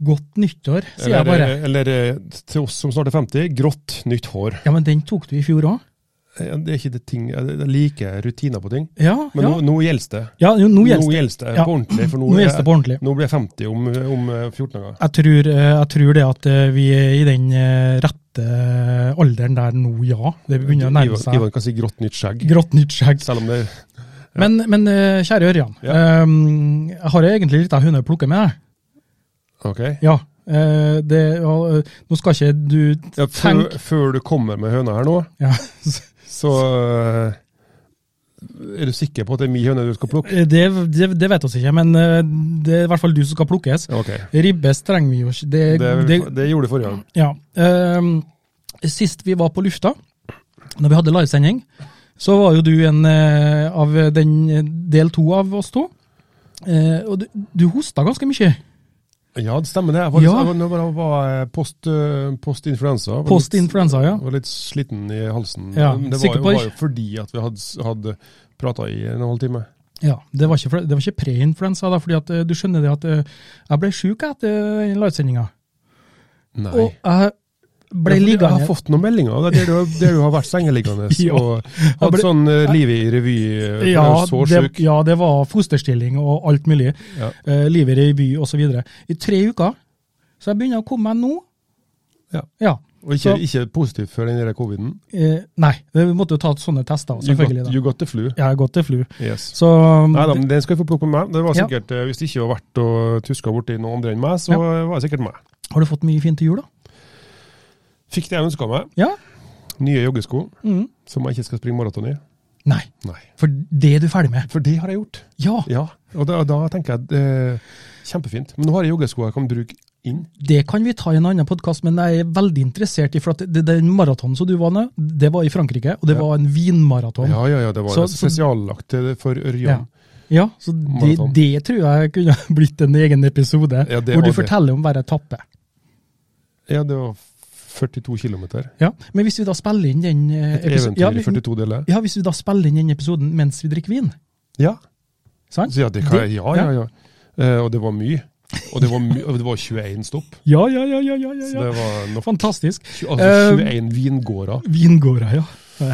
Godt nyttår, sier jeg bare. Eller, eller eh, til oss som snart er 50, grått nytt hår. Ja, men den tok du i fjor òg. Eh, Det er ikke det ting, jeg liker rutiner på ting. Ja, Men ja. nå, nå gjelder det. ja, jo, nå gjelder det. Ja. på ordentlig. For nå, Nå det på ordentlig. Nå blir jeg 50 om, om eh, 14 dager. Jeg tror, eh, jeg tror det at eh, vi er i den eh, rette alderen der nå, ja. Det begynner å nærme seg Ivan kan si grått nytt skjegg, grått nytt skjegg. selv om det Men, men eh, kjære Ørjan, Ja. um, jeg har egentlig litt av hunde å plukke med. Ok. Ja. eh, det, ja, eh, nå skal ikke du Ja, før, tenke før du kommer med høna her nå, ja. så eh, er du sikker på at det er min høne du skal plukke? det, det, det vet vi ikke, men eh, det er i hvert fall du som skal plukkes. Okay. Ribbes trenger vi jo ikke. Det, Det, det, det gjorde du forrige gang. Ja. Eh, sist vi var på lufta, når vi hadde livesending, så var jo du en eh, av den eh, del to av oss to. Eh, og du, du hosta ganske mye. Ja, det stemmer det. Jeg var, Ja. var, jeg var, post, eh, post influensa. Var Post litt- influensa, ja. Jeg var litt sliten i halsen. Ja, det var, jo, var jo fordi at vi hadde, hadde prata i en halv time. Ja, Det var ikke, det var ikke pre-influensa, da, fordi at eh, du skjønner det at eh, jeg ble sjuk etter livesendinga. Og jeg ble jeg, jeg har fått noen meldinger der du, der du har vært sengeliggende Ja. og Jeg hatt ble- sånn uh, livet i revy. eh, ja så det, ja, det var fosterstilling og alt mulig. Ja. Uh, livet i revy osv. I tre uker. Så jeg begynner å komme meg nå. Ja. ja. Og ikke, Så- ikke positivt før den der coviden. Eh, nei, vi måtte jo ta sånne tester, got, selvfølgelig. da. you got the flu. Jeg har gått til flu. Yes. Så Nei da, men den skal jeg få plukke med meg. Det var sikkert, ja. Hvis det ikke var verdt å tuske borti noen andre enn meg, så Ja. var det sikkert meg. har du fått mye fint til jul, da? Fikk det jeg ønska meg. Ja? Nye joggesko Mm. som jeg ikke skal springe maraton i. Nei, Nei. for det er du ferdig med. For det har jeg gjort. Ja, Ja, og da, da tenker jeg eh, kjempefint. Men nå har jeg joggesko jeg kan bruke inn. det kan vi ta i en annen podkast, men jeg er veldig interessert i for at det, den maratonen som du var med, det var i Frankrike, og det Ja. var en vinmaraton. Ja, ja, ja, det var Så- spesiallagt for Ørjan. Ja, så det, det tror jeg kunne blitt en egen episode, Ja, hvor du forteller om hver etappe. Ja, det var 42 km. Ja, Men hvis vi da spiller inn den eh, Et eventyr ja, vi- 42 deler. ja, hvis vi da spiller inn den episoden mens vi drikker vin, Ja, sant? ja, det kan Det- jeg. Ja, ja, ja. Uh, og det var mye. Og det var, og det var 21 stopp. Ja, ja, ja, ja, ja, ja, Så det var nok. Fantastisk. Altså Eh, 21 vingårder. Vingårder, ja.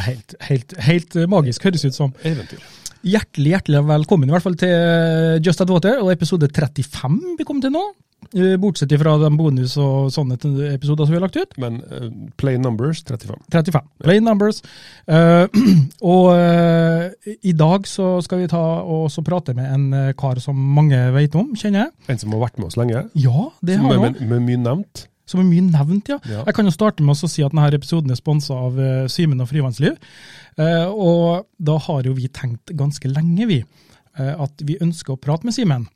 Helt, helt, helt eh, magisk, høres ut som. Eventyr. Hjertelig hjertelig velkommen i hvert fall til eh, Just At Water og episode 35 vi kom til nå. Eh, Bortsett fra den bonus- og sånne episoder som vi har lagt ut. Men uh, play numbers 35. 35. Plain numbers. Uh, og uh, i dag så skal vi ta og så prate med en eh, kar som mange vet om, kjenner jeg. En som har vært med oss lenge. Ja, det Som har han. med, med mye nevnt. Som er mye nevnt, ja. Ja. Jeg kan jo starte med å si at denne episoden er sponsa av uh, Simen og Frivannsliv. Uh, og da har jo vi tenkt ganske lenge, vi, uh, at vi ønsker å prate med Simen.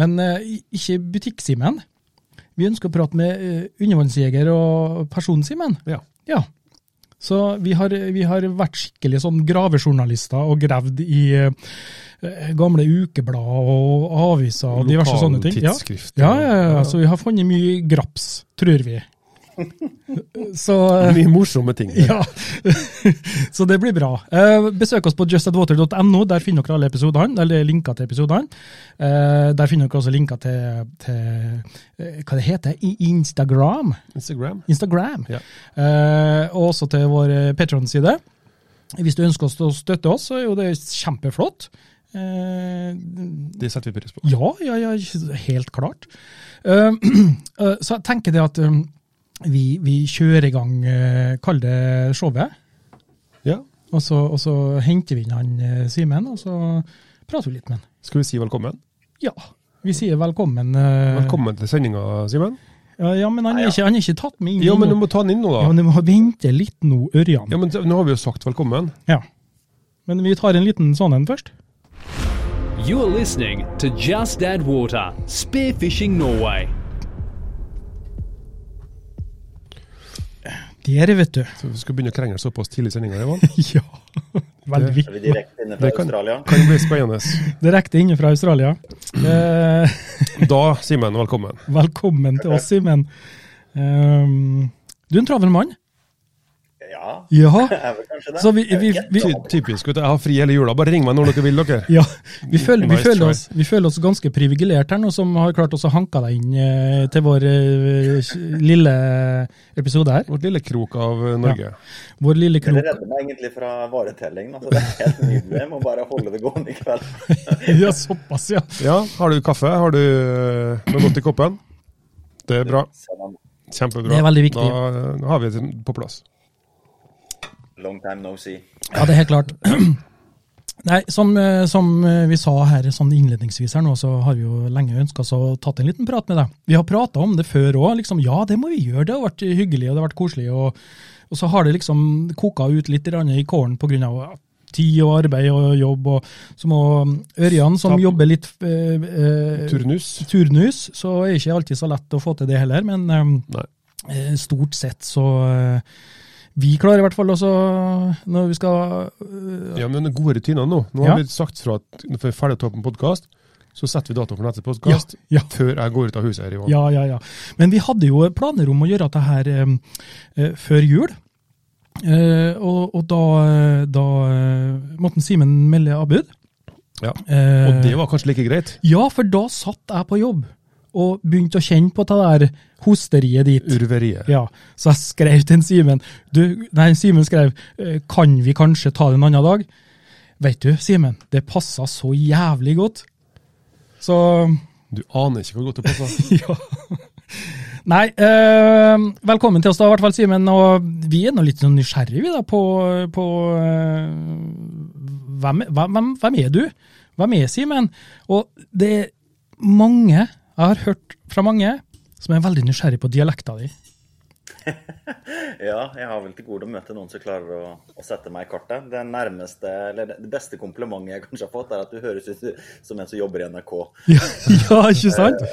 Men eh, ikke butikk-Simen. Vi ønsker å prate med eh, undervannsjeger og person-Simen. Ja. Ja. Så vi har, vi har vært skikkelig sånn gravejournalister og gravd i eh, gamle ukeblad og aviser og diverse sånne ting. Ja. Ja, ja, ja, så vi har funnet mye graps, tror vi. Så eh, Mye morsomme ting. ja, så det blir bra. Eh, besøk oss på justadwater.no, der finner dere alle episodene, eller linker til episodene. Eh, der finner dere også linker til, til eh, hva det heter, Instagram. Instagram. Instagram. Ja. Eh, og også til vår Patron-side. Hvis du ønsker oss å støtte oss, så er jo det kjempeflott. Eh, Det setter vi pris på. ja, ja, ja, helt klart. Eh, eh, så jeg tenker det at eh, vi, vi kjører i gang, uh, kall det showet, Ja. og så, og så henter vi inn han eh, Simen, og så prater vi litt med han. Skal vi si velkommen? Ja, vi sier velkommen. eh, Velkommen til sendinga, Simen. Ja, ja, men han er, ikke, han er ikke tatt med inn Ja, men du må ta den inn nå, da. Ja, men du må vente litt nå, Ørjan. Ja, men Nå har vi jo sagt velkommen. Ja. Men vi tar en liten sånn en først. You are listening to Just Add Water Spearfishing Norway. Der, vet du. Så vi skal begynne å krangle såpass tidlig i sendinga, Ivan. Ja. Veldig viktig. Er vi direkte inne fra Det kan- Australia? Kan bli spennende. Direkte inne fra Australia. Eh, Da, Simen, velkommen. velkommen til oss, Simen. Um, du er en travel mann? Ja, Ja. Så vi, vi, vi, Ty typisk. vet du, Jeg har fri hele jula. Bare ring meg når dere vil, dere. ja, vi, føler, vi, føler oss, vi føler oss ganske privilegerte her nå, som har klart oss å hanke deg inn eh, til vår eh, lille episode her. Vårt lille krok av Norge. Norge. Vår lille krok. det redder meg egentlig fra varetelling. altså så det er helt nydelig. Jeg må bare holde det gående i kveld. Ja, såpass, ja. Ja, har du kaffe? Har du eh, noe godt i koppen? Det er bra. Kjempebra. Det er veldig viktig. Da eh, har vi det på plass. Long time no see. Ja, det er helt klart. Nei, som, eh, som eh, vi sa her sånn innledningsvis her nå, så har vi jo lenge ønska oss å tatt en liten prat med deg. Vi har prata om det før òg. Liksom, ja, det må vi gjøre. Det har vært hyggelig og det har vært koselig. Og, og så har det liksom koka ut litt i kålen pga. tid og arbeid og jobb. Og så må Ørjan, som Ja. jobber litt eh, eh, Turnus. turnus, så er det ikke alltid så lett å få til det heller. Men eh, eh, stort sett så eh, Vi klarer i hvert fall også, når vi skal uh, Ja, men gode rutiner nå. Nå Ja. har vi sagt fra at når vi er ferdig å ta opp en podkast, så setter vi datoen for neste podkast Ja, ja. før jeg går ut av huset her, Ivan. Ja, ja, ja. Men vi hadde jo planer om å gjøre dette her um, uh, før jul. Uh, og, og da, da måtte Simen melde avbud. Ja. Og det var kanskje like greit? Ja, for da satt jeg på jobb og begynte å kjenne på det der hosteriet ditt. Urveriet. Ja, Så jeg skrev til en Simen du, Nei, Simen skrev eh, kan vi kanskje ta det en annen dag. Vet du, Simen, det passa så jævlig godt. Så Du aner ikke hvor godt det passer. ja. Nei, øh, velkommen til oss da, i hvert fall, Simen. Og vi er nå litt sånn nysgjerrige vi da, på, på øh, hvem, hvem, hvem er du? Hvem er Simen? Og det er mange, jeg har hørt fra mange, som er veldig nysgjerrig på dialekta di. Ja, jeg har vel til gode å møte noen som klarer å, å sette meg i kartet. Det nærmeste, eller det beste komplimentet jeg kanskje har fått, er at du høres ut som en som jobber i NRK. Ja, ja ikke sant?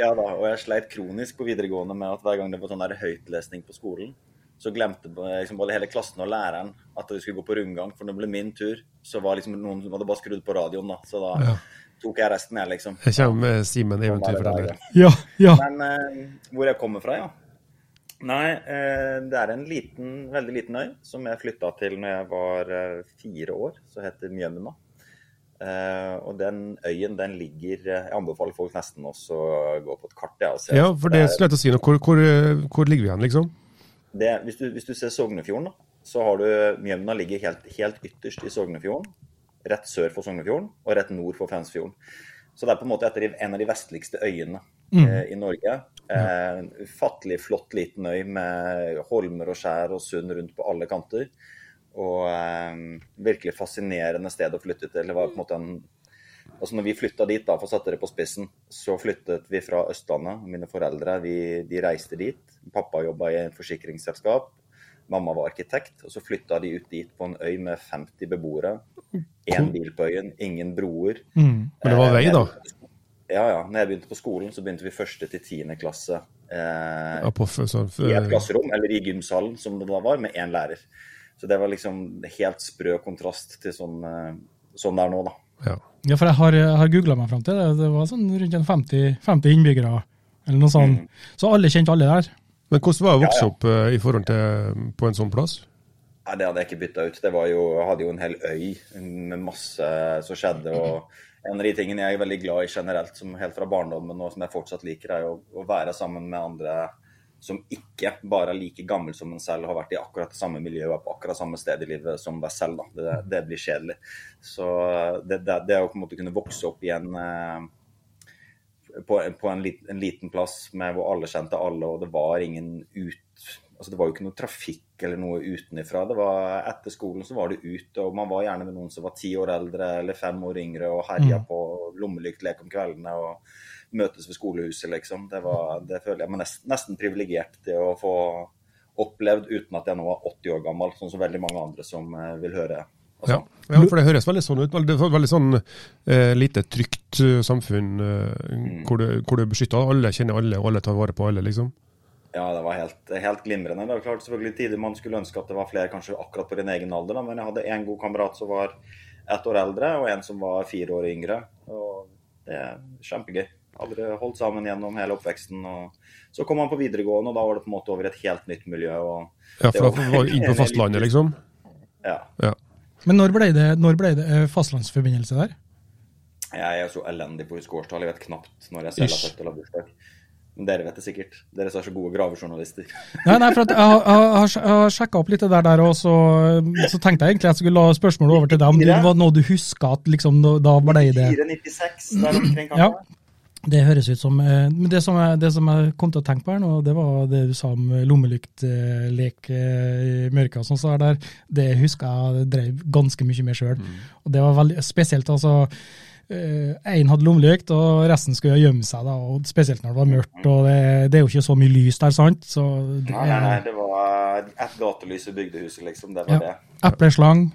Ja da, og jeg sleit kronisk på videregående med at hver gang det var sånn der høytlesning på skolen, så glemte liksom både hele klassen og læreren at vi skulle gå på rundgang. For når det ble min tur, så var liksom noen som hadde bare skrudd på radioen, da. Så da Ja. Tok jeg resten, jeg, liksom. Jeg kommer med Simen Eventyrforteller. Ja, ja. Men eh, hvor jeg kommer fra, ja. Nei, eh, det er en liten, veldig liten øy som jeg flytta til når jeg var eh, fire år. Så heter Mjømna. Eh, og den øyen, den ligger eh, Jeg anbefaler folk nesten også å gå på et kart. Ja, og se. Ja, for det er jeg til å si noe. Hvor, hvor, hvor ligger vi hen, liksom? det, hvis, du, hvis du ser Sognefjorden, da, så har du Mjømna ligger helt, helt ytterst i Sognefjorden. Rett sør for Sognefjorden og rett nord for Fensfjorden. Så det er på en måte etter en av de vestligste øyene eh, i Norge. Eh, Fattelig flott liten øy med holmer og skjær og sund rundt på alle kanter. Og eh, virkelig fascinerende sted å flytte til. Det var på en måte en Altså når vi flytta dit, da, for å sette det på spissen, så flyttet vi fra Østlandet. Mine foreldre vi, de reiste dit. Pappa jobba i et forsikringsselskap. Mamma var arkitekt. Og så flytta de ut dit på en øy med 50 beboere. Én bil på øyen, ingen broer. Mm. Men det var vei, da? Ja, ja. Når jeg begynte på skolen, så begynte vi første til tiende klasse eh, Ja, på, f- sånn, f- i et klasserom, eller i gymsalen, som det da var, med én lærer. Så det var liksom helt sprø kontrast til sånn, eh, sånn det er nå, da. ja. Ja, for jeg har, jeg har googla meg fram til det. Det var sånn rundt 50, 50 innbyggere, eller noe sånt. Så alle kjente alle der. Men hvordan var det å vokse Ja, ja. opp eh, i forhold til på en sånn plass? Nei, det hadde jeg ikke bytta ut. Det var jo, jeg hadde jo en hel øy med masse som skjedde. og En av de tingene jeg er veldig glad i generelt, som helt fra barndommen og som jeg fortsatt liker, er å, å være sammen med andre som ikke bare er like gammel som en selv, har vært i akkurat det samme miljøet og på akkurat samme sted i livet som deg selv. Det, det blir kjedelig. Så det, det, det å på en måte kunne vokse opp i en på, på en, liten, en liten plass med hvor alle kjente alle, og det var ingen ut altså Det var jo ikke noe trafikk eller noe var Etter skolen så var det ute, og man var gjerne med noen som var ti år eldre eller fem år yngre og herja Mm. på lommelyktlek om kveldene og møtes ved skolehuset, liksom. Det, var, det føler jeg meg nesten, nesten privilegert til å få opplevd uten at jeg nå er 80 år gammel, sånn som veldig mange andre som eh, vil høre. Og Ja. sånn. ja, for det høres veldig sånn ut. Det er et veldig sånn eh, lite trygt eh, samfunn eh, hvor, du, hvor du er beskytta. Alle kjenner alle, og alle tar vare på alle, liksom. Ja, det var helt, helt glimrende. Det var klart selvfølgelig tider man skulle ønske at det var flere kanskje akkurat på din egen alder, da. men jeg hadde en god kamerat som var ett år eldre, og en som var fire år yngre. Og det er kjempegøy. Aldri holdt sammen gjennom hele oppveksten. og Så kom han på videregående, og da var det på en måte over et helt nytt miljø. og Ja, for da var du inn på fastlandet, liksom? Ja. Ja. Men når ble det, når ble det eh, fastlandsforbindelse der? Jeg er så elendig på å huske årstall. Jeg vet knapt når jeg selv har født eller bursdag. Men dere vet det sikkert. Dere som er så gode gravejournalister. Nei, nei, for jeg, har- har- har sjekka opp litt det der, der og så, så tenkte jeg egentlig at jeg skulle la spørsmålet over til deg. Om det var noe du huska at liksom, da- ble det 496 der omkring, kanskje? Ja. Det høres ut som eh, Men det som, jeg, det som jeg kom til å tenke på her nå, det var det du sa om lommelyktlek i mørket og sånn, så er der, det husker jeg drev ganske mye med sjøl. Og det var veldig spesielt, altså. Én hadde lommelykt, og resten skulle gjemme seg, da, og spesielt når det var mørkt. og Det, det er jo ikke så mye lys der, sant? Så det Nei, nei, nei, det var ett gatelys i bygdehuset, liksom. Det var Ja. det. epleslang.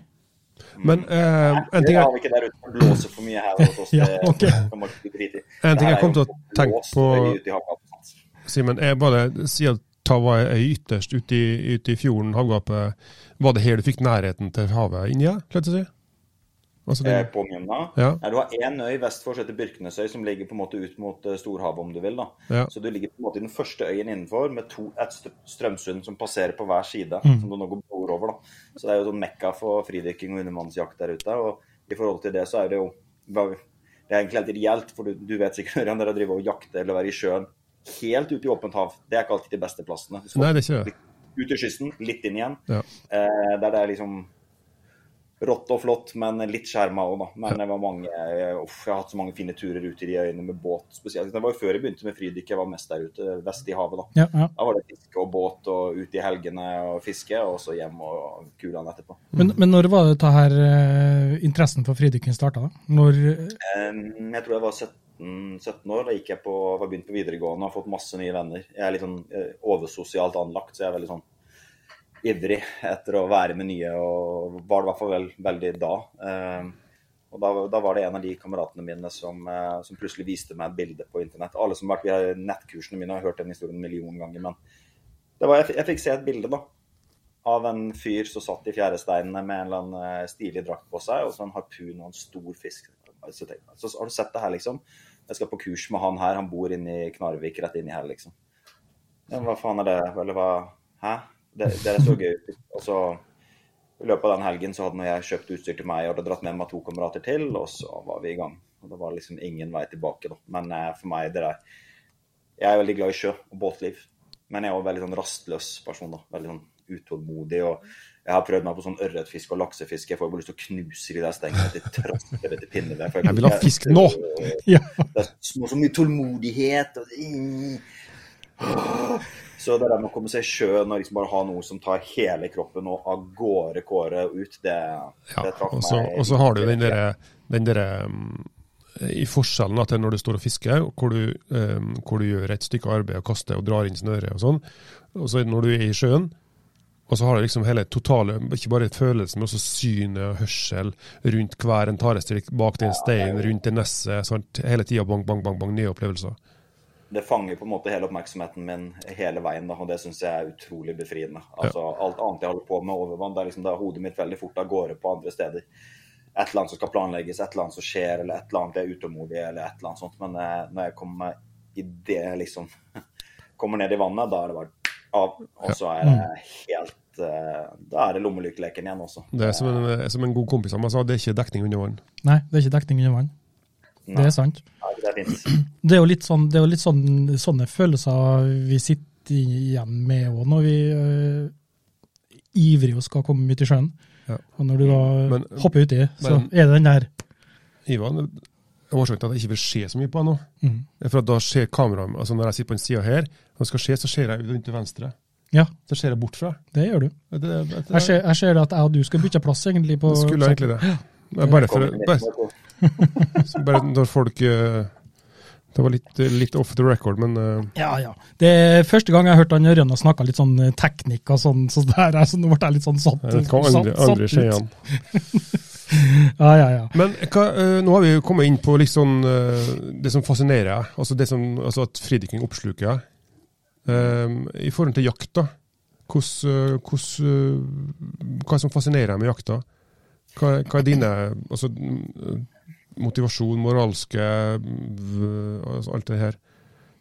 Men uh, en ting jeg, har vi ikke der ute. Blåser for mye her hos oss. Ja, det ok. kan man ikke drite i. En ting jeg kom til å tenke på-. Simen, er bare siden Tava er ytterst ute i, ute i fjorden, havgapet, var det her du fikk nærheten til havet inni? deg? Altså, Eh, det, på Mjømna. Ja. Nei, du har én øy vest for som heter Byrknesøy, som ligger på en måte ut mot eh, storhavet, om du vil. da. Ja. Så du ligger på en måte i den første øyen innenfor, med to, et strømsund som passerer på hver side. Mm. som du nå går over da. Så det er jo sånn mekka for fridykking og undervannsjakt der ute. Og i forhold til det så er det jo Det er egentlig helt ideelt, for du, du vet sikkert Ørjan, dere driver og jakter eller være i sjøen helt ute i åpent hav. Det er ikke alltid de beste plassene. Nei, det er ikke det. ut til kysten, litt inn igjen. Ja. Eh, der det er liksom rått og flott, men litt skjerma òg, da. Men det var mange eh, uff, Jeg har hatt så mange fine turer ut i de øyene med båt spesielt. Det var jo før jeg begynte med fridykk, jeg var mest der ute vest i havet, da. Ja, ja. Da var det fiske og båt og ut i helgene og fiske, og så hjem og kulene etterpå. Men, men når var det her eh, interessen for fridykking starta? Når Eh, jeg tror jeg var 17, 17 år. Da gikk jeg på, var begynt på videregående og har fått masse nye venner. Jeg er litt sånn eh, oversosialt anlagt, så jeg er veldig sånn ivrig etter å være med nye, og var det i hvert fall vel, veldig da. Eh, og da, da var det en av de kameratene mine som, eh, som plutselig viste meg et bilde på internett. Alle som har vært via nettkursene mine, har hørt den historien en million ganger, men var, jeg, jeg fikk se et bilde da, av en fyr som satt i fjæresteinene med en eller annen eh, stilig drakt på seg, og så en harpun og en stor fisk. Så, så har du sett det her, liksom? Jeg skal på kurs med han her, han bor inne i Knarvik, rett inni her, liksom. Ja, hva faen er det? Eller hva Hæ? Det, det så gøy ut. Og så i løpet av den helgen så hadde jeg kjøpt utstyr til meg og hadde dratt med meg to kamerater til, og så var vi i gang. Og det var liksom ingen vei tilbake, da. Men eh, for meg, det der Jeg er veldig glad i sjø og båtliv. Men jeg er også veldig sånn rastløs person, da. Veldig sånn utålmodig. og jeg har prøvd meg på sånn ørretfiske og laksefiske. Jeg får bare lyst til å knuse de der stengene til trasker eller til pinneved. for Jeg vil ha fisk nå! Ja. Det er så mye tålmodighet. Og, så det der med å komme seg i sjøen og liksom bare ha noe som tar hele kroppen og av gårde kåret ut, det, Ja, det traff meg. og så har du den derre derre, mm, i forskjellen til når du står og fisker, hvor du, um, hvor du gjør et stykke arbeid og kaster og drar inn snøret og sånn, og så når du er i sjøen, og så har du liksom hele totale, ikke bare følelsen, men også synet og hørsel rundt hver en tarestrikk, bak den steinen, rundt det nesset, hele tida bang, bang, bang, bang, nye opplevelser. Det fanger på en måte hele oppmerksomheten min hele veien, da, og det syns jeg er utrolig befriende. Altså, Alt annet jeg holder på med over vann, det er liksom da hodet mitt veldig fort av gårde på andre steder. Et eller annet som skal planlegges, et eller annet som skjer, eller et eller annet jeg er utålmodig, eller et eller annet sånt. Men eh, når jeg kommer i det, liksom Kommer ned i vannet, da er det bare av. Og så er det helt eh, Da er det lommelykkeleken igjen også. Det er som en, som en god kompis av meg sa, det er ikke dekning under vann. Nei, det er ikke dekning under vann. Det er sant. nei, det er fint. Det er jo litt, sånn, det er jo litt sånn, sånne følelser vi sitter igjen med òg når vi øh, ivrig og skal komme ut i sjøen. Ja. Og når du da Men- hopper uti, så men- er det den der Ivan, årsaken til at jeg ikke vil se så mye på deg nå, mm. er for at da ser kameraet altså Når jeg sitter på den sida her, når det skal se, så ser jeg ut til venstre. Ja, Så ser jeg bort fra. det gjør du. Det, det, det, Jeg ser, jeg ser at jeg og du skal bytte plass egentlig på det skulle egentlig det. Bare, for, bare, midten, bare når folk eh, Det var litt, litt off the record, men eh, Ja, ja. Det er første gang jeg har hørt han Ørjan og snakka litt sånn eh, teknikk og sånn, så der, så nå ble jeg litt sånn satt, jeg hva andre, satt, andre satt ut. Ja, ja, ja. Men hva, nå har vi kommet inn på liksom, det som fascinerer deg, altså, det altså at fridykking oppsluker deg. Um, I forhold til jakt, da. Hvordan, hvordan, hva som fascinerer deg med jakta? Hva, hva er dine altså, motivasjon, moralske altså alt det her?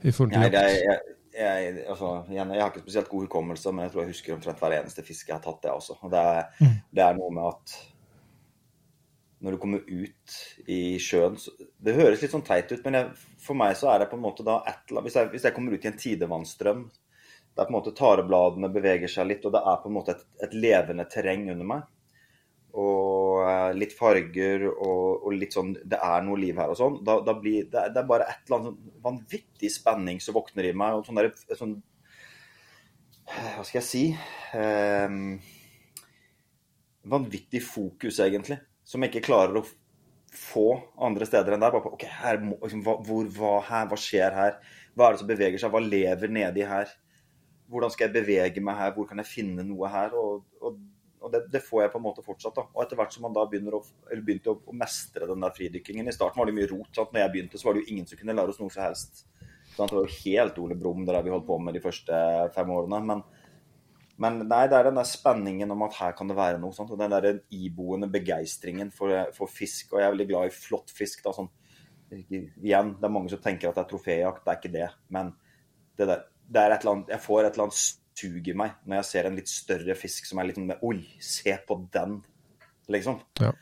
I forhold til Nei, det er, jeg, jeg, altså, igjen, jeg har ikke spesielt god hukommelse, men jeg tror jeg husker omtrent hver eneste fisk jeg har tatt, det også. Og det er, Mm. det er noe med at når du kommer ut i sjøen så, Det høres litt sånn teit ut, men jeg, for meg så er det på en måte da et hvis jeg, hvis jeg kommer ut i en tidevannstrøm der på en måte tarebladene beveger seg litt, og det er på en måte et, et levende terreng under meg. Eh, litt farger og, og litt sånn Det er noe liv her og sånn. Da, da blir det, det er bare et eller annet sånn vanvittig spenning som våkner i meg. og sånn der, sånn Hva skal jeg si? Ehm, vanvittig fokus, egentlig. Som jeg ikke klarer å få andre steder enn der. Bare på, ok, her liksom, hva, hvor, hva, her, hva skjer her? Hva er det som beveger seg? Hva lever nedi her? Hvordan skal jeg bevege meg her? Hvor kan jeg finne noe her? Og, og, det, det får jeg på en måte fortsatt. da. Og etter hvert som man da begynner å, begynte å, å mestre den der fridykkingen I starten var det mye rot. sant? Når jeg begynte, så var det jo ingen som kunne lære oss noe som helst. Sant? Det var jo helt Ole Brumm det der vi holdt på med de første fem årene. Men, men nei, det er den der spenningen om at her kan det være noe. Sant? Og den der iboende begeistringen for, for fisk. Og jeg er veldig glad i flott fisk. da, sånn Igjen, det er mange som tenker at det er troféjakt. Det er ikke det. Men det, der, det er et eller annet, jeg får et eller annet sug i meg når jeg ser en litt større fisk som er litt sånn Oi, se på den! Liksom. Ja.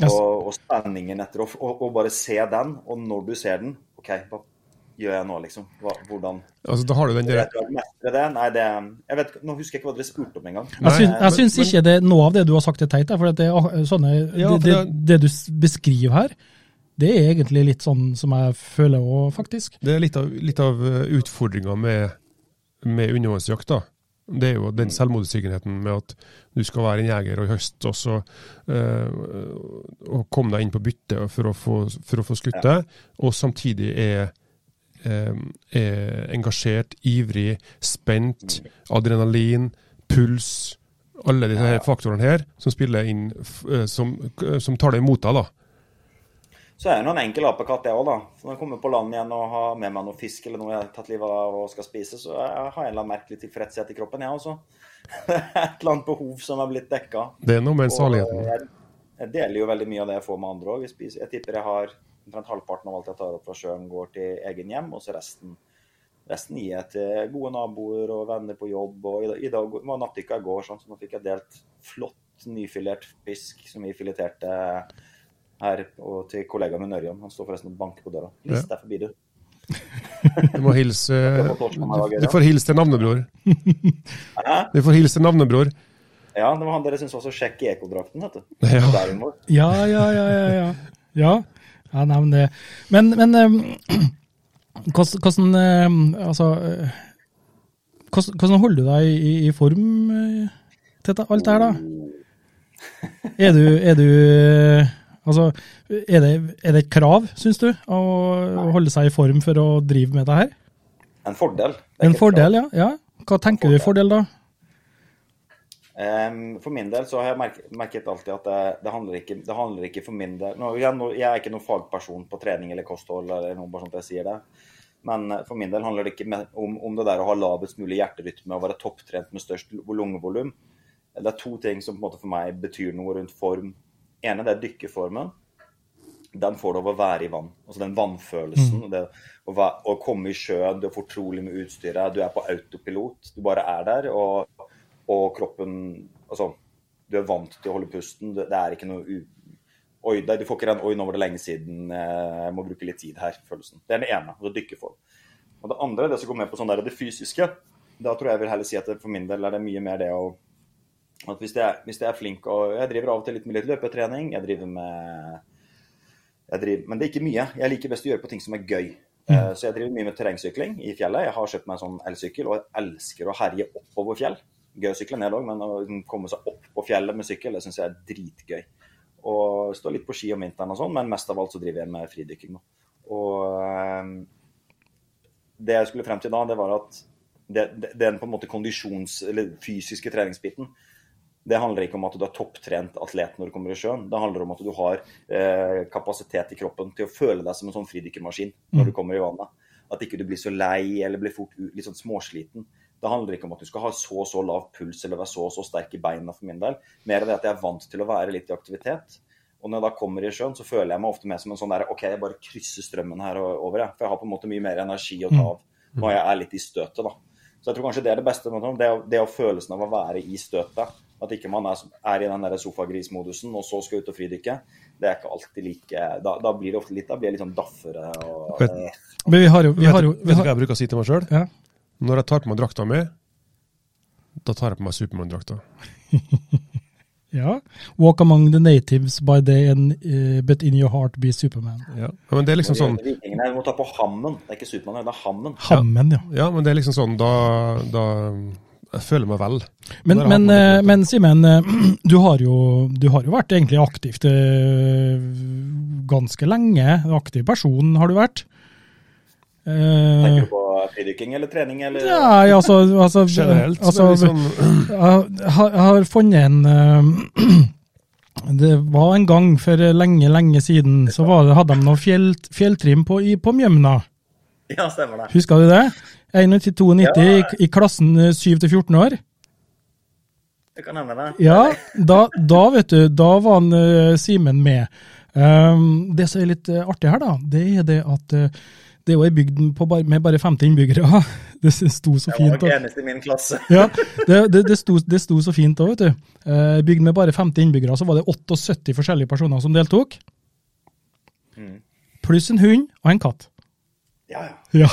Yes. Og, og spenningen etter å bare se den, og når du ser den OK, hva gjør jeg nå, liksom? Hva, hvordan Altså, da har du den der det? Nei, det jeg vet, Nå husker jeg ikke hva dere spurte om engang. Jeg jeg syns ikke det, noe av det du har sagt er teit. For det, er sånne, Ja, for det, det, det- det du beskriver her, det er egentlig litt sånn som jeg føler òg, faktisk. Det er litt av, litt av uh, utfordringa med, med undervannsjakt. Det er jo den selvmotsiggenheten med at du skal være en jeger og høst og uh, og komme deg inn på bytte for å få, for å få skutt det, og samtidig er, eh, er engasjert, ivrig, spent, adrenalin, puls Alle disse her faktorene her som spiller inn, eh, som, som tar deg imot deg. da. Så er jeg noen en enkel apekatt, jeg òg, da. Så når jeg kommer på land igjen og har med meg noe fisk eller noe jeg har tatt livet av og skal spise, så jeg har jeg en eller annen merkelig tilfredshet i kroppen, jeg også. Det er et eller annet behov som er blitt dekka. Det er noe med saligheten. jeg, jeg deler jo veldig mye av det jeg får med andre òg. Jeg, jeg tipper jeg har omtrent halvparten av alt jeg tar opp fra sjøen, går til egen hjem, og så resten, resten gir jeg til gode naboer og venner på jobb. Og i dag var nattdykka i går, sånn, så nå fikk jeg delt flott nyfilert fisk som vi fileterte her og til kollegaen min Ørjan. Han står forresten og banker på døra. List deg forbi, du. Du må hilse Du får hilse til navnebror. Du får hilse til navnebror. Ja, det var han dere syntes var så kjekk i ekodrakten, vet du. Ja. Ja, ja, ja, ja. ja. ja. ja nei, men det Men, men um, hvordan, hvordan um, Altså hvordan, holder du deg i, i form uh, til alt det her, da? Er du, er du Altså, er det, er det et krav, syns du, å, å holde seg i form for å drive med det her? En fordel. Er En fordel, ja. ja. Hva tenker du i fordel, da? Um, For min del så har jeg merket, merket alltid at det, det, handler ikke, det handler ikke for min del nå, jeg, jeg er ikke noen fagperson på trening eller kosthold, eller noe bare sånt jeg sier det. Men eh, for min del handler det ikke om, om det der å ha lavest mulig hjerterytme og være topptrent med størst lungevolum. Det er to ting som på en måte for meg betyr noe rundt form. Ene det er dykkerformen. Den får du av å være i vann. Altså den vannfølelsen. Det, å, være, å komme i sjøen, du er fortrolig med utstyret, du er på autopilot. Du bare er der. og og kroppen Altså, du er vant til å holde pusten. Det, det er ikke noe u... Oi, det, du får ikke den 'oi, nå var det lenge siden, eh, jeg må bruke litt tid her'-følelsen. Det er den ene. Altså dykkeform. Og det andre, det som går med på sånn der, det fysiske, da tror jeg vil heller si at det, for min del er det mye mer det å at hvis jeg, hvis jeg er flink og Jeg driver av og til litt med litt løpetrening. Jeg driver med jeg driver, Men det er ikke mye. Jeg liker best å gjøre på ting som er gøy. Eh, Så jeg driver mye med terrengsykling i fjellet. Jeg har kjøpt meg en sånn elsykkel, og jeg elsker å herje oppover fjell. Gøy å sykle ned òg, men å liksom komme seg opp på fjellet med sykkel, det syns jeg er dritgøy. Og stå litt på ski om vinteren og sånn, men mest av alt så driver jeg med fridykking nå. Og eh, det jeg skulle frem til da, det var at det, det, den på en måte kondisjons- eller fysiske treningsbiten, det handler ikke om at du er topptrent atlet når du kommer i sjøen. Det handler om at du har eh, kapasitet i kroppen til å føle deg som en sånn fridykkermaskin når du kommer i vannet. At ikke du blir så lei eller blir fort litt sånn småsliten. Det handler ikke om at du skal ha så og så lav puls eller være så og så sterk i beina for min del. Mer av det at jeg er vant til å være litt i aktivitet. Og når jeg da kommer i sjøen, så føler jeg meg ofte mer som en sånn der OK, jeg bare krysser strømmen her over, jeg. For jeg har på en måte mye mer energi å ta av når jeg er litt i støtet, da. Så jeg tror kanskje det er det beste. Det det er følelsen av å være i støtet. At ikke man er, er i den der sofagrismodusen og så skal ut og fridykke. Det er ikke alltid like Da, da blir det ofte litt, da blir jeg litt sånn daffere. Og, vet, men vi har jo, vi har jo Vet du hva jeg bruker å si til meg sjøl? Ja. Når jeg tar på meg drakta mi, da tar jeg på meg Supermann-drakta. ja. Walk among the natives by day, and, uh, but in your heart be Superman. Ja, men det er liksom sånn Vikingene må ta på hammen. Det er ikke Supermann, det er hammen. Hammen, ja. Ja, men det er liksom sånn Da, da jeg føler meg vel. Men, men, men Simen, du, har jo, du har jo vært egentlig aktivt ganske lenge. Aktiv person har du vært. Tenker du på fridykking eller trening? Eller? Ja, altså, altså Generelt. Altså, liksom... jeg, har, jeg har funnet en Det var en gang for lenge, lenge siden, så det, hadde de noe fjell, fjelltrim på, på Mjømna. Ja, stemmer det. Husker du det? 91-92 ja. i, i klassen 7-14 år. Det kan hende, det. Ja, da, da, vet du, da var han, uh, Simen med. Um, det som er litt uh, artig her, da, det er det at uh, det var ei bygd med bare 50 innbyggere. Det sto så fint. Jeg var eneste i min klasse. ja, det, det, det, sto, det sto så fint da, vet du. Eh, bygd med bare 50 innbyggere, så var det 78 forskjellige personer som deltok. Mm. Pluss en hund og en katt. Ja, ja. ja.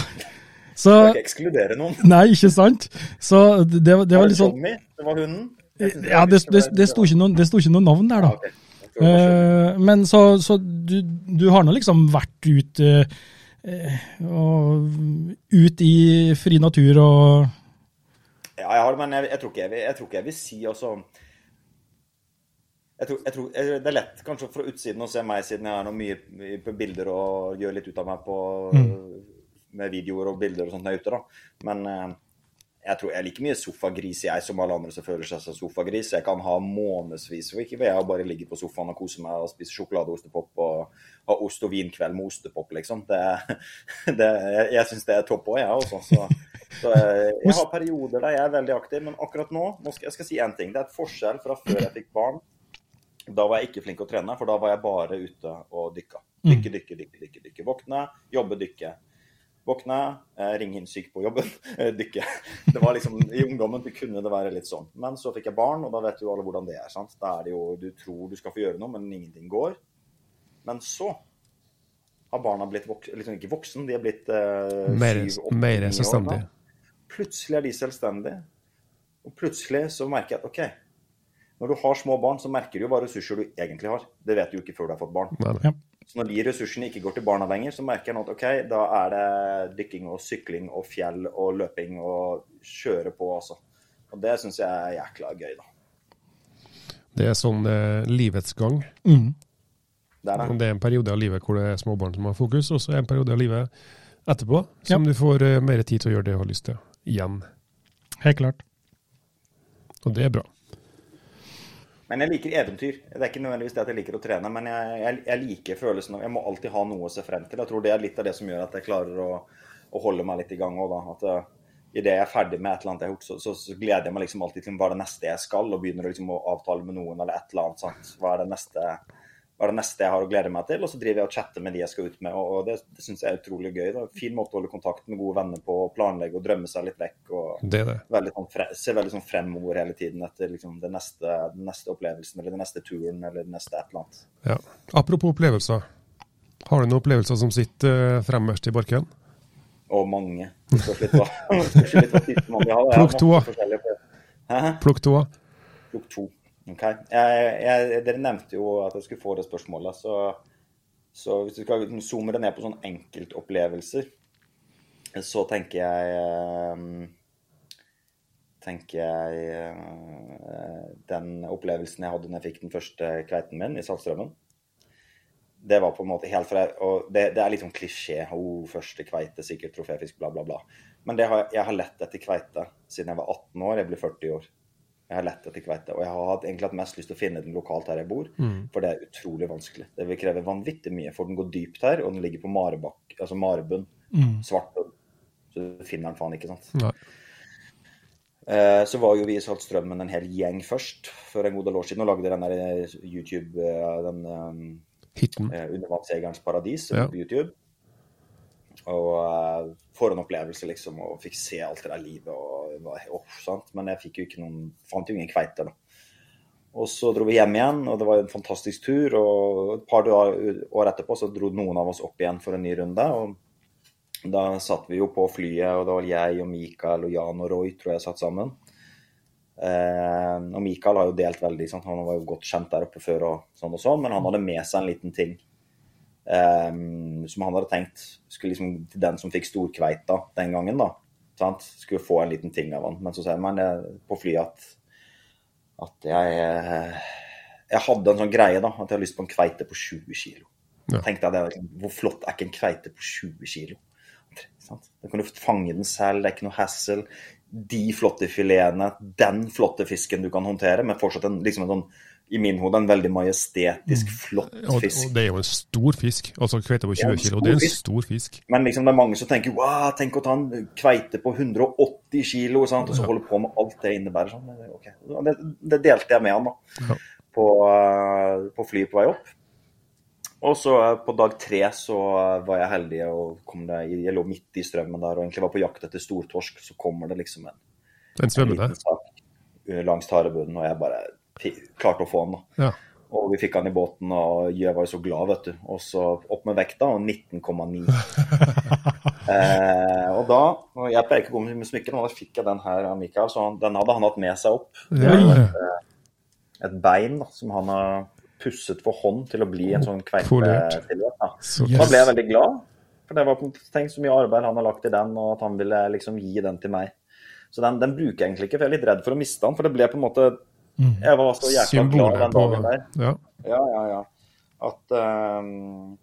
Så, Skal ikke ekskludere noen. Nei, ikke sant? Så det, det, var litt sånn Tommy, det var hunden? Ja, det, det, det sto ikke noe navn der, da. Ah, okay. Uh, men så, så du, du, har nå liksom vært ute uh, Eh, og ut i fri natur og Ja, jeg har det, men jeg, jeg, tror jeg, jeg, tror ikke jeg vil si også tror, tror, Det er lett kanskje fra utsiden å se meg, siden jeg har noe mye på bilder og gjør litt ut av meg på, mm. Med videoer og bilder og sånt der er ute. da. Men eh, jeg tror jeg er like mye sofagris jeg som alle andre som føler seg som sofagris. Jeg kan ha månedsvis ved jeg bare ligge på sofaen og kose meg og spise sjokolade og og ha ost og vinkveld med ostepop, liksom. Det, det, jeg jeg syns det er topp òg, jeg også. Så, så jeg, jeg, har perioder der jeg er veldig aktiv, men akkurat nå, nå skal, jeg skal si én ting. Det er et forskjell fra før jeg fikk barn. Da var jeg ikke flink å trene, for da var jeg bare ute og dykka. Dykke, dykke, dykke, dykke. dykke. Våkne, jobbe, dykke. Våkne, ring ringe inn syk på jobben, eh, dykke. Det var liksom, I ungdommen kunne det være litt sånn. Men så fikk jeg barn, og da vet jo alle hvordan det er. sant? Da er det jo, Du tror du skal få gjøre noe, men ingenting går. Men så har barna blitt voksen, liksom ikke voksen, de er blitt uh, mer, mer selvstendige. Plutselig er de selvstendige. Og plutselig så merker jeg at OK, når du har små barn, så merker du jo hva ressurser du egentlig har. Det vet du jo ikke før du har fått barn. Ja. Så når de ressursene ikke går til barna lenger, så merker jeg nå at OK, da er det dykking og sykling og fjell og løping og kjøre på, altså. Og det syns jeg er jækla gøy, da. Det er sånn eh, livets gang. Mm. Det er, det. det er en periode av livet hvor det er småbarn som har fokus, og så er det en periode av livet etterpå som ja. du får uh, mer tid til å gjøre det du har lyst til. Igjen. Helt klart. Og det er bra. Men jeg liker eventyr. Det er ikke nødvendigvis det at jeg liker å trene, men jeg, jeg, jeg liker følelsen av Jeg må alltid ha noe å se frem til. Jeg tror det er litt av det som gjør at jeg klarer å, å holde meg litt i gang òg, da. At uh, idet jeg er ferdig med et eller annet jeg har gjort, så, så, så, gleder jeg meg liksom alltid til hva er det neste jeg skal, og begynner liksom å avtale med noen eller et eller annet. Sant? Hva er det neste hva er det neste jeg har å glede meg til? Og så driver jeg og chatter med de jeg skal ut med. og Det, det syns jeg er utrolig gøy. Da. Fin måte å holde kontakt med gode venner på, og planlegge og drømme seg litt vekk. og det det. Veldig sånn fre, Se veldig sånn fremover hele tiden etter liksom, den, neste, den neste opplevelsen eller den neste turen eller det neste et eller annet. Ja. Apropos opplevelser. Har du noen opplevelser som sitter fremmest fremmerst i barken? Og mange. Spørs litt hva. Plukk to. To. Plukk to. Ok. Jeg, jeg, dere nevnte jo at jeg skulle få det spørsmålet. Så, så hvis du skal zoome det ned på sånne enkeltopplevelser, så tenker jeg um, tenker jeg uh, Den opplevelsen jeg hadde når jeg fikk den første kveiten min i Saltstraumen det var på en måte helt fra og det, det er litt sånn klisjé. Oh, første kveite, sikkert troféfisk, bla, bla, bla. Men har, jeg har lett etter kveite siden jeg var 18 år. Jeg blir 40 år. Jeg har lett etter kveite. Og jeg har hatt, egentlig hatt mest lyst til å finne den lokalt her jeg bor, mm. for det er utrolig vanskelig. Det vil kreve vanvittig mye, for den går dypt her, og den ligger på marebakk, altså marebunn. Mm. Svart bunn. du finner den faen ikke, sant. Nei. Eh, så var jo vi i Saltstrømmen en hel gjeng først, for en god del år siden, og lagde den der eh, YouTube, eh, den Hiten. eh, Undervannsjegerens paradis Ja. på YouTube. Og eh, får en opplevelse, liksom, og fikk se alt det der livet og og? Men jeg fikk jo ikke noen, fant jo ingen kveite, da. Og så dro vi hjem igjen, og det var en fantastisk tur. Og et par år etterpå så dro noen av oss opp igjen for en ny runde. og da satt vi jo på flyet, og det var jeg og Mikael og Jan og Roy tror jeg satt sammen. Eh, og Mikael har jo delt veldig, sant? han var jo godt kjent der oppe før, og sånn og sånn, men han hadde med seg en liten ting som han hadde tenkt skulle liksom til den som fikk storkveita den gangen. da, sant? Skulle få en liten ting av han. Men så sier eh, på flyet at, at jeg, jeg hadde en sånn greie, da, at jeg hadde lyst på en kveite på 20 kilo. Ja. Tenkte jeg, det, liksom, Hvor flott er ikke en kveite på 20 kilo? Da kan du fange den selv, det er ikke noe hassle. De flotte filetene, den flotte fisken du kan håndtere, men fortsatt en, liksom en sånn, i min hode en veldig majestetisk, flott fisk. Og, og det er jo en stor fisk. Altså kveite på 20 kilo, det er en stor fisk. Men liksom det er mange som tenker wow, tenk å ta en kveite på 180 kilo, sant? og så holde på med alt det innebærer. Sånn. Okay. Det, det delte jeg med han da, Ja. på, eh, på flyet på vei opp. Og så eh, på dag tre så eh, var jeg heldig og kom det, jeg lå midt i strømmen der og egentlig var på jakt etter stortorsk. Så kommer det liksom en, En en svømmende. liten sak langs tarebunnen, og jeg bare klarte å få han. da. Ja. Og vi fikk han i båten, og jeg var jo så glad, vet du. Og så opp med vekta, og 19,9. eh, og da, og jeg pleier ikke å gå med smykker, men da fikk jeg den her av Mikael, så han, den hadde han hatt med seg opp. Det er et, eh, et bein da, som han har pusset for hånd til å bli en sånn Polert. da. Så, Da ble jeg veldig glad, for det var tenk så mye arbeid han har lagt i den, og at han ville liksom gi den til meg. Så den, den bruker jeg egentlig ikke, for jeg er litt redd for å miste den, for det ble på en måte Jeg var så jækla glad den dagen der. ja. Ja, ja, ja. At um,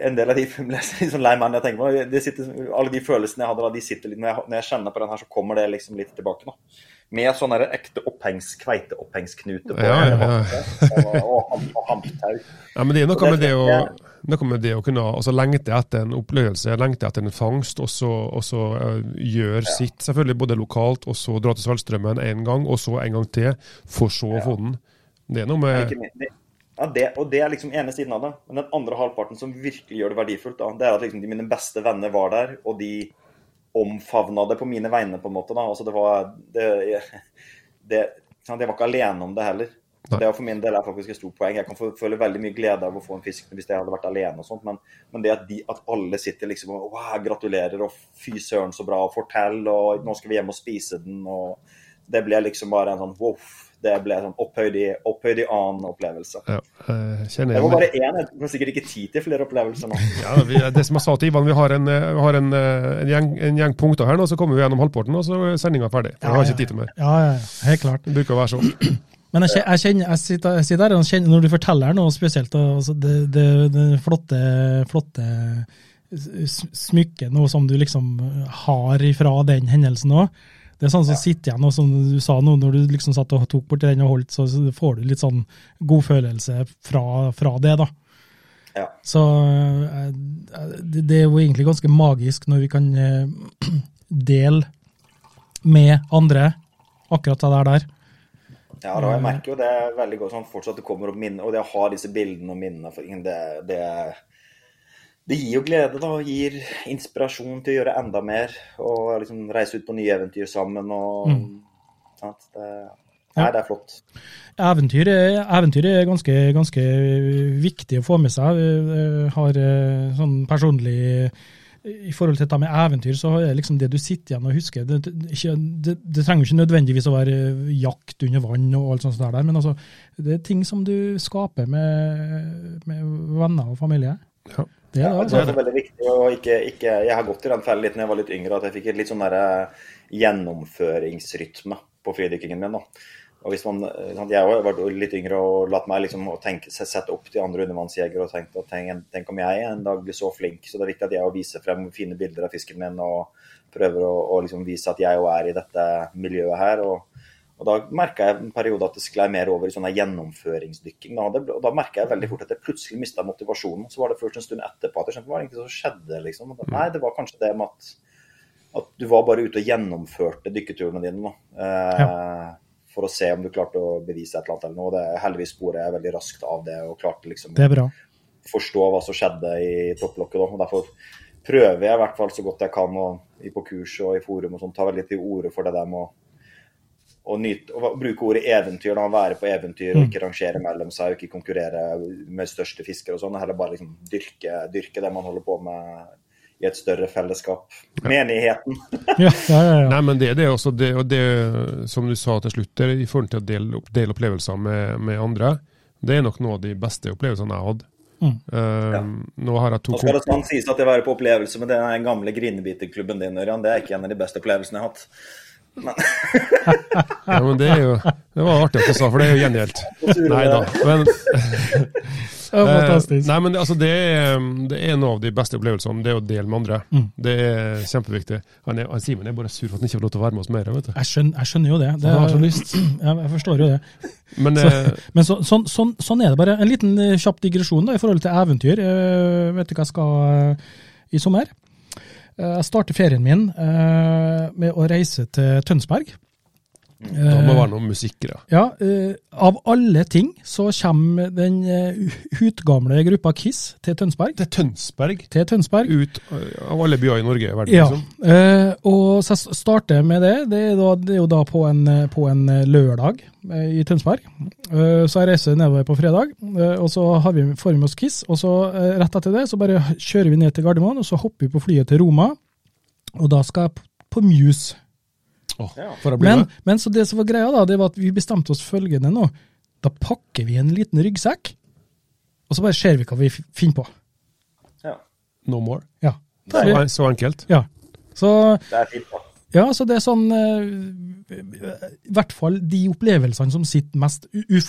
en del av de liksom lei meg jeg tenker på det. det. Sitter, alle de følelsene jeg hadde da, de sitter litt, når jeg, når jeg kjenner på den her, så kommer det liksom litt tilbake. nå. Med sånn ekte opphengs, kveiteopphengsknute på. Ja, ja, ja. Og, og, og, og hamptau. ja, men det er noe med det å, noe med det å kunne altså lengte etter en opplevelse, lengte etter en fangst, og så, og så uh, gjøre sitt, selvfølgelig både lokalt, og så dra til Saltstrømmen en gang, og så en gang til, for så å få den. Det er noe med det- Ja, det, og det er liksom ene siden av det. Men den andre halvparten som virkelig gjør det verdifullt, da, det er at liksom de mine beste venner var der, og de omfavna det på mine vegne, på en måte. da. Altså det var det, det, det, var ikke alene om det heller. Nei. Det er for min del er faktisk et stort poeng. Jeg kan føle veldig mye glede av å få en fisk hvis jeg hadde vært alene og sånt, men, men det at, de, at alle sitter liksom og wow, gratulerer og fy søren så bra, og fortell, og nå skal vi hjem og spise den, og det ble liksom bare en sånn wow. Det ble en sånn opphøyd i, opphøyd i annen opplevelse. ja, jeg kjenner Det var bare én, jeg har sikkert ikke tid til flere opplevelser nå. Ja, vi, det som jeg sa til Ivan, vi har en, eh, vi har en, eh, en, gjeng, en gjeng punkter her nå, så kommer vi gjennom halvparten, og så er sendinga ferdig. Jeg har ikke tid til mer. Ja, ja, ja, helt klart. Det bruker å være sånn. Men jeg, jeg, kjenner, jeg, sitter, jeg sitter her og kjenner, når du forteller noe spesielt, altså det, det, det flotte, flotte smykket, noe som du liksom har ifra den hendelsen òg. Det er sånn som sitter igjen, og som du sa nå, når du liksom satt og tok borti den og holdt, så får du litt sånn god følelse fra, fra det, da. Ja. Så eh, det, det er jo egentlig ganske magisk når vi kan eh, dele med andre akkurat det der der. Ja, da, jeg merker jo det er veldig godt sånn fortsatt det kommer opp minner, og det å ha disse bildene og minnene, for det, det, det gir jo glede, da, og gir inspirasjon til å gjøre enda mer, og liksom reise ut på nye eventyr sammen, og sant, det, nei, det er flott. Eventyr, er- eventyr er ganske, ganske viktig å få med seg. Jeg har eh, sånn personlig I forhold til dette med eventyr, så er liksom det du sitter igjen og husker. Det, det, ikke, det, det trenger ikke nødvendigvis å være jakt under vann og alt sånt der, men altså, det er ting som du skaper med, med venner og familie. Ja. Det er Ja, det, det altså. er veldig viktig å ikke, ikke Jeg har gått i den fellen litt når jeg var litt yngre, at jeg fikk et litt sånn der gjennomføringsrytme på fridykkingen min. da. Og hvis man, Jeg har vært litt yngre og latt meg liksom tenke, sette opp til andre undervannsjegere og tenkt at tenk, tenk om jeg en dag blir så flink. Så det er viktig at jeg viser frem fine bilder av fisken min og prøver å, og liksom vise at jeg òg er i dette miljøet her. og og Da merka jeg en periode at det sklei mer over i sånn gjennomføringsdykking. Da, og da merka jeg veldig fort at jeg plutselig mista motivasjonen. Så var det først en stund etterpå at jeg skjønte hva egentlig som skjedde. liksom. Nei, det var kanskje det med at at du var bare ute og gjennomførte dykketurene dine. da. Eh, For å se om du klarte å bevise et eller annet eller noe. Det, heldigvis sporet jeg veldig raskt av det og klarte liksom er forstå hva som skjedde i topplokket. Da. Og derfor prøver jeg i hvert fall så godt jeg kan og, i på kurs og i forum og sånn, ta veldig til orde for det der med å, å, nyte, å bruke ordet eventyr. Da, være på eventyr og ikke rangere mellom seg og ikke konkurrere med største fiskere og sånn. Heller bare liksom dyrke, dyrke det man holder på med i et større fellesskap. Menigheten. Ja, ja, ja, ja. Nei, men det er det også, det, og det som du sa til slutt, er i forhold til å dele, opp, dele opplevelser med, med andre, det er nok noe av de beste opplevelsene jeg har hatt. Mm. Eh, Nå har jeg to Nå skal det sånn sies at jeg var på opplevelse med den gamle grinebiterklubben din, Ørjan. Det er ikke en av de beste opplevelsene jeg har hatt. Ja, men det er jo Det var artig at du sa, for det er jo gjengjeldt. Nei da. Men, Ja, eh, nei, men det, altså, det, er, det er en av de beste opplevelsene, det å dele med andre. Mm. Det er kjempeviktig. Han, er, han Simen er bare sur for at han ikke får lov til å være med oss mer. vet du. Jeg skjønner, jeg skjønner jo det. det er. Ja, jeg forstår jo det. Men Så, eh, men så, sånn, sånn, sånn er det bare. En liten eh, kjapp digresjon da, i forhold til eventyr. Uh, vet du hva jeg skal uh, i sommer? Eh, jeg starter ferien min eh, med å reise til Tønsberg. Da må det være noe musikk i. Ja, uh, Av alle ting så kommer den uh, utgamle gruppa Kiss til Tønsberg. Er Tønsberg. Til Tønsberg. Ut av alle byer i Norge verden, Ja, liksom. eh, og så jeg starter med det. Det er, da, det er jo da på en, eh, på en eh, lørdag eh, i Tønsberg. Eh, så jeg reiser nedover på fredag, eh, og så har vi, får vi med oss Kiss. Og så eh, rett etter det så bare kjører vi ned til Gardermoen, og så hopper vi på flyet til Roma. Og da skal jeg på Muse. Åh, Ja. bli Men, med? men så det som var greia, da, det var at vi bestemte oss følgende nå. Da pakker vi en liten ryggsekk, og så bare ser vi hva vi finner på. Ja, No more. Ja. Det Så, så enkelt. ja. Så det er fint, da. Ja, så det er sånn eh, I hvert fall de opplevelsene som sitter mest u- u-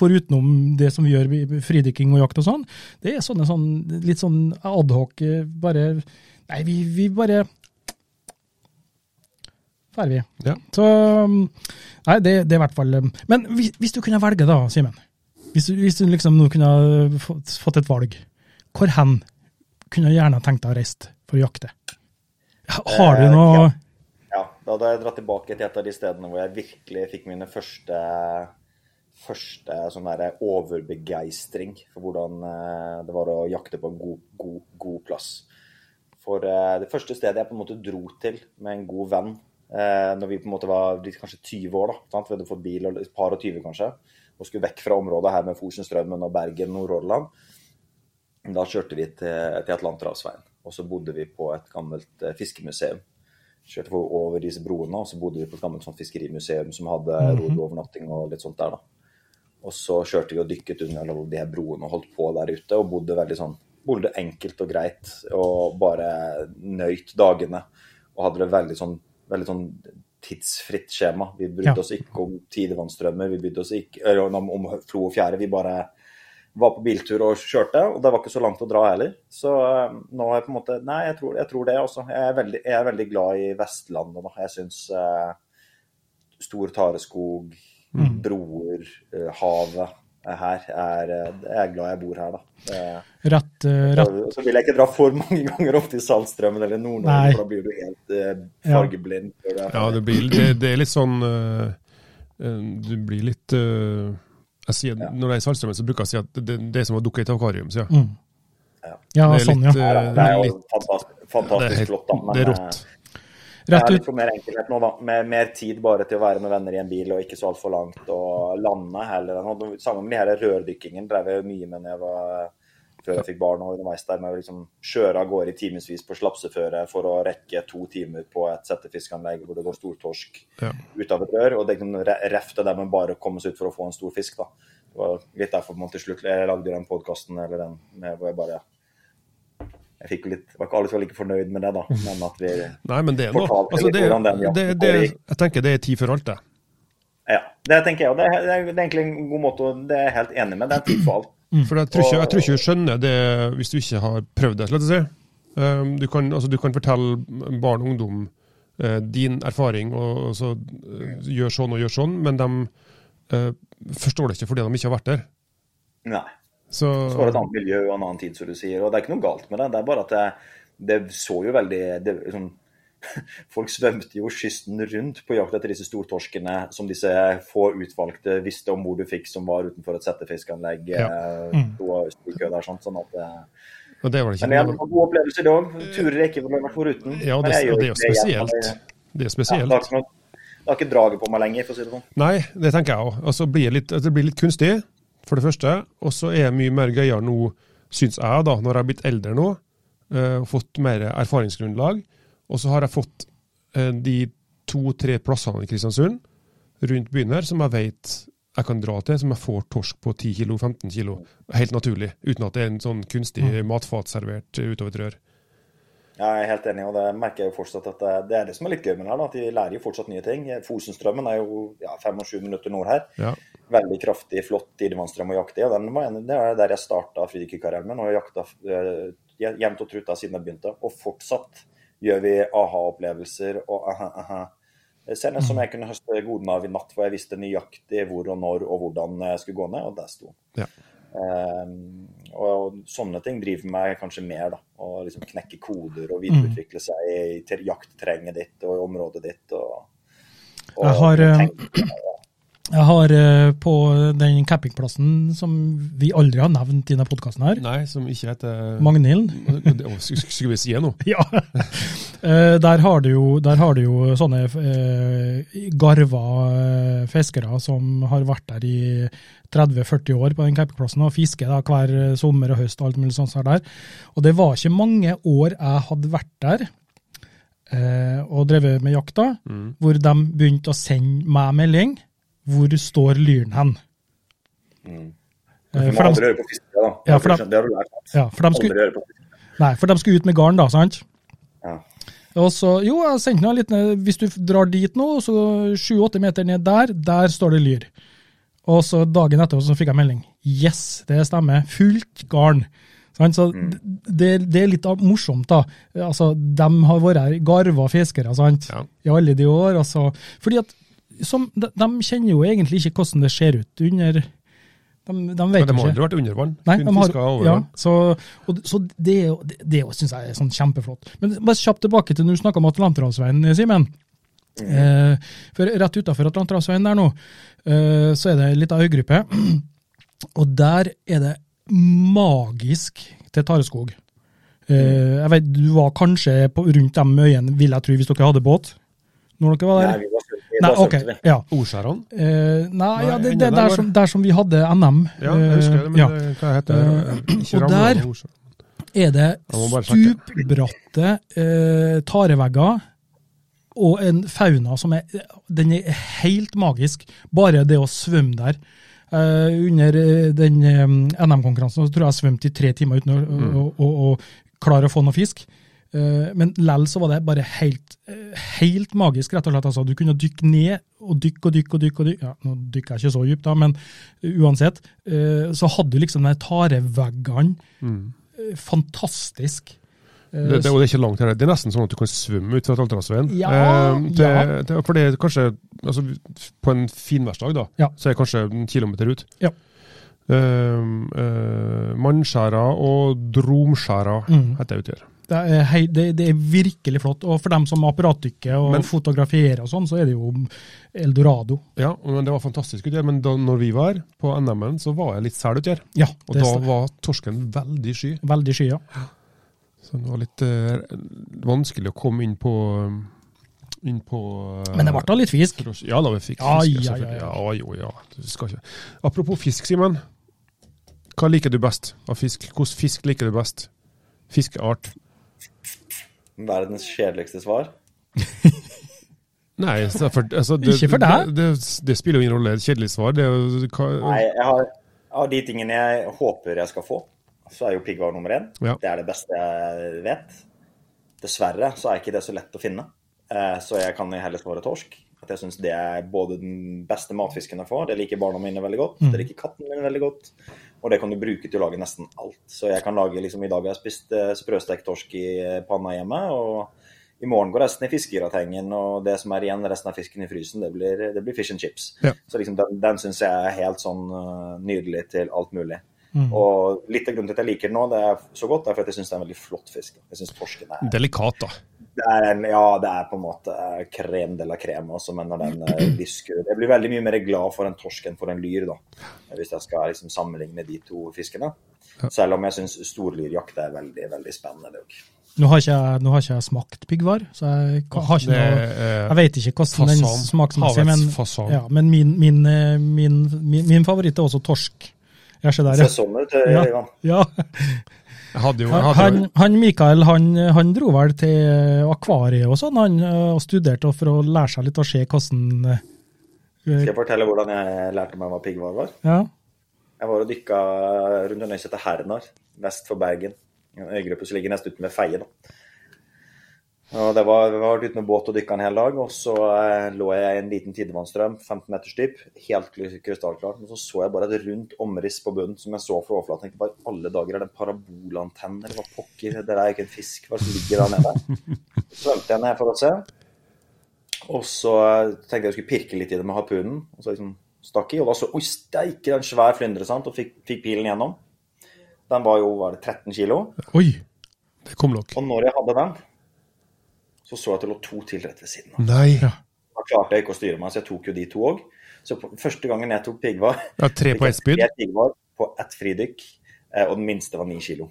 det som vi gjør i fridykking og jakt og sånn, det er sånne sånn litt sånn adhoc eh, Bare Nei, vi, vi bare Drar vi. Ja. Så um, Nei, det, det er i hvert fall um, Men hvis, hvis du kunne velge, da, Simen. Hvis, du- hvis du liksom nå kunne fått, fått et valg, hvor hen kunne du gjerne tenkt deg å reise for å jakte? Har du Eh, noe ja. Ja, da hadde jeg dratt tilbake til et av de stedene hvor jeg virkelig fikk mine første, første sånn der overbegeistring for hvordan eh, det var å jakte på en god, god, god plass. For eh, det første stedet jeg på en måte dro til med en god venn, eh, når vi på en måte var kanskje 20 år, da, sant? vi hadde fått bil, og et par og 20 kanskje, og skulle vekk fra området her med Fosenstrømmen og Bergen, Nordhordland, da kjørte vi til, til Atlanterhavsveien, og så bodde vi på et gammelt eh, fiskemuseum kjørte over disse broene, og så bodde vi på et gammelt sånt fiskerimuseum som hadde rodeovernatting og litt sånt der, da. Og så kjørte vi og dykket under de her broene og holdt på der ute, og bodde veldig sånn Bodde enkelt og greit, og bare nøyt dagene. Og hadde det veldig sånn, veldig sånn tidsfritt skjema. Vi brydde Ja. oss ikke om tidevannsstrømmer, vi brydde oss ikke eller om, om flo og fjære. Vi bare var på biltur og kjørte, og det var ikke så langt å dra heller. Så eh, nå har jeg på en måte Nei, jeg tror, jeg tror det også. Jeg er, veldig, jeg er veldig glad i Vestlandet nå. Jeg syns eh, stor tareskog, broer, eh, havet her er eh, Jeg er glad jeg bor her, da. Ratt, rett, eh, rett så, vil jeg ikke dra for mange ganger opp til Saltstraumen eller. Nord-Norge, for da blir du helt eh, Ja. fargeblind. er Ja, det, blir, det, det er litt sånn Du blir litt jeg sier, Ja. Når jeg er i Saltstraumen, så bruker jeg å si at det, det er som å dukke i et akvarium. sier jeg. Mm. Ja. Ja, Det er sånn, litt, ja. det er jo litt- fantastisk, det fantastisk er, helt, flott, da. men, det er eh, ut. Det er litt mer enkelhet nå, da. Med mer tid bare til å være med venner i en bil og ikke så altfor langt. Og lande heller Sammen med de her rørdykkingen drev jeg mye med når jeg var før jeg fikk barn og underveis der med å liksom kjøre av gårde i timevis på slapseføre for å rekke to timer på et settefiskanlegg hvor det går stortorsk Ja. ut av et rør. Og det kunne refte der man bare komme seg ut for å få en stor fisk, da. Det var litt derfor man til slutt jeg lagde den podkasten eller den med hvor jeg bare jeg fikk litt, var ikke alle som var like fornøyd med det, da. Men at vi Nei, men det er noe altså, det, hvordan den det, det. Jeg tenker det er tid for alt, det. Ja, det tenker jeg. Og det er, det er egentlig en god måte å Det er jeg helt enig med. Det er tid for alt. For jeg tror, ikke, jeg tror ikke du skjønner det hvis du ikke har prøvd det. slett å si. Um, Du kan, altså, du kan fortelle barn og ungdom eh, din erfaring, og, og så eh, gjør sånn og gjør sånn, men de eh, forstår det ikke fordi de ikke har vært der. Nei. Så, Så var det et annet miljø og en annen tid, som du sier. Og det er ikke noe galt med det. Det er bare at det, det så jo veldig det, sånn, folk svømte jo kysten rundt på jakt etter disse stortorskene som disse få utvalgte visste om hvor du fikk, som var utenfor et settefiskanlegg. Ja. eh, Mm. der, sånn, sånn at Og det var det ikke Men jeg noe- har god opplevelse i dag. Turer jeg ikke ville vært foruten. Ja, det, og det er jo spesielt. Det er spesielt. Ja, det har ikke draget på meg lenger, for å si det sånn. Nei, det tenker jeg òg. Altså, blir det det blir litt kunstig, for det første. Og så er jeg mye mer gøyere nå, syns jeg, da, når jeg har blitt eldre nå, Uh, og fått mer erfaringsgrunnlag. Og så har jeg fått uh, de to-tre plassene i Kristiansund rundt byen her som jeg vet jeg kan dra til, som jeg får torsk på 10 kilo, 15 kilo. Helt naturlig, uten at det er en sånn kunstig matfat servert utover et rør. Ja, Jeg er helt enig, og det merker jeg jo fortsatt at det, er det som er litt gøy med det her. at De lærer jo fortsatt nye ting. Fosenstrømmen er jo ja, 25 minutter nord her. Ja. Veldig kraftig, flott tidevannsstrøm å jakte i. og den Det er der jeg starta fridykerkarrieren min, og jakta eh, jevnt og trutt siden jeg begynte. Og fortsatt gjør vi aha-opplevelser og aha, aha. Senest som jeg kunne høste godene av i natt, hvor jeg visste nøyaktig hvor og når og hvordan jeg skulle gå ned, og der sto Ja. Um, og sånne ting driver meg kanskje mer, da. Å liksom knekke koder og videreutvikle seg i ter- jaktterrenget ditt og i området ditt. Og, og Jeg har, eh, tenke- Jeg har eh, på den campingplassen som vi aldri har nevnt i denne podkasten her, Nei, som ikke heter Magnhilden. Skulle vi si nå? Ja. Eh, der, har du jo, der har du jo sånne eh, garva fiskere som har vært der i 30-40 år på den campingplassen og fisker da, hver sommer og høst og alt mulig sånt her der. Og det var ikke mange år jeg hadde vært der eh, og drevet med jakta, Mm. hvor de begynte å sende meg melding. Hvor står lyren hen? Mm. Eh, for de, aldri høre på fiske, da. Ja, for de- det har du lært. ja, for de skulle, nei, for de skulle ut med garn, da, sant? Ja. Og så, jo, jeg sendte noe litt ned. Hvis du drar dit nå, så sju-åtte meter ned der, der står det lyr. Og så dagen etter så fikk jeg melding. Yes, det stemmer. Fullt garn. Sant? Så det, det er litt av- morsomt, da. Altså, de har vært garva fiskere sant? Ja. i alle de år. Altså. Fordi at som, de, de kjenner jo egentlig ikke hvordan det ser ut under De, de vet Men de har aldri vært under vann. Nei, de har, ja, så, og, så det, det, det syns jeg er sånn kjempeflott. Men bare kjapt tilbake til når du snakka om Atlanterhavsveien, Simen. Eh, for rett utafor Atlanterhavsveien der nå, eh, så er det ei lita øygruppe. Og der er det magisk til tareskog. Eh, jeg vet, Du var kanskje på, rundt de øyene, vil jeg tro, hvis dere hadde båt? Når dere var der? Nei, vi var Nei, ok, ja. Ordskjærene? Uh, nei, ja, det, det, der, som, der som vi hadde NM. Ja, jeg husker det, men eh, ja. hva heter det? Eh, Ikke og der- er det stupbratte uh, tarevegger og en fauna som er Den er helt magisk. Bare det å svømme der. Uh, under eh, den um, NM-konkurransen så tror jeg jeg svømte i tre timer uten å, Mm. å, å, å klare å få noe fisk. Eh, men lell så var det bare helt, eh, helt magisk, rett og slett. Altså, du kunne dykke ned og dykke og dykke og dykke. og dykke. Ja, nå dykker jeg ikke så dypt, da, men uansett. eh, så hadde du liksom de tareveggene. Mm. fantastisk. Det, det, og det er ikke langt her. Det er nesten sånn at du kan svømme ut fra Atlanterhavsveien. Ja, Eh, ja. for det er kanskje altså, På en finværsdag da, Ja. så er det kanskje en kilometer ut. Ja. Eh, eh, Mannskjæra og Dromskjæra Mm. heter det ute her. Det er, hei, det, det er virkelig flott. Og for dem som apparatdykker og Men- fotograferer og sånn, så er det jo eldorado. Ja, men Det var fantastisk utgjør. Men da når vi var her, på NM-en, så var jeg litt sel ute her. Ja, Og da var torsken veldig sky. veldig sky, ja. Så det var litt uh, vanskelig å komme inn på inn på eh, Men det ble da litt fisk. Ja da, vi fikk Ja, fisk. ja, ja, ja, ja, jo, ja. Du skal ikke. Apropos fisk, Simen. Hva liker du best av fisk? Hvilken fisk liker du best? Fiskeart? Verdens kjedeligste svar. Nei, for, altså, det, Ikke for deg. Det, det, det spiller jo ingen rolle. Et kjedelig svar. Det er jo Nei, jeg har, av de tingene jeg håper jeg skal få, så er jo piggvar nummer én. Ja. Det er det beste jeg vet. Dessverre så er ikke det så lett å finne. Eh, Så jeg kan heller svare torsk. At jeg syns det er både den beste matfisken jeg får. Det liker barna mine veldig godt. Mm. Det liker katten min veldig godt. Og det kan du bruke til å lage nesten alt. Så jeg kan lage liksom I dag har jeg spist eh, sprøstekt torsk i eh, panna hjemme. og i morgen går resten i fiskegratengen, og det som er igjen, resten av fisken i frysen, det blir, det blir fish and chips. Ja. Så liksom den, den syns jeg er helt sånn eh, nydelig til alt mulig. Og litt av grunnen til at jeg liker den nå, det er så godt, er for at jeg syns det er en veldig flott fisk. Jeg synes torsken er Delikat, da. Det er en, ja, det er på en måte krem de la creme også, men når den eh, visker Jeg blir veldig mye mer glad for en torsk enn for en lyr, da. Hvis jeg skal liksom sammenligne de to fiskene. Selv om jeg syns storlyrjakt er veldig, veldig spennende. det. Nå har ikke jeg, nå har ikke jeg smakt piggvar, så jeg har ikke Det noe Jeg vet ikke hvordan den smaker, smaksmessig men, ja, men min, min, eh, min, min, min favoritt er også torsk. Jeg ser der, Ser ja. sånn ut, eh, Ja. Ivan. ja. Hadde jo, hadde han, han Mikael han, han dro vel til akvariet og sånn, han og studerte for å lære seg litt å se hvordan eh, Skal jeg fortelle hvordan jeg lærte meg hva piggvar var? Ja. Jeg var og dykka rundt en øy som heter Hernar, vest for Bergen. En øygruppe som ligger nesten uten ved Feie. da. Og det var, Vi var ute med båt og dykka en hel dag, og så eh, lå jeg i en liten tidevannsstrøm, 15 meters dyp, helt kry- krystallklart. Og så så jeg bare et rundt omriss på bunnen som jeg så fra overflaten. Jeg tenkte bare alle dager er det en parabolantenne, eller hva pokker, det der er ikke en fisk, hva er som ligger der nede? Så svømte jeg ned for å se. Og så eh, tenkte jeg jeg skulle pirke litt i det med harpunen. Og så liksom stakk i, og da så Oi, steike, en svær flyndre, sant? Og fikk, fikk pilen gjennom. Den var jo var det 13 kilo. Oi. Det kom nok. Og når jeg hadde den, så så jeg at det lå to til rett ved siden av. Nei. Ja. Da klarte jeg ikke å styre meg, så jeg tok jo de to òg. Så på, første gangen jeg tok piggvar, Ja, tre på ett spyd. tre piggvar på ett fridykk, eh, og den minste var ni kilo.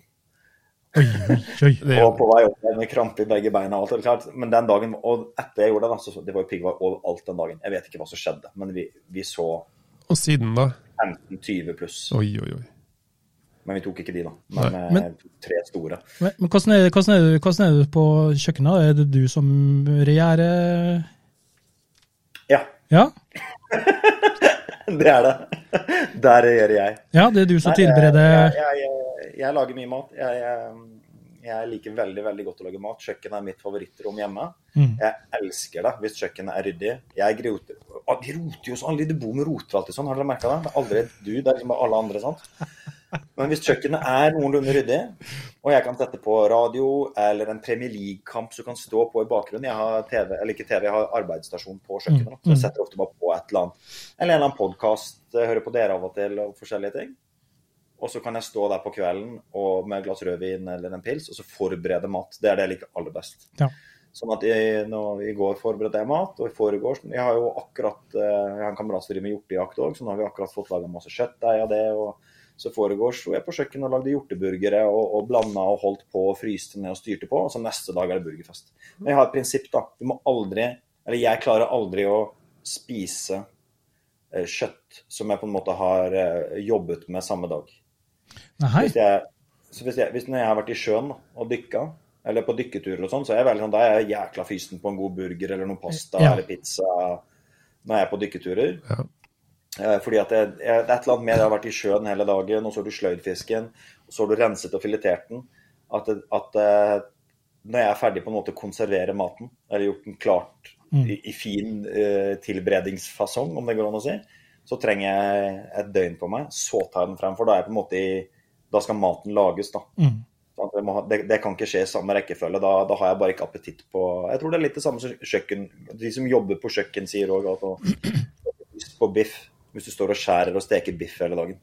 Oi, oi, oi. Og på vei opp med krampe i begge beina og alt. er det klart. Men den dagen, og etter jeg gjorde det, da, så det var jo piggvar overalt den dagen. Jeg vet ikke hva som skjedde, men vi, vi så og siden, da? 15-20 pluss. Oi, oi, oi. Men vi tok ikke de, da. Men, eh, Men- tre store. Men, men hvordan, er, hvordan, er hvordan er det, på kjøkkenet? Er det du som regjerer Ja, Ja? det er det. Der regjerer jeg. ja, det er du som Nei, tilbereder Jeg, jeg, jeg, jeg lager mye mat. Jeg, liker veldig veldig godt å lage mat. Kjøkkenet er mitt favorittrom hjemme. Mm. Jeg elsker det hvis kjøkkenet er ryddig. Jeg groter De roter jo sånn. De bor med roter alltid sånn. Har dere merka det? Det er aldri du, det er liksom bare alle andre. sant? Men hvis kjøkkenet er noenlunde ryddig, og jeg kan sette på radio eller en Premier League-kamp som kan stå på i bakgrunnen Jeg har TV, eller ikke TV, jeg har arbeidsstasjon på kjøkkenet. Så jeg setter ofte bare på et eller annet. Eller en eller annen podkast. Hører på dere av og til og forskjellige ting. Og så kan jeg stå der på kvelden og med et glass rødvin eller en pils og så forberede mat. Det er det jeg liker aller best. Ja. Sånn at jeg, nå, I går forberedte jeg mat, og i foregårs Jeg har jo akkurat eh, Jeg har en kamerat som driver med hjortejakt òg, så nå har vi akkurat fått laga masse kjøttdeig av det. og så foregårs sto jeg på kjøkkenet og lagde hjorteburgere og, og blanda og holdt på og fryste ned og styrte på. Og så neste dag er det burgerfest. Men jeg har et prinsipp, da. Du må aldri Eller jeg klarer aldri å spise eh, kjøtt som jeg på en måte har eh, jobbet med samme dag. Nei. Hvis, jeg, så hvis, jeg, hvis når jeg har vært i sjøen og dykka, eller på dykketurer og sånn, så er jeg veldig sånn, da er jeg jækla fysen på en god burger eller noe pasta Ja. eller pizza når jeg er på dykketurer. Ja. Eh, Fordi at det, det er et eller annet med jeg har vært i sjøen hele dagen, og så har du sløyd fisken, og så har du renset og filetert den, at, at eh, når jeg er ferdig på en måte å konservere maten, eller gjort den klart i, i fin uh, tilberedingsfasong, om det går an å si, så trenger jeg et døgn på meg. Så tar jeg den frem, for da er jeg på en måte i Da skal maten lages, da. Mm. Det, må, ha- det, det kan ikke skje i samme rekkefølge. Da, da har jeg bare ikke appetitt på Jeg tror det er litt det samme som kjøkken De som jobber på kjøkken, sier òg at å- lyst på biff hvis du står og skjærer og steker biff hele dagen.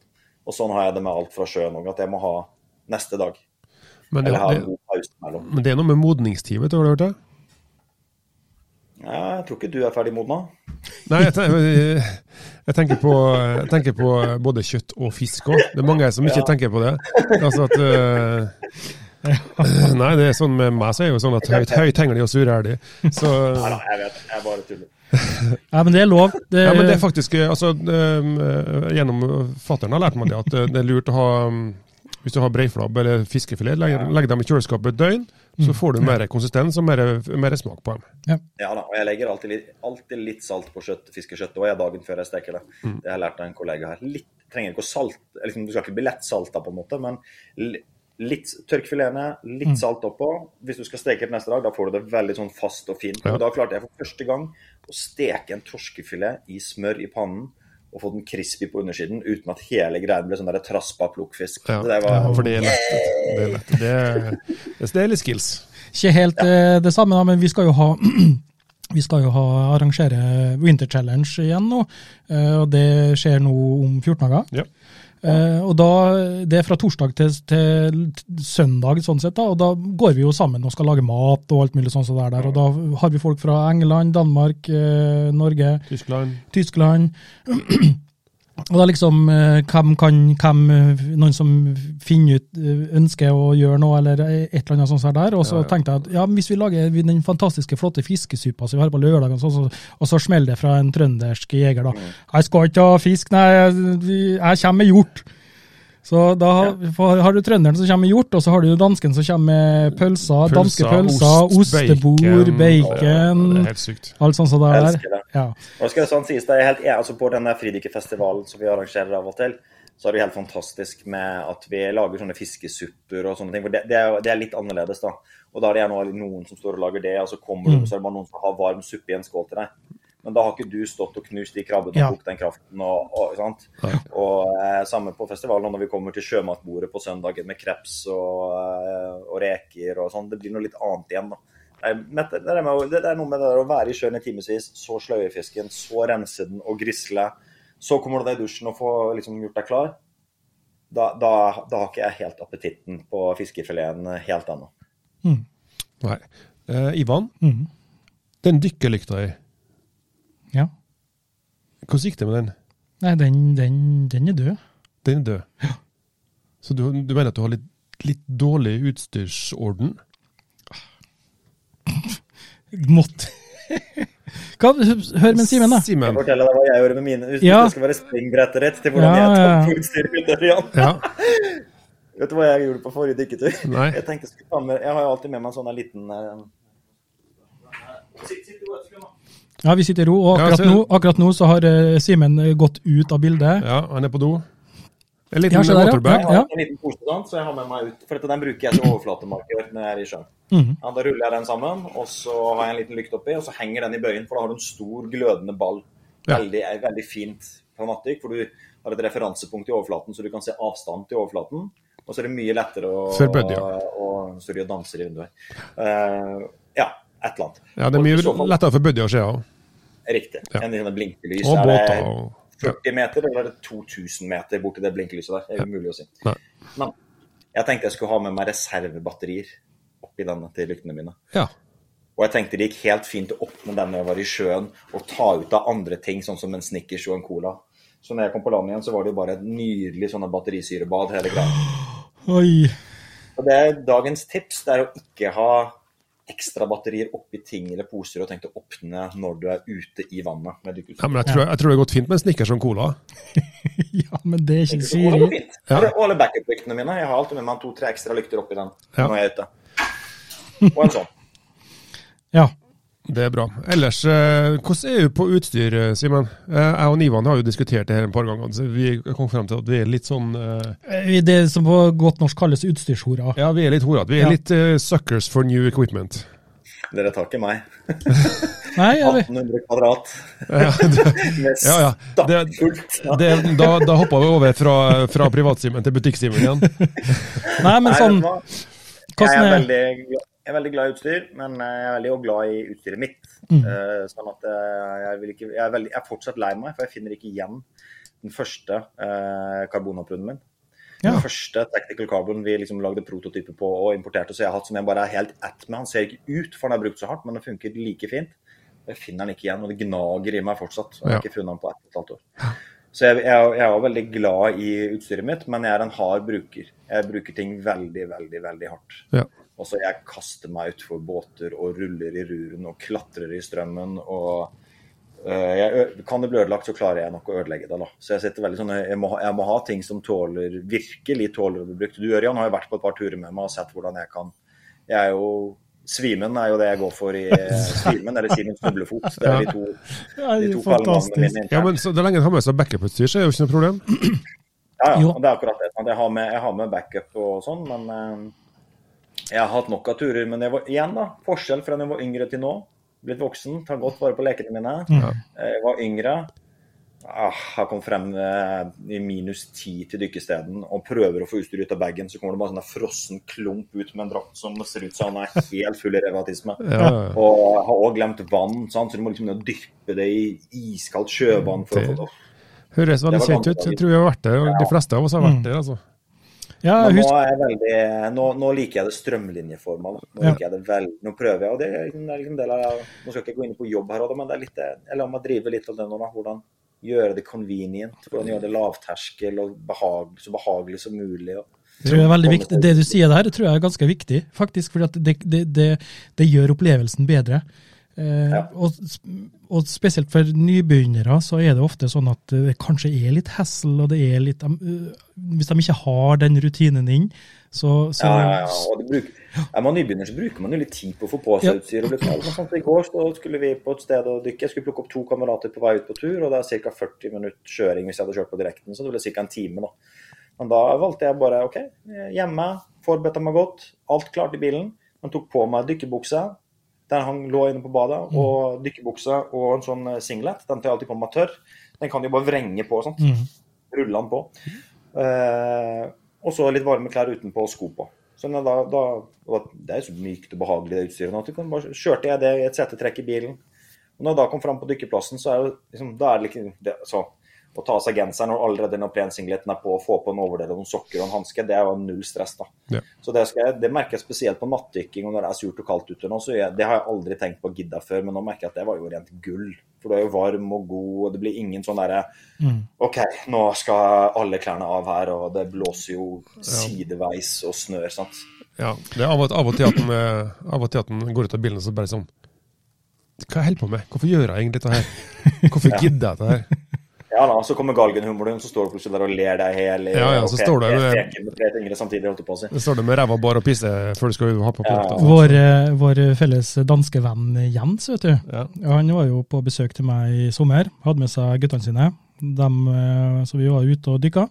Og sånn har jeg det med alt fra sjøen òg, at jeg må ha neste dag. Men det, Eller ha en god pause mellom. men det er noe med modningstid, vet du, har du hørt det? Ja, jeg tror ikke du er ferdig modna. Nei, jeg, tenker, jeg, tenker på, jeg tenker på både kjøtt og fisk òg. Det er mange som ikke Ja. tenker på det. Altså at uh, Nei, det er sånn med meg så er det jo sånn at høyt, høyt henger de og surrer de. Så Nei jeg vet, jeg bare tuller. Ja, men det er lov. Det, Ja, men det er faktisk øh, altså, øh, Gjennom fattern har lært meg det at øh, det er lurt å ha Hvis du har breiflabb eller fiskefilet, legg, legg dem i kjøleskapet et døgn, så får du mer konsistens og mer, mer smak på dem. Ja da, og jeg legger alltid alltid litt salt på kjøtt, fiskekjøttet òg jeg dagen før jeg steker det. Det har jeg lært av en kollega her. Litt, trenger ikke å salte, liksom, Du skal ikke bli lett salta, på en måte, men litt tørk filetene, litt salt oppå. Hvis du skal steke det neste dag, da får du det veldig sånn fast og fint. Ja. Og da klarte jeg for første gang å steke en torskefilet i smør i pannen. Og få den crispy på undersiden uten at hele greia ble sånn der traspa plukkfisk. Ja, Det var, ja, for det er lett. Det. Det er, det er litt skills. Ikke helt ja. det samme, da, men vi skal jo ha vi skal jo ha, arrangere Winter Challenge igjen nå, eh, og det skjer nå om 14 dager. Ja. Eh, og da, Det er fra torsdag til, til søndag, sånn sett, da, og da går vi jo sammen og skal lage mat og alt mulig sånn som det er der. Og da har vi folk fra England, Danmark, eh, Norge, Tyskland. Tyskland. Og da liksom, eh, hvem kan, hvem, eh, Noen som finner ut, eh, ønsker å gjøre noe, eller et eller annet sånt der. Og så Ja, ja. tenkte jeg at ja, hvis vi lager den fantastiske, flotte fiskesuppa som vi har på lørdagen, så, så, og så smeller det fra en trøndersk jeger, da. Jeg skal ikke ha fisk, nei, jeg kommer med hjort. Så da får- har du trønderen som kommer med hjort, og så har du dansken som kommer med pølser, danske pølser, ost, ostebord, bacon. bacon, Ja, helt sykt. alt sånt som det er der. elsker det. Ja. Og skal det sånn sies, det er helt, jeg, altså På denne fridykkerfestivalen som vi arrangerer av og til, så er det helt fantastisk med at vi lager sånne fiskesupper og sånne ting. For det, det, er, det er litt annerledes, da. Og da er det gjerne noen som står og lager det, og så kommer du, og så er det bare noen som har varm suppe i en skål til deg. Men da har ikke du stått og knust de krabbene Ja. og kokt den kraften. Og, og, sant? og eh, Samme på festivalen, når vi kommer til sjømatbordet på søndagen med kreps og, eh, og reker og sånn. Det blir noe litt annet igjen, da. Det er, med- det, er med, det er noe med det der å være i sjøen i timevis, så sløye fisken, så rense den og grisle. Så kommer du deg i dusjen og får liksom gjort deg klar. Da, da, da har ikke jeg helt appetitten på fiskefileten helt ennå. Nei. Eh, Ivan, mm. den dykkerlykta di, ja. hvordan gikk det med den? Nei, den, den, den er død. Den er død. Ja. Så du, du mener at du har litt, litt dårlig utstyrsorden? Måtte Hva, Hør med Simen, da. Jeg forteller deg hva jeg gjorde med mine. Hvis Ja. det skal være springbrettet ditt til hvordan Ja, jeg ja, tok utstyret mitt. Ja. Vet du hva jeg gjorde på forrige dykketur? Nei. Jeg tenkte jeg skulle ta med Jeg har jo alltid med meg en sånn liten eh, Ja, vi sitter i ro, og akkurat, ja, nå, akkurat nå så har eh, Simen eh, gått ut av bildet. ja, han er på do. En liten ja. waterbag. Ja. en liten pose, så jeg har med meg ut. For dette, den bruker jeg til overflatemarkør når jeg er i sjøen. Mhm. Ja, da ruller jeg den sammen, og så har jeg en liten lykt oppi, og så henger den i bøyen, for da har du en stor glødende ball. Ja. Veldig, er veldig fint pragmatikk, for du har et referansepunkt i overflaten, så du kan se avstand til overflaten. Og så er det mye lettere å, For Buddy, ja. å Sorry, å danse i vinduet. Uh, ja, et eller annet. Ja, det er mye fall- lettere for Buddy å se av. Riktig. Ja. En sånn blinkelys. Og Er båter. og- 40 meter, eller er det 2000 meter borti det blinkelyset der? Det er umulig å si. Nei. Men jeg tenkte jeg skulle ha med meg reservebatterier oppi denne til lyktene mine. Ja. Og jeg tenkte det gikk helt fint å åpne den når jeg var i sjøen, og ta ut av andre ting, sånn som en Snickers og en Cola. Så når jeg kom på land igjen, så var det jo bare et nydelig sånne batterisyrebad, hele greia. Oi. Og det er dagens tips, det er å ikke ha ekstra batterier oppi ting eller poser og tenkt å åpne når du er ute i vannet med ja, men jeg tror, jeg tror det har gått fint med en Snickers og Cola. Ja, men det er ikke Så fint. Ja. Og alle backup-lyktene mine. Jeg har alltid med meg to-tre ekstra lykter oppi den Ja. når jeg er ute. Og en sånn. Ja. Det er bra. Ellers, eh, hvordan er du på utstyr, eh, Simen? Eh, jeg og Nivan har jo diskutert det her et par ganger. så Vi kom frem til at vi er litt sånn Eh, Det som på godt norsk kalles utstyrshorer. Ja, vi er litt horete. Vi er Ja. litt uh, suckers for new equipment. Dere tar ikke meg. Nei, ja, vi... 1800 kvadrat Ja, det, Ja, ja. Det- det, da da hoppa vi over fra, fra privat-Simen til butikk-Simen igjen. Nei, men sånn hvordan? Jeg er, veldig, gla- jeg er veldig glad i utstyr, men jeg er veldig også glad i utstyret mitt. Mm. Uh, sånn at eh, jeg, ikke, jeg, er veldig, jeg er fortsatt lei meg, for jeg finner ikke igjen den første uh, karbonaprunen min. Ja. Den første Tactical Carbon vi liksom lagde prototyper på og importerte, så jeg har hatt som jeg bare er helt at med. Han ser ikke ut, for han er brukt så hardt, men den funker like fint. Jeg finner den ikke igjen, og det gnager i meg fortsatt. Jeg har Ja. ikke funnet den på ett og et halvt år. Så jeg, jeg, jeg er veldig glad i utstyret mitt, men jeg er en hard bruker. Jeg bruker ting veldig, veldig, veldig hardt. Ja. Og så jeg kaster meg utfor båter og ruller i ruren og klatrer i strømmen. og øh, jeg, Kan det bli ødelagt, så klarer jeg nok å ødelegge det. da. Så Jeg setter veldig sånn, jeg må, ha- jeg må ha ting som tåler, virkelig tåler å bli brukt. Du Ørjan, har jo vært på et par turer med meg og sett hvordan jeg kan Jeg er jo Svimen er jo det jeg går for i Svimen, eller Simen Snublefot. Det er de to, Ja, de to er kallenavnene mine. Ja, men så det lenge å har med seg backup-utstyr, så er det jo ikke noe problem. Ja, ja, Jo. det er akkurat det. Jeg har med, jeg har med backup og sånn, men eh, jeg har hatt nok av turer. Men jeg var, igjen, da, forskjell fra da jeg var yngre til nå. Blitt voksen, tar godt vare på lekene mine. Ja. Jeg var yngre. Ah, har kommet frem eh, i minus ti til dykkesteden og prøver å få utstyr ut av bagen, så kommer det bare sånn en frossen klump ut med en drakt som ser ut som han er helt full i revmatisme. Ja, ja. Og har òg glemt vann, sant? så du må liksom dyppe det i iskaldt sjøvann. for å få det Høres veldig kjent ut. Jeg tror vi har vært der. og De fleste av oss har vært Mm. der, altså. Ja, Men nå, jeg veldig, nå, nå liker jeg det strømlinjeforma. Nå Ja. jeg det vel, nå prøver jeg, og det er liksom en del av, Nå skal jeg ikke gå inn på jobb her, men det er litt, det- jeg lar meg drive litt av det nå. da, Hvordan gjøre det convenient. Hvordan gjøre det lavterskel og behag, så behagelig som mulig. og jeg. Det du sier der, tror jeg er ganske viktig, faktisk. For det, det, det, det gjør opplevelsen bedre. Eh, Ja. og, og spesielt for nybegynnere så er det ofte sånn at det kanskje er litt hessel, og det er litt eh, Hvis de ikke har den rutinen inn, så, så Ja, ja, ja. Og det bruker, er man nybegynner, så bruker man jo litt tid på å få på Ja. seg utstyr. og bli klar. Men sånn som I går så skulle vi på et sted og dykke. Jeg skulle plukke opp to kamerater på vei ut på tur, og det er ca. 40 minutter kjøring hvis jeg hadde kjørt på direkten. Så det ble ca. en time, da. Men da valgte jeg bare OK, hjemme, forberedte meg godt, alt klart i bilen. Men tok på meg dykkerbuksa. Den han lå inne på badet. Og dykkerbukse og en sånn eh, singlet. Den tar jeg alltid på meg tørr. Den kan du bare vrenge på. sant? mm. rulle den på. Eh, og så litt varme klær utenpå og sko på. Så da, da, Det er jo så mykt og behagelig det utstyret. at du kan bare, Kjørte jeg det i et setetrekk i bilen. Og når jeg da kom fram på dykkerplassen, så er jo liksom, da er det liksom det, så, Å ta av seg genseren og allerede når plensingleten er på, å få på en overdel og noen sokker og en hanske, det er jo null stress. da. Ja. Så det, jeg, det merker jeg spesielt på nattdykking og når det er surt og kaldt ute nå. så jeg, Det har jeg aldri tenkt på å gidde før, men nå merker jeg at det var jo rent gull. For du er jo varm og god, og det blir ingen sånn derre Mm. OK, nå skal alle klærne av her, og det blåser jo sideveis og snør. sant? Ja, det er av og, av og til at den, eh, av og til at den går ut av bilen og så bare sånn Hva jeg holder på med? Hvorfor gjør jeg egentlig dette her? Hvorfor gidder jeg dette her? Ja da, Så kommer galgenhumoren, så står du plutselig der og ler deg hel Ja, ja, så står du der med-. Så står du med ræva bar og pisser før du skal ha på Ja. plata. Vår, eh, vår felles danske venn Jens, vet du. Han var jo på besøk til meg i sommer. Hadde med seg guttene sine. Dem, eh, så vi var ute og dykka.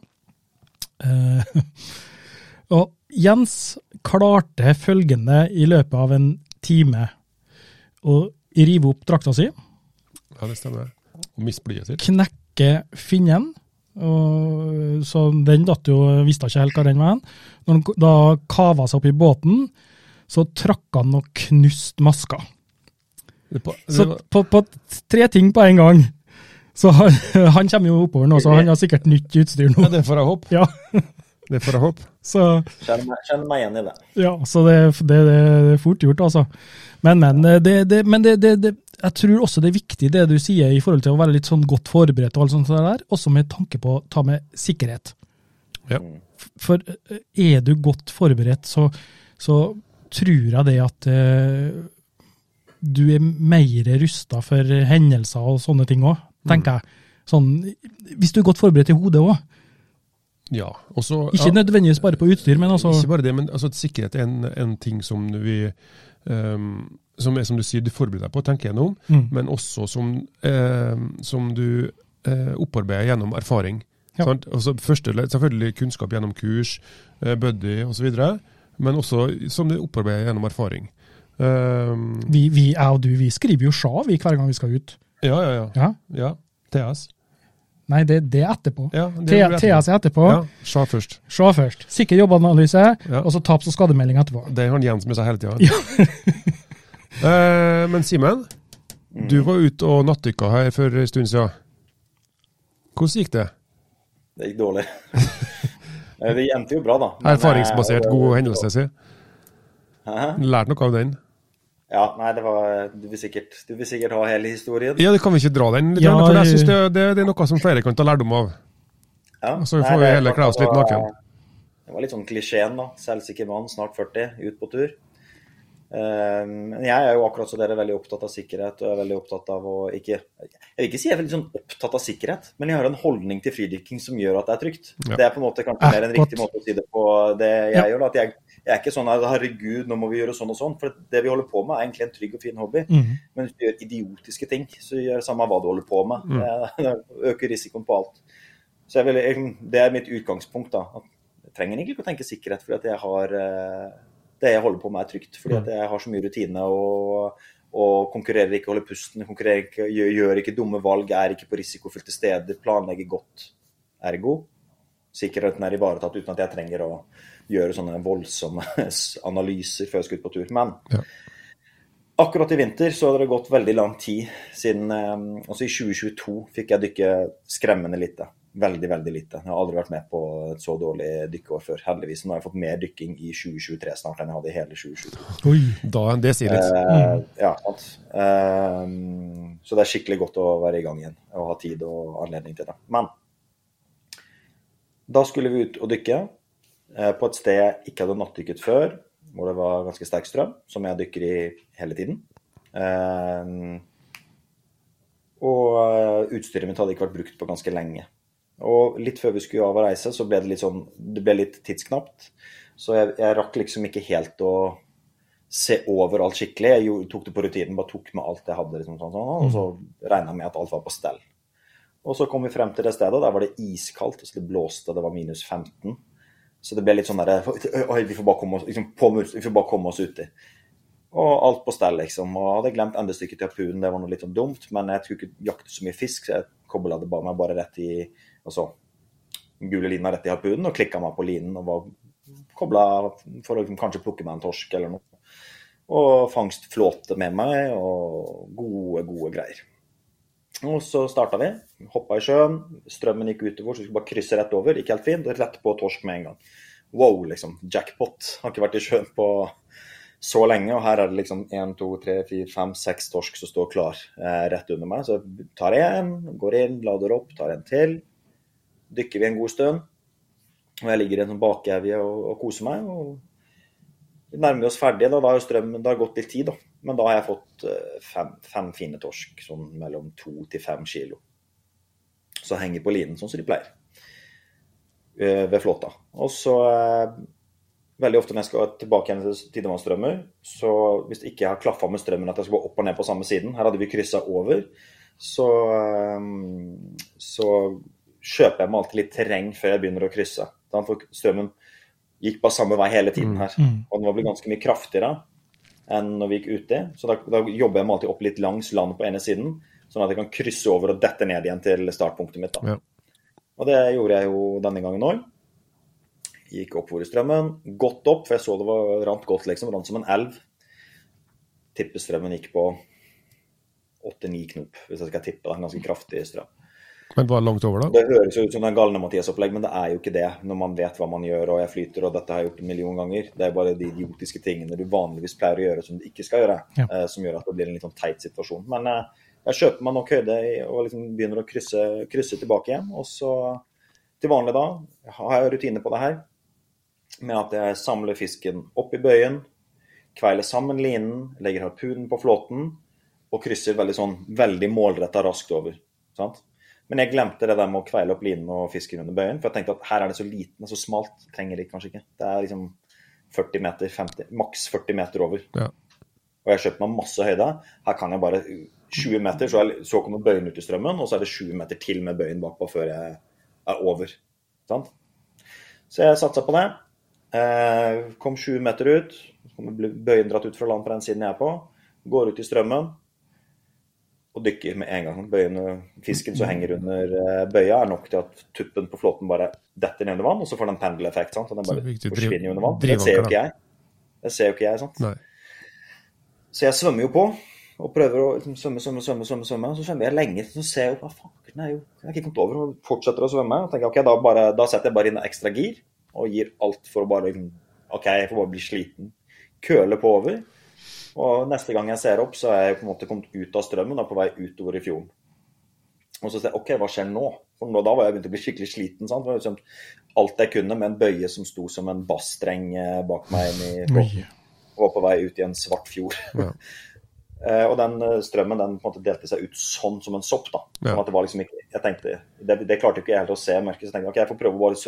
Eh, og Jens klarte følgende i løpet av en time. Å rive opp drakta si, ja, det stemmer. Og miste blyet sitt. Knekke finnen. Og, så den datt jo, visste ikke helt hva den var. Når han da kava seg opp i båten, så trakk han og knuste maska. Det, på, det, Så på, på tre ting på en gang. Så han, han kommer jo oppover nå, så han har sikkert nytt utstyr ja, nå. det får jeg håpe. Ja, Det får jeg håpe. så, Kjenner meg, kjenner meg igjen i det. ja, så det, det, det er fort gjort, altså. Men, men, det, det, men det, det, det, jeg tror også det er viktig det du sier i forhold til å være litt sånn godt forberedt, og alt sånt der, også med tanke på å ta med sikkerhet. Ja. For eh, er du godt forberedt, så, så tror jeg det at eh, du er mer rusta for hendelser og sånne ting òg, tenker jeg. Sånn, hvis du er godt forberedt i hodet òg. Ja. også, Ikke nødvendigvis bare på utstyr, men altså Ikke bare det, men altså, sikkerhet er en, en ting som vi ehm, som er som du sier, du forbereder deg på å tenke gjennom, Mm. men også som, eh, som du eh, opparbeider gjennom erfaring. Ja. Altså, første, selvfølgelig kunnskap gjennom kurs, eh, buddy osv., men også som du opparbeider gjennom erfaring. Ehm, vi, vi, jeg og du, vi skriver jo sja vi hver gang vi skal ut. ja, ja, ja. Ja? ja. TS. Nei, det, det er etterpå. Ja, det er etterpå. TS er etterpå. Ja, sa først. Se først. Sikker jobbanalyse, Ja. og så taps- og skademelding etterpå. Det har Jens med seg hele tida. eh, men Simen, du var ute og nattdykka her for en stund siden. Hvordan gikk det? Det gikk dårlig. Eh, det endte jo bra, da. Men, Erfaringsbasert, eh, god hendelse, si. Lært noe av den? Ja, nei, det var Du vil sikkert, du vil sikkert ha hele historien. Ja, det kan vi ikke dra den litt, Ja, for jeg synes det, det, det er noe som flere kan ta lærdom av. Ja. så Nei, får vi heller kle oss litt naken. Det var litt sånn klisjeen, da. Selvsikker mann, snart 40, ut på tur. Eh, Men jeg er jo akkurat som dere veldig opptatt av sikkerhet, og jeg er veldig opptatt av å ikke Jeg vil ikke si jeg er veldig sånn opptatt av sikkerhet, men jeg har en holdning til fridykking som gjør at det er trygt. Ja. Det er på en måte kanskje mer en riktig måte å si det på. Det jeg Ja. gjør, da, at jeg, jeg er ikke sånn at herregud, nå må vi gjøre sånn og sånn. For det vi holder på med, er egentlig en trygg og fin hobby. Mm. Men hvis du gjør idiotiske ting, så gjør det samme hva du holder på med. Mm. Det øker risikoen på alt. Så jeg vil, jeg, Det er mitt utgangspunkt. da, Jeg trenger egentlig ikke å tenke sikkerhet, fordi at jeg har eh, det jeg holder på med, er trygt. Fordi at jeg har så mye rutine og, og konkurrerer ikke, holder pusten, konkurrerer ikke, gjør, gjør ikke dumme valg, er ikke på risikofylte steder, planlegger godt. Ergo sikkerheten er ivaretatt uten at jeg trenger å gjøre sånne voldsomme analyser før jeg skal ut på tur. Men Ja. Akkurat i vinter så har det gått veldig lang tid siden eh, Altså i 2022 fikk jeg dykke skremmende lite. Veldig, veldig lite. Jeg har aldri vært med på et så dårlig dykkeår før. Heldigvis nå har jeg fått mer dykking i 2023 snart enn jeg hadde i hele 2022. Oi. Da, det sier litt. Eh, ja, sant. Eh, så det er skikkelig godt å være i gang igjen og ha tid og anledning til det. Men da skulle vi ut og dykke eh, på et sted jeg ikke hadde nattdykket før, hvor det var ganske sterk strøm, som jeg dykker i hele tiden. Eh, og eh, utstyret mitt hadde ikke vært brukt på ganske lenge. Og litt før vi skulle av og reise, så ble det litt sånn Det ble litt tidsknapt. Så jeg, jeg rakk liksom ikke helt å se over alt skikkelig. Jeg gjorde, tok det på rutinen, bare tok med alt jeg hadde, liksom, sånn, sånn, og så regna jeg med at alt var på stell. Og så kom vi frem til det stedet, og der var det iskaldt. Så det blåste, det var minus 15. Så det ble litt sånn derre Oi, vi får bare komme oss, liksom, på, vi får bare komme oss uti. Og alt på stell, liksom. Og hadde glemt endestykket til harpunen, det var noe litt sånn dumt. Men jeg skulle ikke jakte så mye fisk, så jeg kobla det bare meg bare rett i Altså gule lina rett i harpunen og klikka meg på linen og var kobla for å liksom, kanskje plukke meg en torsk eller noe. Og fangstflåte med meg og gode, gode greier. Og så starta vi. Hoppa i sjøen. Strømmen gikk utover, så vi skulle bare krysse rett over. Gikk helt fint. Rett på torsk med en gang. Wow, liksom. Jackpot. Har ikke vært i sjøen på så lenge, og her er det liksom 1, 2, 3, 4, 5, 6 torsk som står klar eh, rett under meg. Så jeg tar én, går inn, lader opp, tar en til. Dykker vi en god stund. Og jeg ligger i en sånn bakevje og, og koser meg. og Vi nærmer oss ferdige. Da, da har strømmen det har gått litt tid, da. Men da har jeg fått eh, fem, fem fine torsk, sånn mellom to til fem kilo. Så henger på linen sånn som de pleier eh, ved flåta. Og så eh, veldig ofte når jeg skal tilbake igjen til tidevannsstrømmer, så hvis det ikke har klaffa med strømmen at jeg skal gå opp og ned på samme siden Her hadde vi kryssa over. Så, så kjøper jeg meg alltid litt terreng før jeg begynner å krysse. For strømmen gikk bare samme vei hele tiden her. Og den var blitt ganske mye kraftigere enn når vi gikk uti. Så da, da jobber jeg meg alltid opp litt langs landet på ene siden, sånn at jeg kan krysse over og dette ned igjen til startpunktet mitt. Ja. Og det gjorde jeg jo denne gangen òg. Gikk oppover i strømmen. Godt opp, for jeg så det var rant godt, liksom. Rant som en elv. Tippestrømmen gikk på åtte-ni knop, hvis jeg skal tippe. En ganske kraftig strøm. Men var det langt over, da? Det høres ut som det er galne Mathias-opplegg, men det er jo ikke det når man vet hva man gjør og jeg flyter, og dette har jeg gjort en million ganger. Det er bare de idiotiske tingene du vanligvis pleier å gjøre som du ikke skal gjøre, Ja. eh, som gjør at det blir en litt sånn teit situasjon. Men eh, jeg kjøper meg nok høyde og liksom begynner å krysse, krysse tilbake igjen. Og så til vanlig da har jeg rutine på det her med at jeg samler fisken opp i bøyen, kveiler sammen linen, legger harpunen på flåten og krysser veldig sånn veldig målretta raskt over. sant? Men jeg glemte det der med å kveile opp linen og fisken under bøyen. For jeg tenkte at her er det så liten og så smalt, trenger det kanskje ikke. Det er liksom 40 meter, 50, maks 40 meter over. Ja. Og jeg har kjøpt meg masse høyde. Her kan jeg bare 20 meter, så, jeg, så kommer bøyen ut i strømmen, og så er det 20 meter til med bøyen bakpå før jeg er over. Sant? Så jeg satsa på det. Eh, kom sju meter ut. Kommer bøyen dratt ut fra land på den siden jeg er på. Går ut i strømmen og dykker med en gang. Bøyen, fisken som henger under eh, bøya, er nok til at tuppen på flåten bare detter ned under vann, og så får den pendeleffekt. sant? Og den bare forsvinner under vann. Det ser jo ikke jeg. Det ser jo ikke jeg, sant. Nei. Så jeg svømmer jo på, og prøver å liksom, svømme, svømme, svømme, svømme, svømme. Så svømmer jeg lenge, så ser jeg jo hva faen, Jeg har ikke kommet over, og fortsetter å svømme. Og tenker ok, da, bare, da setter jeg bare inn ekstra gir, og gir alt for å bare OK, jeg får bare bli sliten. Køle på over. Og neste gang jeg ser opp, så er jeg på en måte kommet ut av strømmen og på vei utover i fjorden. Og så ser jeg OK, hva skjer nå? For da var jeg begynt å bli skikkelig sliten. sant? Det var liksom alt jeg kunne med en bøye som sto som en basstreng eh, bak meg inn i. Og var på vei ut i en svart fjord. Ja. Eh, og den eh, strømmen den på en måte delte seg ut sånn som en sopp. da. Ja. Sånn at det var liksom ikke, jeg tenkte, det, det klarte ikke jeg helt å se Merke, så tenkte jeg ok, jeg får prøve å bare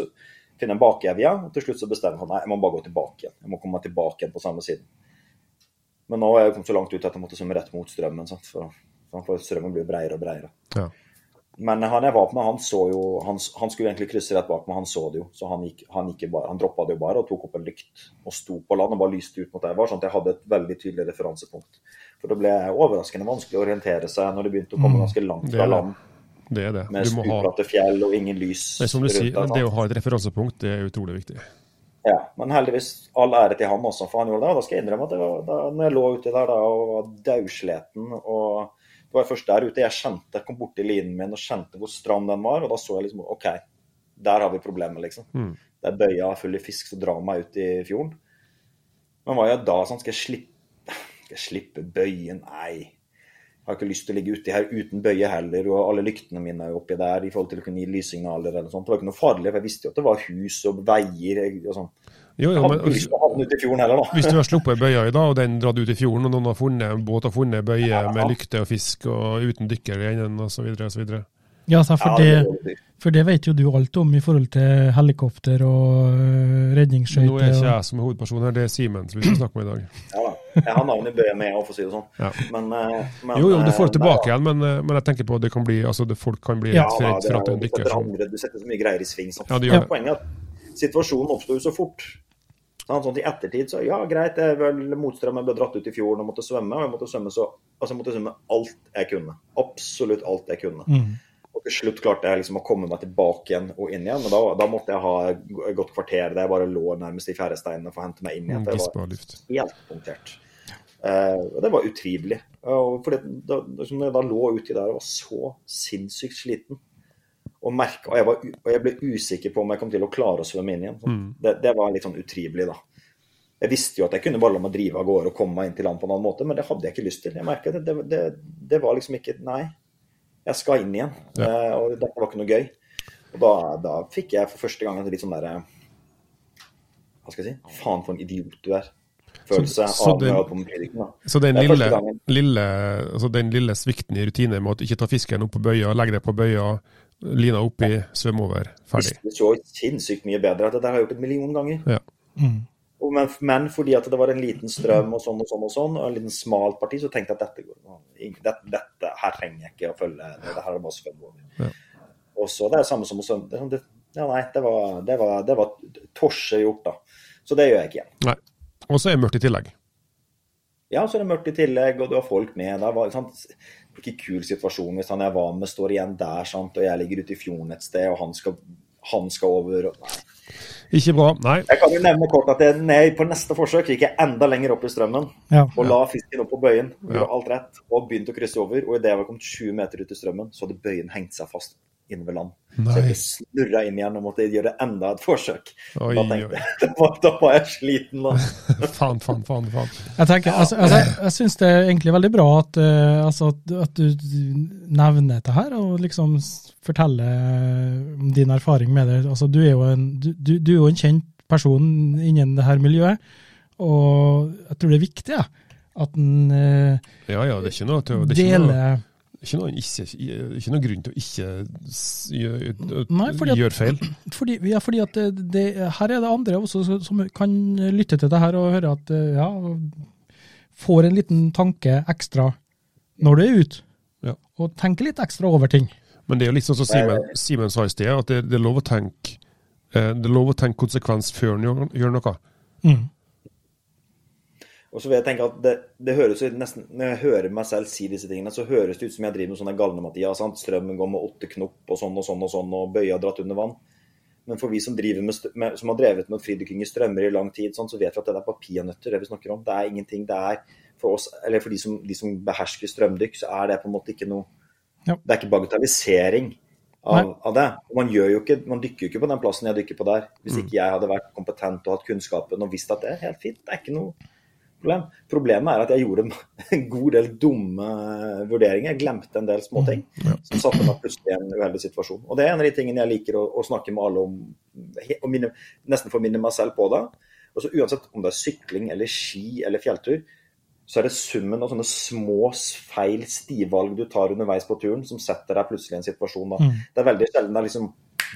finne en bakevje. Og til slutt så bestemmer han nei, jeg må bare gå tilbake igjen. Jeg må komme tilbake igjen på samme siden. Men nå er jeg kommet så langt ut at jeg måtte svømme rett mot strømmen. Sant? For, for strømmen blir bredere og bredere. Ja. Men han jeg var med, han så jo Han, han skulle egentlig krysse rett bak meg, han så det jo. Så han gikk, han gikk bare, han droppa det jo bare og tok opp en lykt og sto på land og bare lyste ut mot der jeg var, sånn at jeg hadde et veldig tydelig referansepunkt. For det ble overraskende vanskelig å orientere seg når det begynte å komme ganske langt Mm. Fra land Det er det. med Du må ha fjell og ingen lys det er som du sier, det å ha et referansepunkt det er utrolig viktig. Ja, men heldigvis all ære til han også, for han gjorde det. Og da skal jeg innrømme at det var, da når jeg lå uti der da, og var daudsleten og Det var først der ute jeg kjente, jeg kom borti linen min og kjente hvor stram den var, og da så jeg liksom OK, der har vi problemet, liksom. Mm. Det er bøya full i fisk som drar meg ut i fjorden. Men hva gjør jeg da? Sånn, skal jeg slippe, skal jeg slippe bøyen? Nei. Har ikke lyst til å ligge uti her uten bøye heller, og alle lyktene mine er jo oppi der i forhold til å kunne gi lyssignaler eller sånt. Det var ikke noe farlig, for jeg visste jo at det var hus og veier og sånn. Jo, jo, men fjorden heller, hvis du har sluppet bøya i dag, og den dratt ut i fjorden, og noen har funnet en båt har funnet bøye Ja. med lykte og fisk og uten dykker i enden osv., osv. Ja, så for, Ja, det det, for det vet jo du alt om i forhold til helikopter og redningsskøyter. Nå er ikke jeg som er hovedperson her, det er Simen som vi skal snakke med i dag. Ja da. Jeg har navnet i bøya med, for å si det sånn. Ja. Men, eh, men Jo, jo, du får det eh, tilbake nei, igjen, men, eh, men jeg tenker på at det kan bli, altså det, folk kan bli Ja, redd da, for at det er dykker setter Du setter så mye greier i sving. Sånn. Ja, det gjør det. Poenget er at situasjonen oppsto jo så fort. Sånn, sånn, I ettertid så ja, greit, jeg vel motstrømmen ble dratt ut i fjorden og måtte svømme. Og jeg måtte svømme så altså jeg måtte svømme alt jeg kunne. Absolutt alt jeg kunne. Mm. Og til slutt klarte jeg liksom å komme meg tilbake igjen og inn igjen. Men da, da måtte jeg ha et godt kvarter der jeg bare lå nærmest i fjæresteinene for å hente meg inn igjen. For jeg var av luft. helt punktert. Eh, og det var utrivelig. For da, som jeg da lå uti der og var så sinnssykt sliten, og, merket, og, og jeg ble usikker på om jeg kom til å klare å svømme inn igjen. Mm. Det, det var litt sånn utrivelig, da. Jeg visste jo at jeg kunne bare la meg drive av gårde og komme meg inn til land på en annen måte, men det hadde jeg ikke lyst til. Jeg merket det, det, det var liksom ikke Nei, jeg skal inn igjen. Eh, og det var ikke noe gøy. Og da, da fikk jeg for første gang litt sånn derre Hva skal jeg si? Faen, for en idiot du er. Følelse Så- så av den- på. Så den lille, lille, altså den lille svikten i rutine med å ikke ta fisken opp på bøya, legge det på bøya, lina oppi, svømme over, ferdig. Det så sinnssykt mye bedre. at Det der har jeg gjort en million ganger. Ja. Mm. Men, men fordi at det var en liten strøm og sånn og sånn, og sånn, og en liten smalt parti, så tenkte jeg at dette går dette, dette her trenger jeg ikke å følge. Det her er bare å svømme over. Ja. Og så det er det samme som å svømme. Det, sånn, det, ja, nei, det var, det var, det var torse gjort, da. Så det gjør jeg ikke igjen. Nei. Og så er det mørkt i tillegg. Ja, så er det mørkt i tillegg, og du har folk med. Det var sant? ikke kul situasjon hvis han jeg var med, står igjen der, sant? og jeg ligger ute i fjorden et sted, og han skal, han skal over. Og... Nei. Ikke bra, nei. Jeg kan jo nevne kort at jeg, nei, på neste forsøk gikk jeg enda lenger opp i strømmen Ja. og la fisken opp på bøyen. Gjorde Ja. alt rett og begynte å krysse over. Og idet jeg var kommet 20 meter ut i strømmen, så hadde bøyen hengt seg fast inne ved land. Så jeg ble snurra inn igjen og måtte gjøre enda et forsøk. Oi, da, tenkte jeg, da, var, da var jeg sliten, da. Faen, faen, faen. faen. Jeg tenker, altså, altså, jeg syns det er egentlig veldig bra at, uh, altså, at, at du nevner dette her, og liksom forteller om din erfaring med det. Altså, du, er jo en, du, du du er jo en kjent person innen det her miljøet, og jeg tror det er viktig ja, at en uh, Ja, ja, det er ikke noe, det er ikke noe, deler ikke noe, ikke, ikke noe grunn til å ikke gjøre, Nei, at- gjøre feil. fordi, ja, fordi at det, det, her er det andre også som- som kan lytte til det her og høre at eh, ja, får en liten tanke ekstra når du er ute, Ja. og tenker litt ekstra over ting. Men det er jo litt sånn som Simen, Simen sa i sted, at det, det er lov å tenke eh, det er lov å tenke konsekvens før en gjør, gjør noe. Mm. Og så vil jeg tenke at det, det høres ut nesten, Når jeg hører meg selv si disse tingene, så høres det ut som jeg driver med sånne galne-Mathias. Strømmen går med åtte knop og sånn og sånn og sånn, og bøya dratt under vann. Men for vi som, med, med, som har drevet med fridykking i strømmer i lang tid, sånn, så vet vi at det er bare peanøtter det vi snakker om. Det er ingenting. Det er for oss, eller for de som, de som behersker strømdykk, så er det på en måte ikke noe Ja. Det er ikke bagatellisering av, av det. Man, gjør jo ikke, man dykker jo ikke på den plassen jeg dykker på der, hvis ikke jeg hadde vært kompetent og hatt kunnskapen og visst at det er helt fint. Det er ikke noe problem. Problemet er at jeg gjorde en god del dumme vurderinger. Jeg glemte en del småting som satte meg plutselig i en uheldig situasjon. Og det er en av de tingene jeg liker å, å snakke med alle om, og minne, nesten forminne minne meg selv på det. Og så Uansett om det er sykling eller ski eller fjelltur, så er det summen av sånne små feil stivalg du tar underveis på turen, som setter deg plutselig i en situasjon. Da. Det er veldig sjelden det er liksom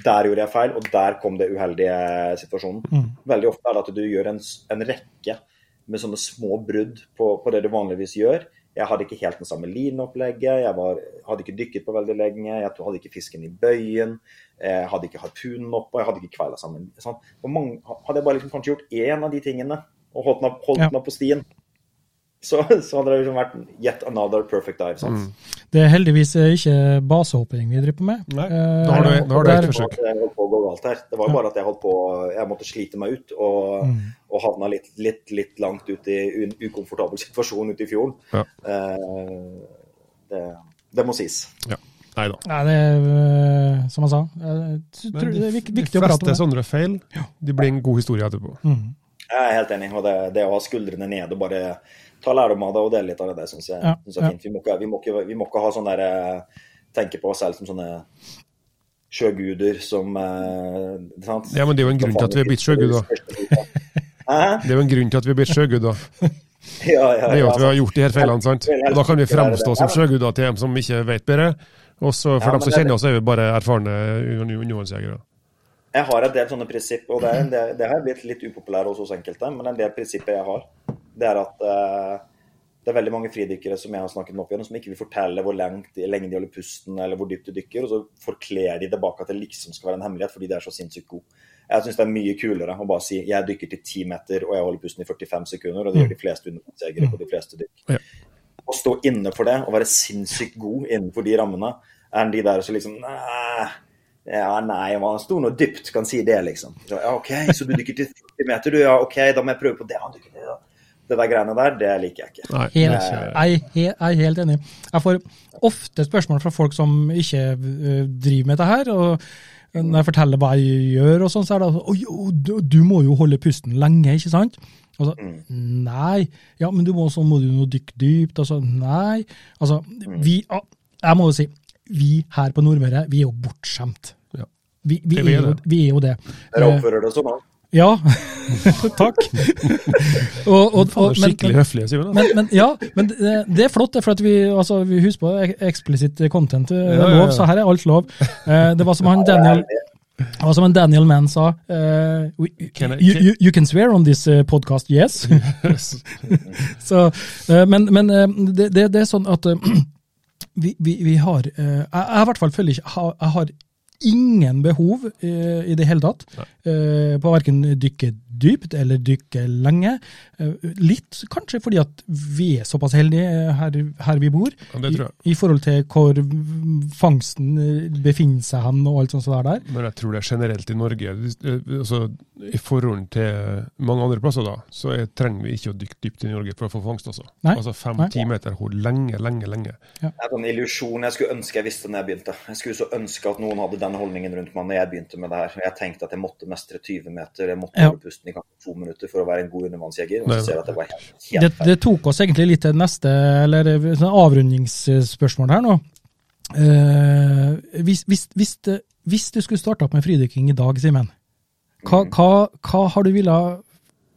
Der gjorde jeg feil, og der kom det uheldige situasjonen. Veldig ofte er det at du gjør en, en rekke med sånne små brudd på, på det du vanligvis gjør. Jeg hadde ikke helt den samme lineopplegget, jeg var, hadde ikke dykket på veldig lenge, jeg hadde ikke fisken i bøyen, jeg hadde ikke harpunen oppe, jeg hadde ikke kveila sammen. Sånn. Mange, hadde jeg bare liksom kanskje gjort én av de tingene og holdt den, opp- holdt den opp på stien, så, så hadde det liksom vært yet another perfect dive. sant? Det er heldigvis eh, ikke basehopping vi driver på med. Nei, Eh, da har du, da har du et forsøk. Det. Det var jo bare at jeg holdt på Jeg måtte slite meg ut og, Mm. og havna litt, litt, litt langt ut i en ukomfortabel situasjon ute i fjorden. Ja. Eh, det, det må sies. Ja. Nei da. Nei, det er eh, som jeg sa. Jeg tror det er vik- de viktig å prate om fleste sånne feil de blir en god historie etterpå. Mm. Jeg er helt enig. og Det, det å ha skuldrene nede og bare ta lærdom av det og dele litt av det, det syns jeg, Ja, synes jeg er fint. Vi må, ikke, vi, må ikke, vi må ikke ha sånn derre Tenke på oss selv som sånne sjøguder som eh? Ja, men det er jo en grunn til at vi er blitt sjøguder. Det er jo en grunn til at vi er blitt sjøguder. Ja, ja, Det er jo at vi har gjort de her feilene, sant? Og da kan vi fremstå som sjøguder til dem som ikke vet bedre. Og så for Ja, dem som kjenner oss, er vi bare erfarne undervannsjegere. Jeg har en del sånne prinsipp, og det, er del, det har blitt litt upopulært hos oss enkelte, men en del prinsipper jeg har, det er at eh, det er veldig mange fridykkere som jeg har snakket med opp igjennom, som ikke vil fortelle hvor lengt, lenge de holder pusten, eller hvor dypt de dykker, og så forkler de det bak at det liksom skal være en hemmelighet, fordi de er så sinnssykt gode. Jeg syns det er mye kulere å bare si jeg dykker til 10 meter, og jeg holder pusten i 45 sekunder, og det gjør de fleste undervannsjegere på de fleste dykk. Ja. Å stå inne for det, og være sinnssykt god innenfor de rammene, enn de der som liksom Nei, ja, nei, man sto nå dypt, kan si det, liksom. Så, ja, OK, så du dykker til 40 meter, du? Ja, OK, da må jeg prøve på det. Han dykker til det, der greiene der, det liker jeg ikke. Nei, Helt, er jeg, jeg er helt enig. Jeg får ofte spørsmål fra folk som ikke eh, driver med dette her. og Når jeg forteller hva jeg gjør, og sånn, så er det at «Oi, du, du må jo holde pusten lenge, ikke sant? Og så, Nei. Ja, men du må, så må du nå dykke dypt. Altså, nei. Altså, vi, ah, jeg må jo si, vi her på Nordmøre, vi er jo bortskjemt. Ja. Vi, vi, er jo, det. vi er jo det. Dere oppfører det sånn òg. Ja, takk. og, og, og, skikkelig høflige, Simen. men, men, ja, men det, det er flott, det, for at vi, altså, vi husker på eksplisitt explicit content Det er Ja, ja, ja. lov, så her er alt lov. Eh, det var som han Daniel det var som en Daniel Mann sa uh, we- Can I- you, you, you can swear on this eh, podcast, yes. så, uh, men men det, det, det er sånn at uh, vi, vi, vi har Jeg jeg i hvert fall føler ikke jeg har ingen behov eh, i det hele tatt. Eh, på verken dykke dypt eller dykke lenge. Eh, litt kanskje fordi at vi er såpass heldige her, her vi bor, Ja. I, i forhold til hvor fangsten eh, befinner seg hen og alt sånt som det er der. Men jeg tror det er generelt i Norge. eh, Altså, I forhold til mange andre plasser, da, så er, trenger vi ikke å dykke dypt i Norge for å få fangst. Altså, Nei. altså Fem-ti meter holder lenge, lenge, lenge. Det er en illusjon jeg skulle ønske jeg visste når jeg begynte. Jeg skulle så ønske at noen hadde den holdningen rundt meg når jeg begynte med det her. Jeg tenkte at jeg måtte mestre 20 meter, jeg måtte Ja. holde pusten i kanskje to minutter for å være en god undervannsjeger. Og så ser jeg at det var helt, Det, helt det tok oss egentlig litt til neste eller eh, sånn avrundingsspørsmål her nå. Eh, hvis, hvis, hvis, det, hvis du skulle starte opp med fridykking i dag, Simen, hva, hva, hva har du ville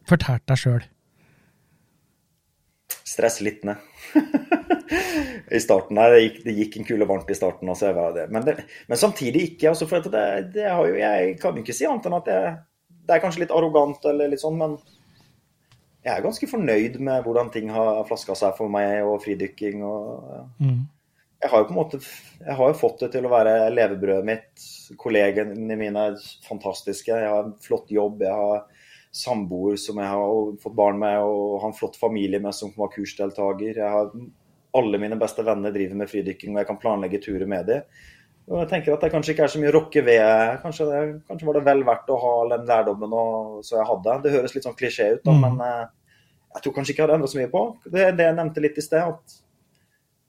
fortalt deg sjøl? Stress litt ned. I starten der, det gikk, det gikk en kule varmt i starten. Altså, jeg var det. Men, det, men samtidig ikke. Altså, for det, det har jo, jeg kan jo ikke si annet enn at jeg, det er kanskje litt arrogant, eller litt sånn, men jeg er ganske fornøyd med hvordan ting har flaska seg for meg, og fridykking. og. Mm. Jeg har jo på en måte jeg har jo fått det til å være levebrødet mitt. Kollegene mine er fantastiske. Jeg har en flott jobb. Jeg har samboer som jeg har fått barn med, og har en flott familie med som var kursdeltaker. Jeg har alle mine beste venner driver med fridykking, og jeg kan planlegge turer med dem. Og jeg tenker at det kanskje ikke er så mye å rokke ved. Kanskje, det, kanskje var det vel verdt å ha den lærdommen og, så jeg hadde. Det høres litt sånn klisjé ut, da, Mm. men eh, jeg tror kanskje ikke jeg hadde endret så mye på. Det det jeg nevnte litt i sted. at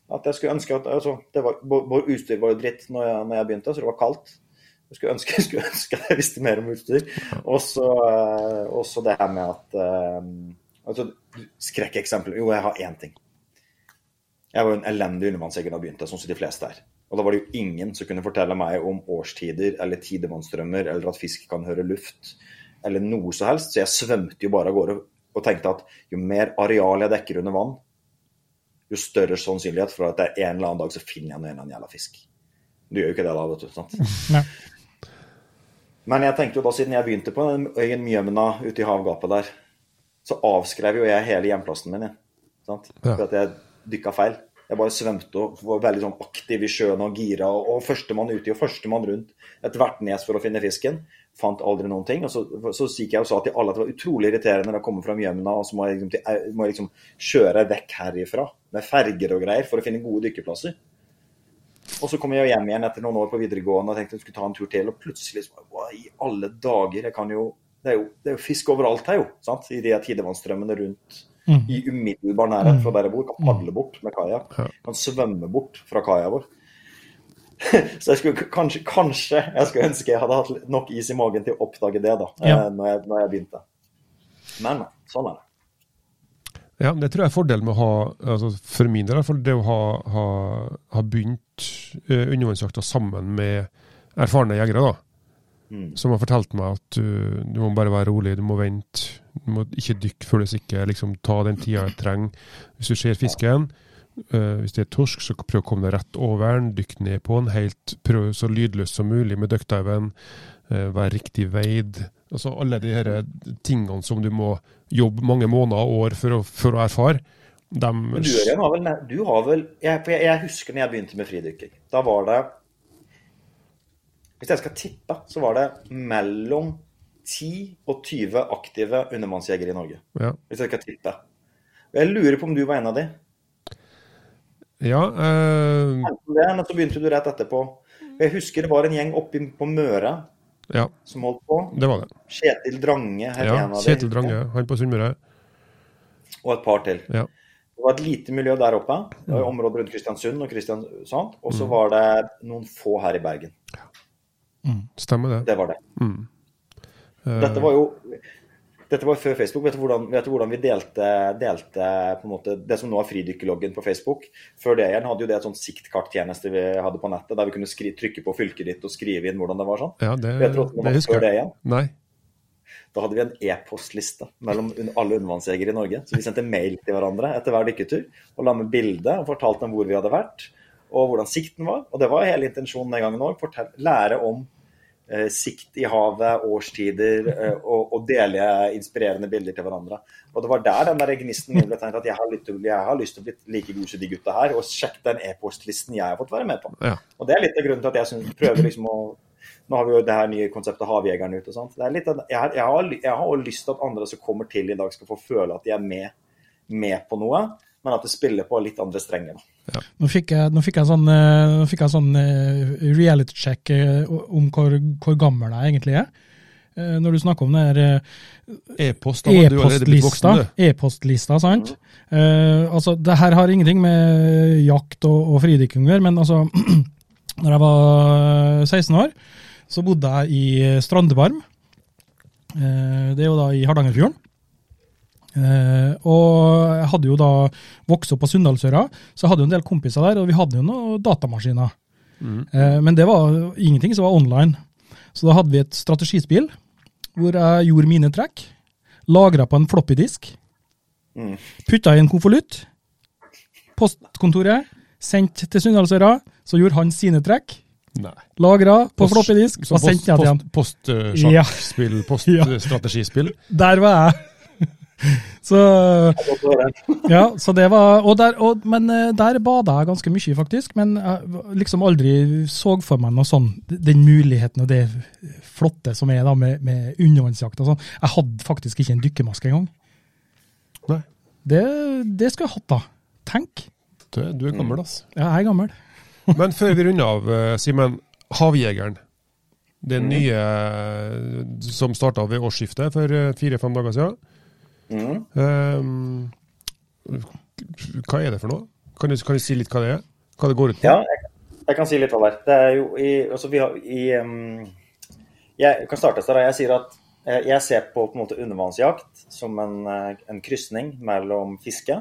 at jeg skulle ønske at altså, det var, Vår utstyr var jo dritt når jeg, når jeg begynte, så det var kaldt. Jeg skulle ønske, jeg skulle ønske jeg visste mer om utstyr. Og så eh, det her med at eh, altså, Skrekkeksempel. Jo, jeg har én ting. Jeg var jo en elendig undervannsjeger da jeg begynte, sånn som de fleste er. Og da var det jo ingen som kunne fortelle meg om årstider eller tidevannsstrømmer, eller at fisk kan høre luft, eller noe som helst. Så jeg svømte jo bare av gårde og tenkte at jo mer areal jeg dekker under vann, jo større sannsynlighet for at det er en eller annen dag så finner jeg en eller annen jævla fisk. Du gjør jo ikke det da, vet du. sant? Nei. Men jeg tenkte jo da, siden jeg begynte på den øyen Mjømna ute i havgapet der, så avskrev jo jeg hele hjemplassen min. jeg. Sant? Ja. For at jeg dykka feil. Jeg bare svømte og var veldig sånn aktiv i sjøen og gira. Og, og førstemann uti og førstemann rundt ethvert nes for å finne fisken. fant aldri noen ting. Og så, så gikk jeg og sa til alle at det var utrolig irriterende når jeg kommer fra Mjømna, og så må jeg, liksom, må jeg liksom kjøre vekk herifra med ferger og greier for å finne gode dykkerplasser. Og så kom jeg hjem igjen etter noen år på videregående og tenkte jeg skulle ta en tur til, og plutselig så Hva i alle dager? Jeg kan jo Det er jo, det er jo fisk overalt her, jo. sant? I de tidevannsstrømmene rundt Mm. i umiddelbar nærhet fra der jeg bor. Kan padle bort med kajakk. Kan svømme bort fra kaia vår. Så jeg skulle kanskje, kanskje jeg skulle ønske jeg hadde hatt nok is i magen til å oppdage det da, Ja. eh, når, jeg, når jeg begynte. Men, sånn er det. Ja, men det tror jeg er fordelen med å ha, altså for min del det å ha, ha, ha begynt eh, undervannsjakta sammen med erfarne jegere, da. Mm. Som har fortalt meg at uh, du må bare være rolig, du må vente. Du må ikke dykke før du er sikker. Liksom, ta den tida jeg trenger. Hvis du ser fisken, uh, hvis det er torsk, så prøv å komme deg rett over den. Dykk ned på den. Helt, prøv så lydløst som mulig med duckdiven. Uh, vær riktig veid. Altså alle de her tingene som du må jobbe mange måneder og år for å, for å erfare. De... Men du, Ørjan, har vel, du har vel jeg, jeg, jeg husker når jeg begynte med fridykking. Da var det Hvis jeg skal tippe, så var det mellom 10 og 20 aktive undervannsjegere i Norge. ja, Hvis jeg skal tippe. Jeg lurer på om du var en av de. ja øh... Men så begynte du rett etterpå. Jeg husker det var en gjeng oppe på Møre ja, som holdt på. det var det. Kjetil Drange het Ja, en av Kjetil. Drange, han på Sunnmøre. Og et par til. Ja. Det var et lite miljø der oppe. Det var området rundt Kristiansund og Kristiansand. Og Mm. så var det noen få her i Bergen. ja, Stemmer det. Det var det. Mm. Dette var jo dette var før Facebook. Vet du hvordan, vet du hvordan vi delte, delte på en måte, det som nå er fridykkerloggen på Facebook? Før det igjen hadde jo det et sånt siktkarttjeneste vi hadde på nettet, der vi kunne skri, trykke på fylket ditt og skrive inn hvordan det var sånn. Ja, det, Vet du hvordan det husker før det igjen? Nei. Da hadde vi en e-postliste mellom alle undervannsjegere i Norge. Så vi sendte mail til hverandre etter hver dykketur og la med bilde og fortalte dem hvor vi hadde vært og hvordan sikten var. Og det var hele intensjonen den gangen òg. Lære om sikt i havet, årstider, eh, og, og dele inspirerende bilder til hverandre. Og det var der den der gnisten min ble tenkt at jeg har, til, jeg har lyst til å bli like god som de gutta her, og sjekke den e-postlisten jeg har fått være med på. Ja. Og det er litt av grunnen til at jeg synes, prøver liksom å Nå har vi jo det her nye konseptet Havjegeren ute. og sånt. Det litt jeg, har, jeg, har, jeg har lyst til at andre som kommer til i dag, skal få føle at de er med, med på noe, men at det spiller på litt andre strenger. da. Nå fikk jeg, nå fikk jeg sånn, eh, fikk jeg sånn eh, reality check eh, om hvor, hvor gammel jeg egentlig er. Når du snakker om blitt e-postlista, e-postlista, sant? Uh, altså, det her har ingenting med jakt og, og fridykking å gjøre, men altså, når jeg var 16 år, så bodde jeg i Strandebarm. Uh, det er jo da i Hardangerfjorden. Eh, og jeg hadde jo da vokst opp på Sunndalsøra, så jeg hadde jo en del kompiser der, og vi hadde jo noen datamaskiner. Eh, men det var ingenting som var online. Så da hadde vi et strategispill hvor jeg gjorde mine trekk, lagra på en floppydisk, Mm. putta i en konvolutt, postkontoret, sendt til Sunndalsøra, så gjorde han sine trekk, lagra på Post- floppydisk så og til han. post, Ja. Postsjakkspill, Ja. poststrategispill. Der var jeg! Så. Ja, så det var, og der, og, men eh, der bada jeg ganske mye, faktisk. Men jeg liksom aldri så for meg noe sånn, den muligheten og det flotte som er da med, med undervannsjakt. og sånn. Jeg hadde faktisk ikke en dykkermaske engang. Nei. Det, det skulle jeg hatt, da. Tenk. Du, er- du er gammel, altså. Ja, jeg er gammel. Men før vi runder av, eh, Simen. Havjegeren. Den nye eh, som starta ved årsskiftet for eh, fire-fem dager siden. Mm. Um, hva er det for noe? Kan du, kan du si litt hva det er? Hva det går ut på? Ja, jeg, jeg kan si litt hva det er. Det er jo i, altså vi har, i um, Jeg kan starte der. Jeg sier at eh, jeg ser på, på en måte undervannsjakt som en, eh, en krysning mellom fiske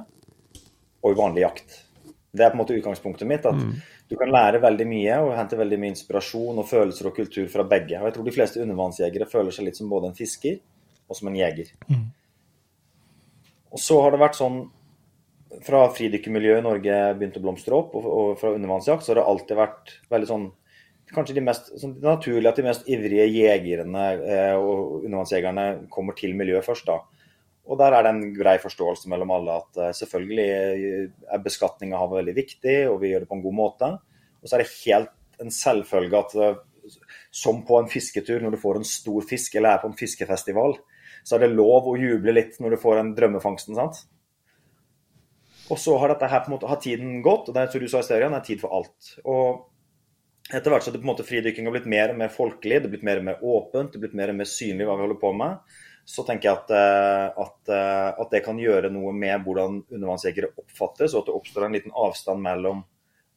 og vanlig jakt. Det er på en måte utgangspunktet mitt. at Du kan lære veldig mye og hente veldig mye inspirasjon og følelser og kultur fra begge. Og jeg tror de fleste undervannsjegere føler seg litt som både en fisker og som en jeger. Og så har det vært sånn fra fridykkermiljøet i Norge begynte å blomstre opp, og, fra undervannsjakt, så har det alltid vært veldig sånn Kanskje de mest, sånn, naturlig at de mest ivrige jegerne eh, og undervannsjegerne kommer til miljøet først, da. Og der er det en grei forståelse mellom alle at eh, selvfølgelig er beskatning av havet veldig viktig, og vi gjør det på en god måte. Og så er det helt en selvfølge at eh, som på en fisketur når du får en stor fisk, eller er på en fiskefestival, så er det lov å juble litt når du får en drømmefangsten. sant? Og så har dette her på en måte, har tiden gått, og det er som du sa i serien, det er tid for alt. Og etter hvert så har det på en måte fridykking blitt mer og mer folkelig, det har blitt mer og mer åpent, det har blitt mer og mer synlig hva vi holder på med. Så tenker jeg at, eh, at, eh, at det kan gjøre noe med hvordan undervannsjegere oppfattes, og at det oppstår en liten avstand mellom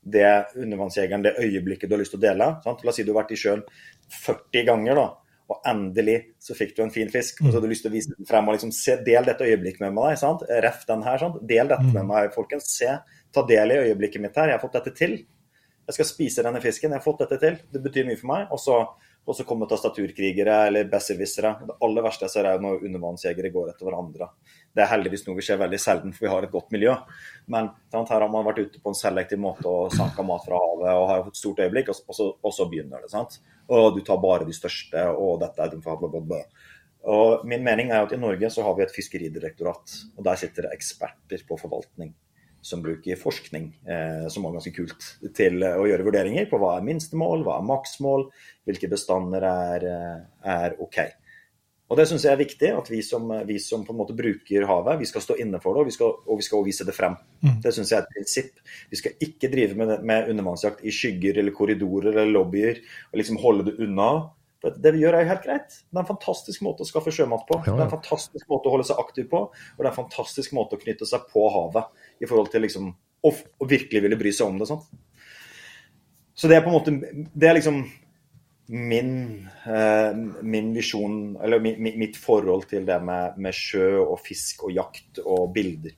det undervannsjegeren, det øyeblikket du har lyst til å dele. Sant? La oss si du har vært i sjøen 40 ganger, da, og endelig så fikk du en fin fisk. Og så hadde du lyst til å vise den frem og liksom se, del dette øyeblikket med meg. Sant? Ref den her. Sant? Del dette med meg, folkens. Se, ta del i øyeblikket mitt her. Jeg har fått dette til. Jeg skal spise denne fisken. Jeg har fått dette til. Det betyr mye for meg. Og så og så kommer tastaturkrigere eller besserwissere. Det aller verste jeg ser, er når undervannsjegere går etter hverandre. Det er heldigvis noe vi ser veldig sjelden, for vi har et godt miljø. Men sant, her har man vært ute på en selektiv måte og sanka mat fra havet og har fått stort øyeblikk, og så, og så begynner det. sant? Og du tar bare de største, og dette er blablabla. Og Min mening er at i Norge så har vi et fiskeridirektorat, og der sitter det eksperter på forvaltning som bruker forskning, eh, som er ganske kult, til å gjøre vurderinger på hva er minstemål, hva er maksmål, hvilke bestander er, eh, er OK. Og Det syns jeg er viktig, at vi som, vi som, på en måte bruker havet, vi skal stå inne for det, og vi skal, og vi skal vise det frem. Mm. Det syns jeg er et prinsipp. Vi skal ikke drive med, med undervannsjakt i skygger eller korridorer eller lobbyer og liksom holde det unna. For det vi gjør er jo helt greit. Det er en fantastisk måte å skaffe sjømat på. Det er en fantastisk måte å holde seg aktiv på, og det er en fantastisk måte å knytte seg på havet i forhold til liksom å, å virkelig ville bry seg om det. sånn. Så det er på en måte Det er liksom min, eh, min visjon, eller mi, mitt forhold til det med, med, sjø og fisk og jakt og bilder.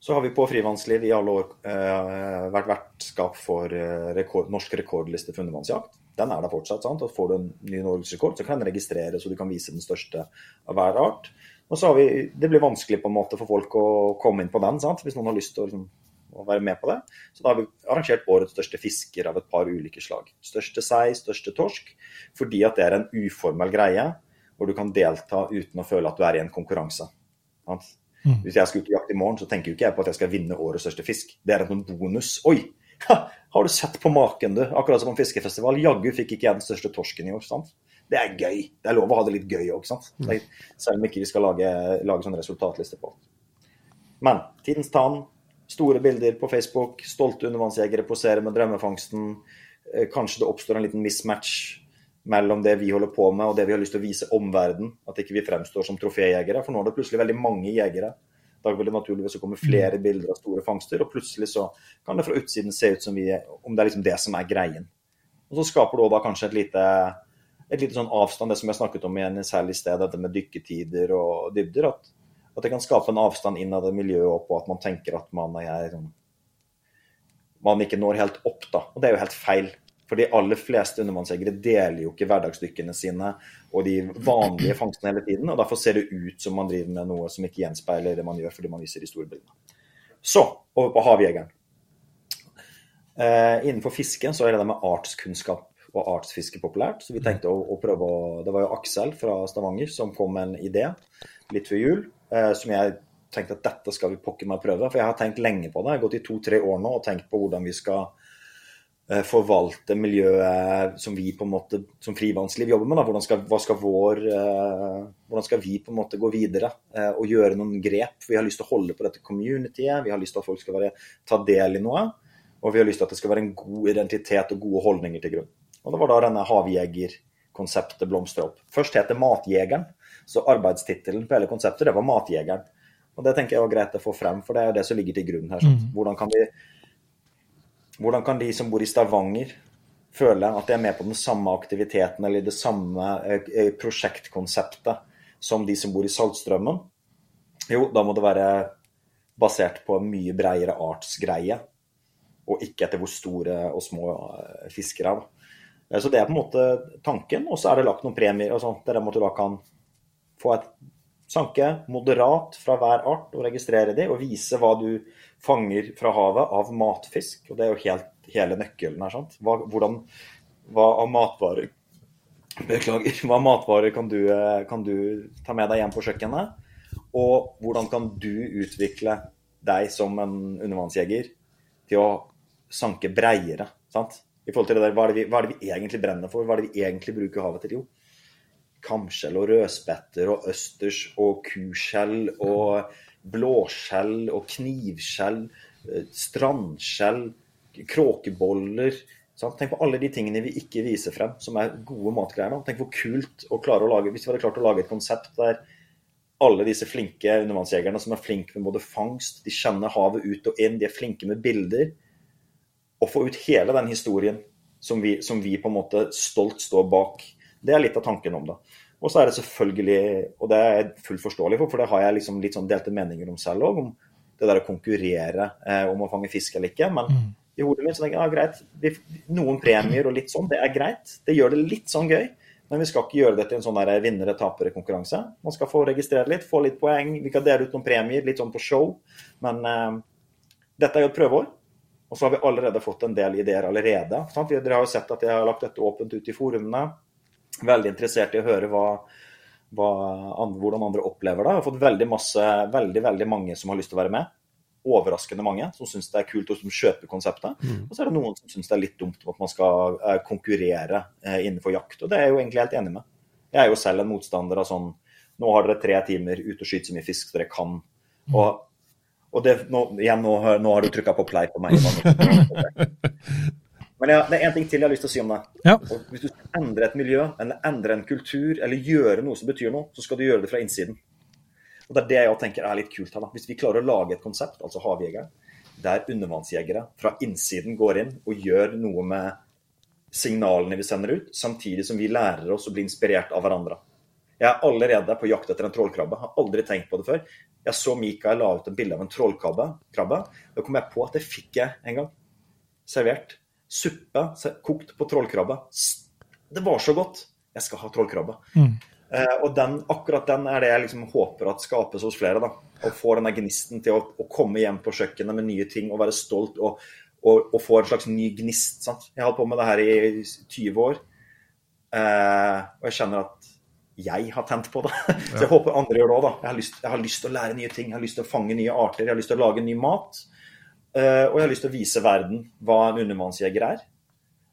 Så har vi på Frivannsliv i alle år eh, vært vertskap for eh, rekord, norsk rekordliste for undervannsjakt. Den er der fortsatt. sant? Og Får du en ny norgesrekord, så kan den registreres, og du kan vise den største av hver art. Og så har vi, Det blir vanskelig på en måte for folk å komme inn på den, sant? hvis noen har lyst til å, liksom, å være med på det. Så da har vi arrangert årets største fisker av et par ulike slag. Største sei, største torsk. Fordi at det er en uformell greie hvor du kan delta uten å føle at du er i en konkurranse. Mm. Hvis jeg skal ut og jakte i morgen, så tenker jo ikke jeg på at jeg skal vinne årets største fisk. Det er en bonus. Oi! Har du sett på maken, du? Akkurat som på en fiskefestival. Jaggu fikk ikke jeg den største torsken i år. sant? det er gøy. Det er lov å ha det litt gøy òg, mm. selv om ikke vi skal lage, lage sånne resultatliste på Men tidens tann, store bilder på Facebook, stolte undervannsjegere poserer med drømmefangsten. Eh, kanskje det oppstår en liten mismatch mellom det vi holder på med og det vi har lyst til å vise omverdenen. At ikke vi fremstår som troféjegere. For nå er det plutselig veldig mange jegere. Da vil det naturligvis komme flere mm. bilder av store fangster, og plutselig så kan det fra utsiden se ut som vi, om det er liksom det som er greien. Og så skaper det da kanskje et lite et lite sånn avstand, det som jeg snakket om i særlig særlig sted, dette med dykketider og dybder. At, at det kan skape en avstand innad i miljøet og på at man tenker at man, er, sånn, man ikke når helt opp. da, Og det er jo helt feil. For de aller fleste undervannsjegere deler jo ikke hverdagsdykkene sine og de vanlige fangstene hele tiden. og Derfor ser det ut som man driver med noe som ikke gjenspeiler det man gjør fordi man viser de store bildene. Så over på havjegeren. Eh, innenfor fiske så er det det med artskunnskap og artsfiske populært. Så vi tenkte å, å, prøve å Det var jo Aksel fra Stavanger som kom med en idé litt før jul, som jeg tenkte at dette skal vi pokker meg prøve. For jeg har tenkt lenge på det. Jeg har gått i to-tre år nå og tenkt på hvordan vi skal eh, forvalte miljøet som vi på en måte, som frivannsliv jobber med. Hvordan skal, skal vår, eh, hvordan, skal, vi på en måte gå videre eh, og gjøre noen grep? Vi har lyst til å holde på dette communityet, vi har lyst til at folk skal være, ta del i noe. Og vi har lyst til at det skal være en god identitet og gode holdninger til grunn. Og det var da denne havjegerkonseptet blomstra opp. Først het det Matjegeren, så arbeidstittelen på hele konseptet det var Matjegeren. Og Det tenker jeg var greit å få frem, for det er jo det som ligger til grunn her. Mm. Hvordan, kan de, hvordan kan de som bor i Stavanger føle at de er med på den samme aktiviteten eller det samme eh, prosjektkonseptet som de som bor i Saltstrømmen? Jo, da må det være basert på en mye bredere artsgreie, og ikke etter hvor store og små eh, fiskere er. Eh, så det er på en måte tanken. Og så er det lagt noen premier og sånt, der du da kan få et sanke moderat fra hver art og registrere de, og vise hva du fanger fra havet av matfisk. Og det er jo helt, hele nøkkelen her. sant? Hva, hvordan, hva av matvarer Beklager. Hva matvarer kan du, eh, kan du ta med deg hjem på kjøkkenet? Og hvordan kan du utvikle deg som en undervannsjeger til å sanke breiere? sant? I forhold til det der, hva er det, vi, hva er det vi egentlig brenner for? Hva er det vi egentlig bruker havet til? Jo, kamskjell og rødspetter og østers og kuskjell og blåskjell og knivskjell, eh, strandskjell, kråkeboller. Sant? Tenk på alle de tingene vi ikke viser frem, som er gode matgreier. nå. Tenk hvor kult å klare å lage Hvis vi hadde klart å lage et konsept der alle disse flinke undervannsjegerne som er flinke med både fangst, de kjenner havet ut og inn, de er flinke med bilder, og få ut hele den historien som vi, som vi på en måte stolt står bak. Det er litt av tanken om det. Og så er det selvfølgelig, og det er fullt forståelig for, for det har jeg liksom litt sånn delte meninger om selv òg, om det der å konkurrere eh, om å fange fisk eller ikke. Men mm. i hodet mitt så tenker jeg ja, greit, vi, noen premier og litt sånn, det er greit. Det gjør det litt sånn gøy. Men vi skal ikke gjøre det til en sånn vinnere-tapere-konkurranse. Man skal få registrere litt, få litt poeng. Vi kan dele ut noen premier, litt sånn på show. Men eh, dette er jo et prøveår. Og så har vi allerede fått en del ideer allerede. Sant? Dere har jo sett at jeg har lagt dette åpent ut i forumene. Veldig interessert i å høre hva, hva, hvordan andre opplever det. Jeg har fått veldig, masse, veldig, veldig mange som har lyst til å være med overraskende mange som syns det er kult og som kjøper konseptet. Mm. Og så er det noen som syns det er litt dumt at man skal eh, konkurrere eh, innenfor jakt. Og det er jeg jo egentlig helt enig med. Jeg er jo selv en motstander av sånn Nå har dere tre timer ute og skyter så mye fisk dere kan. Mm. Og, og det, nå, igjen, nå, nå, har du trykka på play på meg. Men ja, det er én ting til jeg har lyst til å si om det. Ja. Hvis du skal endre et miljø, eller endre en kultur, eller gjøre noe som betyr noe, så skal du gjøre det fra innsiden. Og Det er det jeg tenker er litt kult her. da. Hvis vi klarer å lage et konsept, altså havjegere, der undervannsjegere fra innsiden går inn og gjør noe med signalene vi sender ut, samtidig som vi lærer oss å bli inspirert av hverandre. Jeg er allerede på jakt etter en trollkrabbe. Har aldri tenkt på det før. Jeg så Mikael la ut et bilde av en trollkrabbe. Da kom jeg på at det fikk jeg en gang. Servert. Suppe kokt på trollkrabbe. Det var så godt. Jeg skal ha trollkrabbe. Mm. Eh, og den, akkurat den er det jeg liksom håper at skapes hos flere. da, Å få denne gnisten til å, å, komme hjem på kjøkkenet med nye ting og være stolt og, og, og få en slags ny gnist. sant? Jeg har holdt på med det her i 20 år, eh, og jeg kjenner at jeg har tent på det. Så jeg håper andre gjør det òg. Jeg, jeg, har lyst til å lære nye ting, jeg har lyst til å fange nye arter, jeg har lyst til å lage ny mat. Eh, og jeg har lyst til å vise verden hva en undervannsjeger er.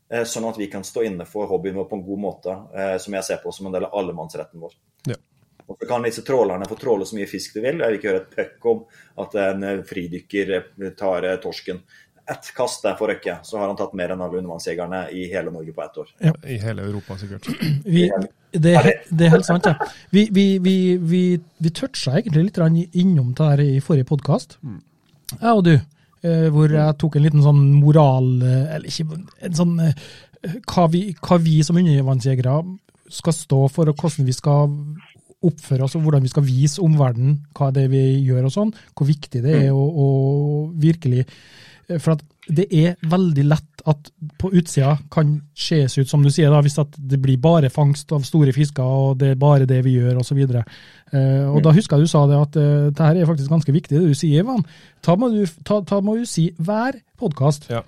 Eh, sånn at vi kan stå inne for hobbyen vår på en god måte, eh, som jeg ser på som en del av allemannsretten vår. Ja. Og så kan disse trålerne få tråle så mye fisk de vil. Jeg vil ikke høre et pøkk om at en fridykker tar torsken. Ett kast der for Røkke, så har han tatt mer enn alle undervannsjegerne i hele Norge på ett år. Ja. I hele Europa, sikkert. Vi, det, er, det, er helt sant, ja. Vi, vi, vi, vi, vi toucha egentlig litt innom det her i forrige podkast, mm. jeg og du. Eh, hvor jeg tok en liten sånn moral eh, Eller ikke en sånn eh, hva vi, hva vi som undervannsjegere skal stå for, og hvordan vi skal oppføre oss, og hvordan vi skal vise omverdenen hva det er vi gjør og sånn. Hvor viktig det er mm. å, å virkelig For at det er veldig lett at på utsida kan skjes ut, som du sier, da, hvis det blir bare fangst av store fisker, og det er bare det vi gjør, osv. Uh, og da husker jeg du sa det at uh, det her er faktisk ganske viktig, det du sier, Ivan. Ta må du, ta, ta må du si hver podkast. Ja.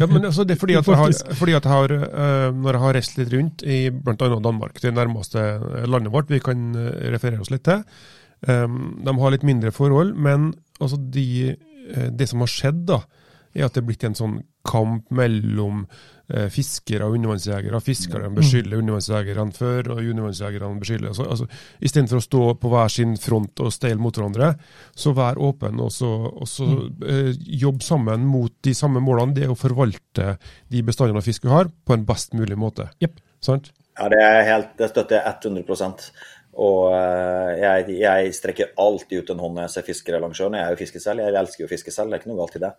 ja. men altså, det er fordi at jeg har, fordi at jeg har uh, når jeg har reist litt rundt i bl.a. Danmark, det nærmeste landet vårt vi kan referere oss litt til, um, de har litt mindre forhold, men altså de, det som har skjedd, da, er at det er blitt en sånn kamp mellom eh, fiskere og undervannsjegere. Fiskerne mm. beskylder undervannsjegerne før, og undervannsjegerne beskylder altså, altså, Istedenfor å stå på hver sin front og steile mot hverandre, så vær åpen og så, og så mm. eh, jobb sammen mot de samme målene. Det er å forvalte de bestandene av fisk vi har, på en best mulig måte. Yep. Sant? Ja, det, er helt, det støtter jeg 100 og uh, jeg, jeg, strekker alltid ut en hånd når jeg ser fiskere langs sjøen. Jeg er jo fisker selv, jeg elsker jo å fiske selv, det er ikke noe galt i det.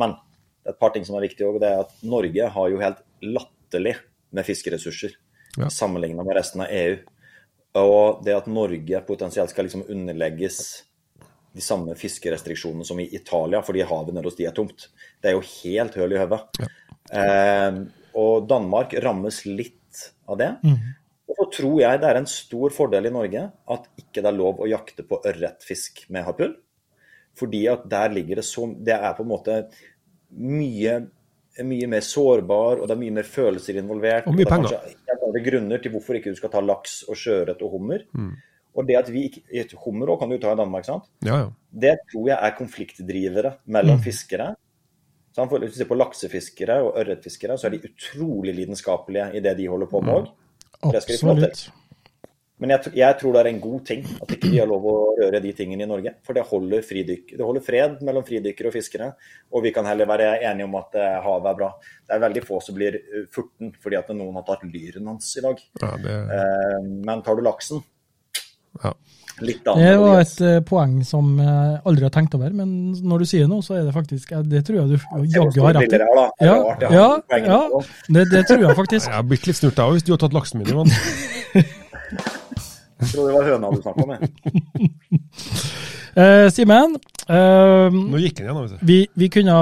Men det er et par ting som er viktig òg. Det er at Norge har jo helt latterlig med fiskeressurser ja. sammenligna med resten av EU. Og det at Norge potensielt skal liksom underlegges de samme fiskerestriksjonene som i Italia, fordi havet nede hos de er tomt, det er jo helt høl i hodet. Ja. Eh, og Danmark rammes litt av det. Mm. Og så tror jeg det er en stor fordel i Norge at ikke det er lov å jakte på ørretfisk med harpun. Fordi at der ligger det så Det er på en måte mye, mye mer sårbar, og det er mye mer følelser involvert. Og mye penger. Det er andre grunner til hvorfor ikke du skal ta laks og sjøørret og hummer. Mm. Og det at vi ikke Hummer òg kan du ta i Danmark, sant? Ja, ja. Det tror jeg er konfliktdrivere mellom mm. fiskere. Så Hvis du ser på laksefiskere og ørretfiskere, så er de utrolig lidenskapelige i det de holder på med òg. Det Absolutt. Men jeg, jeg tror det er en god ting at ikke vi har lov å røre de tingene i Norge. For det holder, fridyk, det holder fred mellom fridykkere og fiskere. Og vi kan heller være enige om at eh, havet er bra. Det er veldig få som blir eh, furten fordi at noen har tatt lyren hans i dag. Ja, det, Eh, men tar du laksen, ja. Litt Det var et uh, poeng som jeg aldri har tenkt over, men når du sier det nå, så er det faktisk Det tror jeg du jaggu har rett i. Ja, ja, ja. Det, det tror jeg faktisk. Jeg har blitt litt snurt av hvis du har tatt laksen min, Ivan. Jeg trodde det var høna du snakka med. uh, Simen, uh, Nå gikk den igjen, vet du. vi, vi, kunne,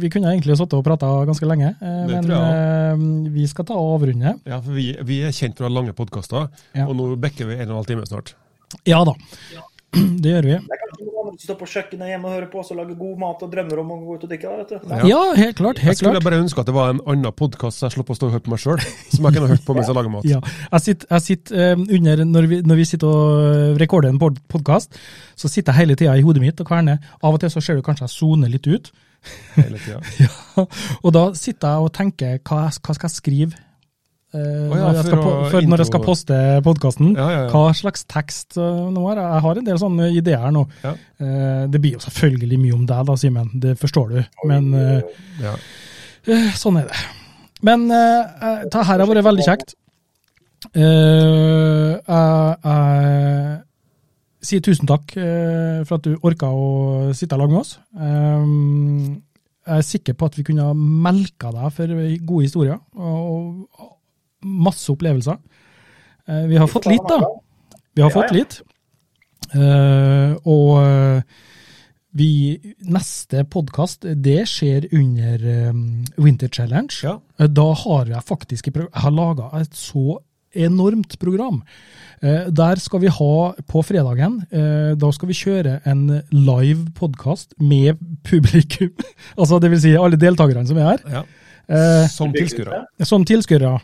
vi kunne egentlig sittet og prata ganske lenge, uh, men vi skal ta og avrunde. Ja, for vi, vi er kjent for å ha lange podkaster, Ja. og nå bekker vi en og en halv time snart. Ja da, det gjør vi. Det er kanskje noe annet som står på kjøkkenet hjemme og hører på oss og lager god mat og drømmer om å gå ut og drikke. vet du. Ja. Ja, helt klart. Jeg skulle klart. bare ønske at det var en annen podkast så jeg slapp å stå og høre på meg sjøl, som jeg kunne hørt på mens jeg lager mat. Ja, jeg sitter, jeg sitter eh, under, når vi, når vi sitter og eh, rekorder en pod podkast, så sitter jeg hele tida i hodet mitt og kverner. Av og til så ser du kanskje jeg soner litt ut. Hele tida. Ja, og da sitter jeg og tenker hva, hva skal jeg skrive eh, ja, når, jeg skal, for po- når jeg skal poste podkasten? Ja, ja, ja. Hva slags tekst uh, nå er jeg? Har en del sånne ideer nå. Ja. Eh, det blir jo selvfølgelig mye om deg da, Simen, det forstår du. Men Sånn er det. Men uh, det her har vært veldig kjekt. Eh, jeg sier tusen takk for at du orka å sitte i lag med oss. Jeg er sikker på at vi kunne ha melka deg for gode historier og masse opplevelser. Eh, vi har fått litt, da. Vi har fått litt. Eh, og eh, vi, neste podkast, det skjer under Winter Challenge. Ja. Da har jeg faktisk jeg har laga et så enormt program. Der skal vi ha på fredagen Da skal vi kjøre en live podkast med publikum. altså det vil si alle deltakerne som er her. ja. Som tilskuere. Som tilskuere.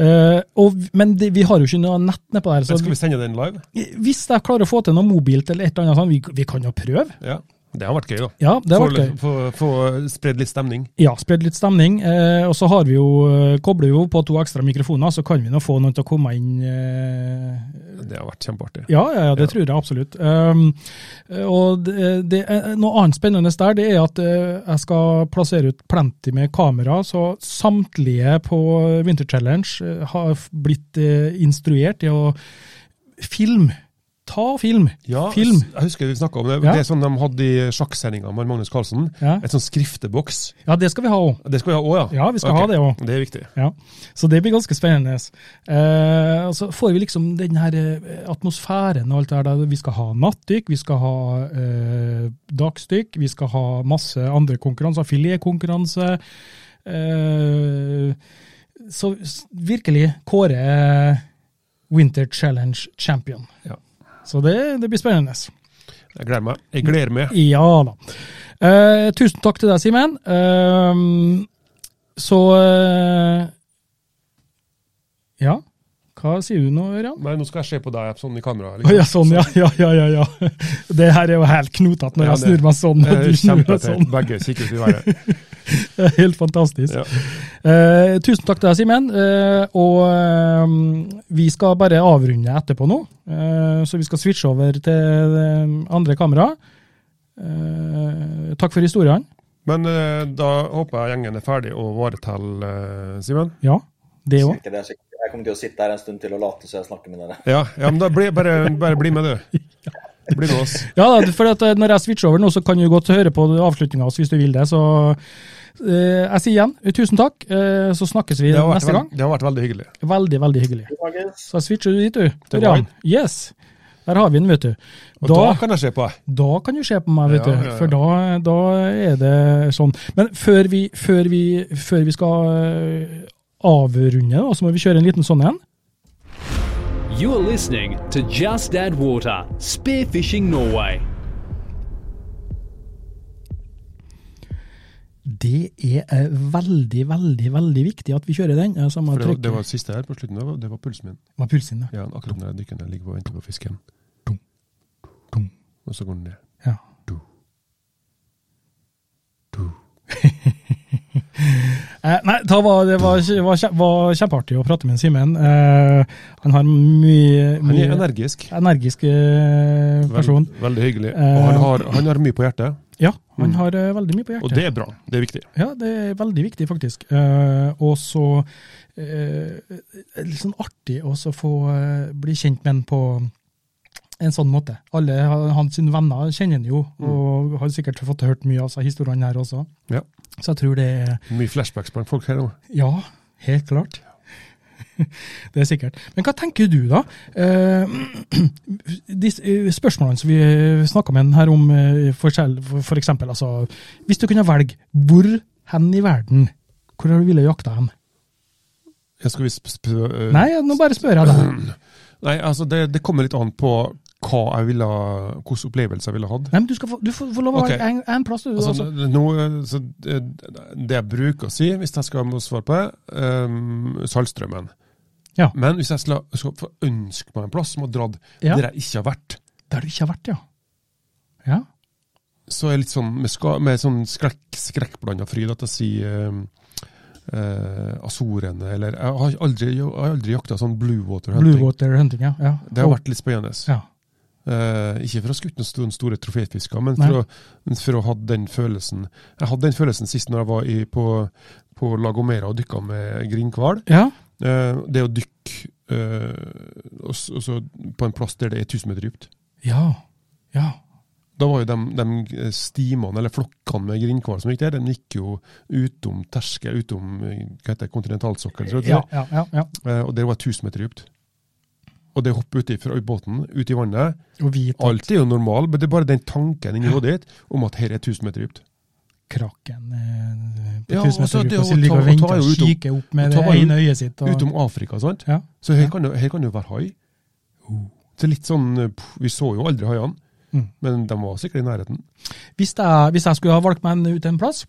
Eh, og, men det, vi har jo ikke noe nett nedpå der. Men Så Skal vi sende den live? hvis jeg klarer å få til noe mobilt eller et eller annet sånt, vi, vi kan jo prøve. Ja. Det har vært gøy, da. Ja, det har vært gøy. Få, få, få spredd litt stemning. Ja, spredd litt stemning. Eh, og så har vi jo, eh, kobler vi jo på to ekstra mikrofoner, så kan vi nå få noen til å komme inn. Eh, Det har vært kjempeartig. ja, ja, ja, det Ja. tror jeg absolutt. Um, og det, det er, noe annet spennende der, det er at eh, jeg skal plassere ut plenty med kamera, så samtlige på Winter Challenge eh, har blitt eh, instruert i å filme. Ta film. Ja, Film. Jeg husker vi snakka om det. Ja. Det er sånn de hadde i sjakksendinga med Magnus Carlsen. Ja. Et sånn skrifteboks. ja, det skal vi ha òg. Det skal vi ha òg, ja? Ja, vi skal okay. ha det òg. Det er viktig. Ja, så det blir ganske spennende. Eh, så får vi liksom den her eh, atmosfæren og alt det der. Vi skal ha nattdykk, vi skal ha eh, dagsdykk, vi skal ha masse andre konkurranser, filetkonkurranse. Eh, så virkelig kåre eh, Winter Challenge champion. Ja. Så det, det blir spennende. Jeg gleder meg. Jeg gleder meg. Ja da. Eh, tusen takk til deg, Simen. Eh, så eh, Ja, hva sier du nå, Ørjan? Nei, nå skal jeg se på deg sånn i kamera. Liksom. ja, sånn, ja, ja, ja, ja, ja. Det her er jo helt knotete når Ja, jeg snur meg sånn. Det er snur sånn. Begge kikker ut i været. Helt fantastisk. Ja. Eh, tusen takk til deg, Simen. Eh, og eh, vi skal bare avrunde etterpå nå. Eh, så vi skal switche over til andre kamera. Eh, takk for historiene. Men eh, da håper jeg gjengen er ferdig å varetelle, eh, Simen. Ja, det òg. Jeg kommer til å sitte her en stund til og late så jeg snakker med dere. Ja, ja, men da bli, bare, bare bli med, du. Bli med oss. Ja, da, for at eh, når jeg switcher over nå, så kan du godt høre på avslutninga hvis du vil det. Så eh, jeg sier igjen eh, tusen takk, eh, så snakkes vi Det vært, neste gang. det har vært veldig hyggelig. Veldig, veldig hyggelig. Så Så switcher du dit, du. Ørjan. Yes. Der har vi den, vet du. Og da, Da, kan jeg se på deg. da kan du se på meg, vet Ja, du. ja, ja. For da, da er det sånn. Men før vi, før vi, før vi skal avrunde, og så må vi kjøre en liten sånn en. You're listening to Just Add Water, Spearfishing Norway. Det er eh, veldig, veldig veldig viktig at vi kjører den. Altså, det, var- det var siste her på slutten, det var, det var pulsen min. Det var pulsen, da. Ja, akkurat når jeg dykker ned, ligger på og venter på fisken. Dum, dum. Og så går den ned. Ja. Du. Du. Eh, nei, da var, det var, var, var kjempeartig å prate med Simen. Eh, han har mye, Han er mye energisk. energisk eh, person. Veld, veldig hyggelig. Og han har, han har mye på hjertet, Ja, han Mm. har eh, veldig mye på hjertet. og det er bra. Det er viktig. Ja, det er veldig viktig, faktisk. Eh, og så eh, litt sånn artig å få bli kjent med han på en sånn måte. Alle hans venner kjenner han jo, og har sikkert fått hørt mye av seg historiene her også. Ja. Så jeg tror det er Mye flashbacks blant folk her òg. Ja, helt klart. Det er sikkert. Men hva tenker du, da? De eh, spørsmålene som vi snakka med den her om, f.eks. altså Hvis du kunne velge, hvor hen i verden hvor har du ville jakta hen? Jeg skal vi sp Nei, nå bare spør jeg deg. Nei, altså det, det kommer litt an på hva jeg ville, hvilken opplevelse jeg ville hatt. Nei, men du, skal få, du får, får lov å okay. velge en, en plass, du. Altså, Altså. nå, så det, det jeg bruker å si, hvis jeg skal ha svare på det, um, Saltstraumen. Ja. Men hvis jeg skal, skal få ønske meg en plass som har dratt Ja. der jeg ikke har vært, Der du ikke har vært, ja. Ja. så er jeg litt sånn med, ska, med sånn skrekk, skrekkblanda fryd at jeg sier um, eh, Azorene, eller Jeg har aldri, jeg har aldri jakta sånn bluewater hunting. Blue hunting, ja. ja. Det har vært litt spennende. ja. Eh, ikke for å ha skutt noen store, troféfisker, men for å, for å ha den følelsen. Jeg hadde den følelsen sist når jeg var i, på, på Lagomera og dykka med grindhval. ja. Uh, det å dykke uh, også, også på en plass der det er 1000 meter dypt. Ja. Ja. Da var jo de, de stimene, eller flokkene med grindhval som gikk der, de gikk jo utom terskel, utom eh, hva heter det, kontinentalsokkel. tror jeg det Ja, ja, ja, ja. Eh, og det var 1000 meter dypt. Og det hopper hoppe uti fra båten, ut i vannet Alt er jo normal, men det er bare den tanken inni hodet ditt om at her er 1000 meter dypt. Kraken eh, på 1000 altså, meter dypt, og så ligger og venter og kikker opp med det ene øyet sitt. Og, Utom Afrika, sant? ja. Så her Ja. kan, det, her kan det jo være hai. Så litt sånn, eh, Vi så jo aldri haiene, Mm. men de var sikkert i nærheten. hvis, jeg, hvis jeg skulle ha valgt meg ut en plass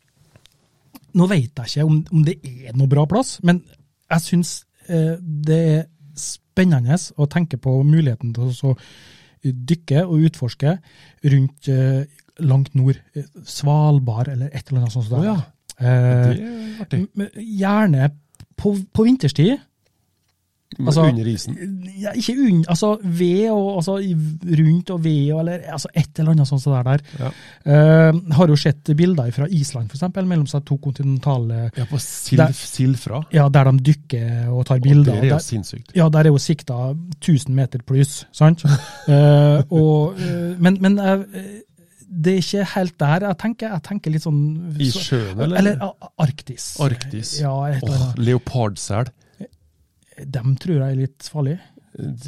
Nå vet jeg ikke om, om det er noe bra plass, men jeg syns eh, det er spennende å tenke på muligheten til å dykke og utforske rundt eh, langt nord. Svalbard eller et eller annet sånt. som ja. Eh, er gjerne på, på vinterstid. Altså- Under isen. Ja, ikke under, altså ved og altså, rundt og ved og eller altså et eller annet sånt der, der. Ja. Uh, har jo sett bilder fra Island, eksempel, mellom seg to kontinentale Ja, på Silfra. Ja, der de dykker og tar Og bilder. det er jo sinnssykt. ja, der er jo sikta 1000 meter pluss, sant? uh, og, uh, men men det er ikke helt der jeg tenker. Jeg tenker litt sånn I sjøen, eller? Eller Arktis. Arktis. Ja, annet. Leopardsel. Dem tror jeg er litt farlig.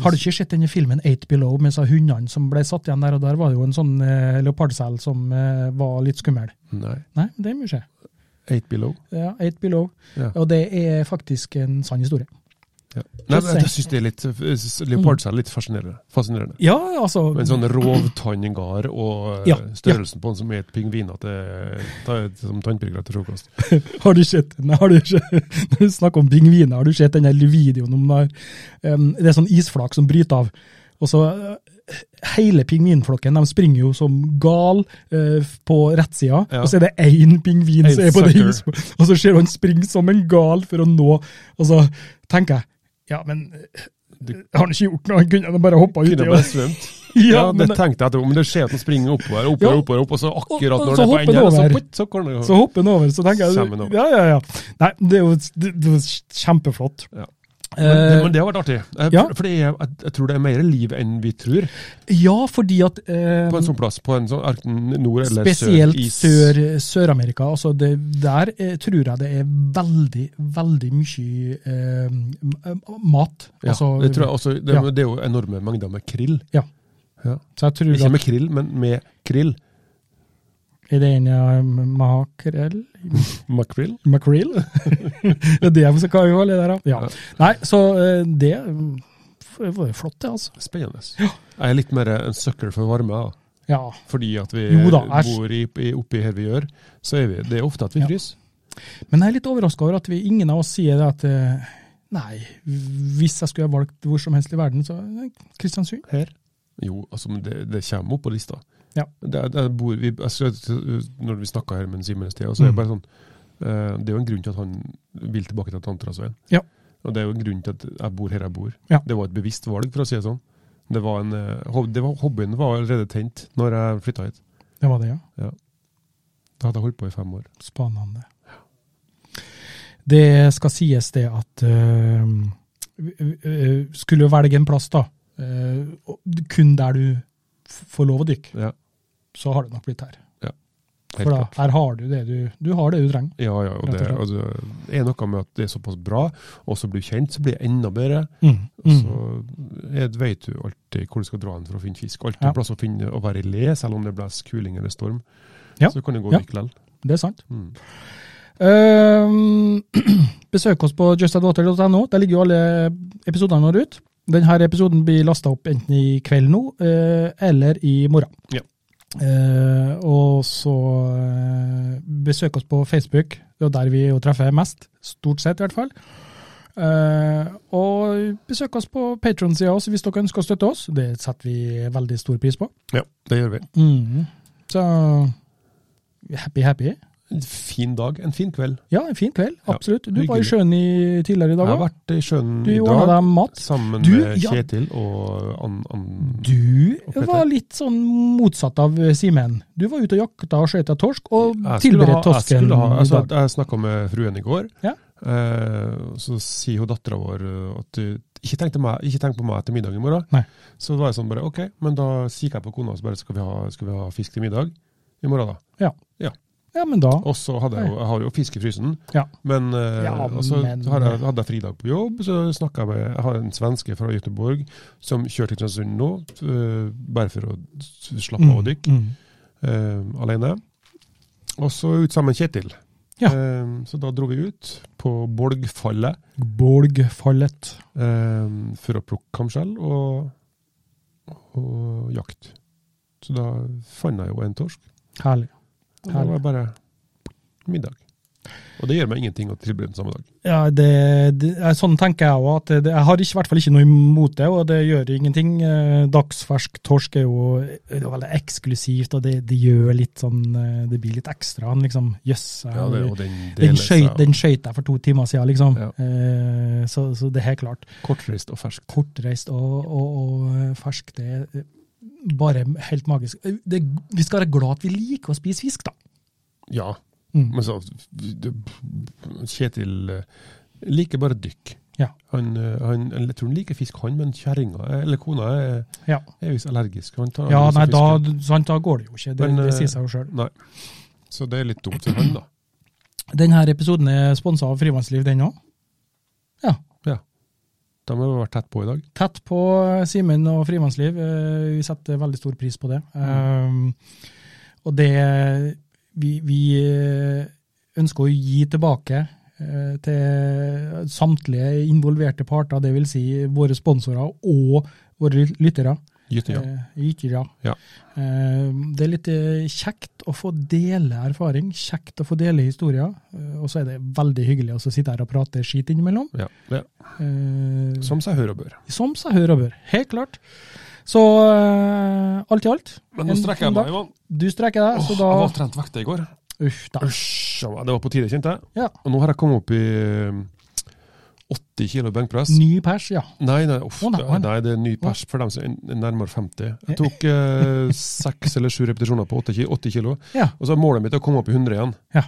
Har du ikke sett denne filmen Eight Below med hundene som ble satt igjen der, og der var det jo en sånn eh, leopardsel som eh, var litt skummel? Nei. Nei, det må skje. Eight below. Ja, Eight Below. Ja. Og det er faktisk en sann historie. Ja. Nei, men jeg syns det er litt Leopardsel er litt fascinerende. fascinerende. Ja, altså Med en sånn rovtanngard og eh, Ja, størrelsen på den som er et pingvin at det tar som tannpirkere til frokost. Har du sett nei, Har du ikke, når du snakker om pingviner, har du sett den videoen om der, um, det er sånn isflak som bryter av? Og så eh, Hele pingvinflokken de springer jo som gal eh, på rettsida, Ja. og så er det én pingvin som er på det isflaket, og så ser du han springe som en gal for å nå Og så tenker jeg ja, men eh, Du- har han ikke gjort noe? Han kunne bare hoppa uti. Kunne bare svømt. Ja, Ja, men det tenkte jeg etterpå, men det skjer at han springer oppover, oppover, Ja. oppover, oppover, og så akkurat Og- og når så det er på enden, så, putt, så kommer det Så hopper han over, så tenker jeg. Ja, ja, ja. Nei, det er jo det, det er kjempeflott. Ja. Eh, men, det, men det har vært artig. Eh, ja. For, jeg, jeg tror det er mer liv enn vi tror, ja, fordi at eh, på en sånn plass. På en sånn enten nord eller Spesielt sør. Spesielt sør, Sør-Amerika. altså det, Der eh, tror jeg det er veldig, veldig mye eh, mat. Ja, altså, det tror jeg også. Det, ja. det er jo enorme mengder med krill. Ja. Ja. Så jeg tror Ikke med krill, men med krill. Er det en eh, makrell? Makrill. Makrell? det er det vi skal kalle det der. Ja. Nei, så eh, det var jo flott, det, altså. Spennende. Jeg er litt mer en sucker for varme. da. Ja. Fordi at vi da, æsj. bor i, i, oppi her vi gjør, så er vi, det er ofte at vi Ja. fryser. Men jeg er litt overraska over at vi, ingen av oss sier det at eh, Nei, hvis jeg skulle ha valgt hvor som helst i verden, så eh, Kristiansund. Her? Jo, altså, men det, det kommer opp på lista. Ja. Det, det bor vi, altså, når vi snakka her med Simen i sted, så er det Mm. bare sånn uh, det er jo en grunn til at han vil tilbake til Tantrasveien. Ja. Og det er jo en grunn til at jeg bor her jeg bor. Ja. Det var et bevisst valg, for å si det sånn. Det var en, eh, det var, hobbyen var allerede tent når jeg flytta hit. Det var det, ja. Da hadde jeg holdt på i fem år. Spennende. Det skal sies det at øh, skulle velge en plass, da, øh, kun der du får lov å dykke, Ja, så har det nok blitt her. helt For da, klart. her har du det du, du har det du trenger. Ja, ja, og det, og det er noe med at det er såpass bra, og så blir du kjent, så blir det enda bedre. Mm. Så er, vet du alltid hvor du skal dra hen for å finne fisk. Alltid Ja. plass å, finne, å være i le, selv om det blåser kuling eller storm. Ja. Så kan det gå Ja. likevel. Det er sant. Mm. Uh, besøk oss på justadwater.no. Der ligger jo alle episodene våre ut. Denne episoden blir lasta opp enten i kveld nå, eh, eller i morgen. Ja. Eh, og så eh, besøk oss på Facebook. Det er der vi jo treffer mest. Stort sett, i hvert fall. Eh, og besøk oss på Patron-sida også hvis dere ønsker å støtte oss. Det setter vi veldig stor pris på. Ja, det gjør vi. Mhm. Så happy, happy. En fin dag, en fin kveld. Ja, en fin kveld. Ja, Absolutt. Du var i sjøen i, tidligere i dag Jeg har vært i sjøen Du i dag deg mat. sammen Du, med ja. Kjetil og an, an, Du Og var litt sånn motsatt av Simen. Du var ute og jakta og skjøt torsk, og tilberedte tosken. jeg ha- altså, dag. Jeg snakka med fruen i går. Ja. Eh, så sier hun dattera vår eh, at du ikke meg, ikke tenk på meg til middag i morgen. Nei. Så da var jeg sånn bare OK, men da kikker jeg på kona og så bare skal vi, ha, skal vi ha fisk til middag i morgen, da. Ja, men da Og så hadde jeg jo, jeg har jo fisk i frysen, Ja. men, eh, Ja, og så men- har jeg, hadde jeg fridag på jobb. Så snakka jeg med Jeg har en svenske fra Göteborg som kjører til Kristiansund nå, eh, bare for å slappe av og dykke Mm. uh, alene. Og så ut sammen med Kjetil. Ja. Uh, så da dro vi ut på Bolgfallet Bolgfallet. Uh, for å plukke kamskjell og, og jakt. Så da fant jeg jo en torsk. Herlig. Da var det bare middag. Og det gjør meg ingenting å tilby den samme dag. Ja, det, det, sånn tenker jeg òg. Jeg har i hvert fall ikke noe imot det, og det gjør ingenting. Eh, Dagsfersk torsk er jo er veldig eksklusivt, og det, det gjør litt sånn eh, Det blir litt ekstra. Liksom, Jøss. Ja, den den skøyt jeg for to timer siden, liksom. Ja. Eh, så, så det er helt klart. kortreist og ferskt. Kortreist og, og, og fersk, det er bare helt magisk. Det, vi skal være glad at vi liker å spise fisk, da. Ja, Mm. men så Kjetil eh, liker bare dykk. Ja. Han, eh, han, jeg tror han liker fisk, han, men kjerringa, eh, eller kona, er, Ja, er visst allergisk. Han tar ja nei, da, sant, da går det jo ikke. Det, Men, det sier seg jo sjøl. Så det er litt dumt for han, da. Denne episoden er sponsa av Frivannsliv, den òg. Ja. De vi vært tett på i dag. Tett på Simen og Frivannsliv. Eh, Vi setter veldig stor pris på det. Um, og det vi, vi eh, ønsker å gi tilbake eh, til samtlige involverte parter, dvs. Si våre sponsorer og våre ly- lyttere. Gyttinga. Eh, lyttere. Ja. Eh, Det er litt eh, kjekt å få dele erfaring, kjekt å få dele historier. Og så er det veldig hyggelig å sitte her og prate skit innimellom. Ja. ja. Eh, Som seg hør og bør. som seg hør og bør. Helt klart. Så alt i alt Men nå strekker jeg meg. Ivan. Du strekker deg, Åh, så Jeg var da trent vekta i går. Uff da. Usch, det var på tide, kjente jeg. Ja. Og nå har jeg kommet opp i 80 kilo benkpress. Ny pers, ja. Nei, nei, uff, oh, nei, det- nei, det er ny pers for dem som er nærmere 50. Jeg tok eh, eller sju repetisjoner på 80 kilo, Ja. og så er målet mitt å komme opp i 100 igjen Ja.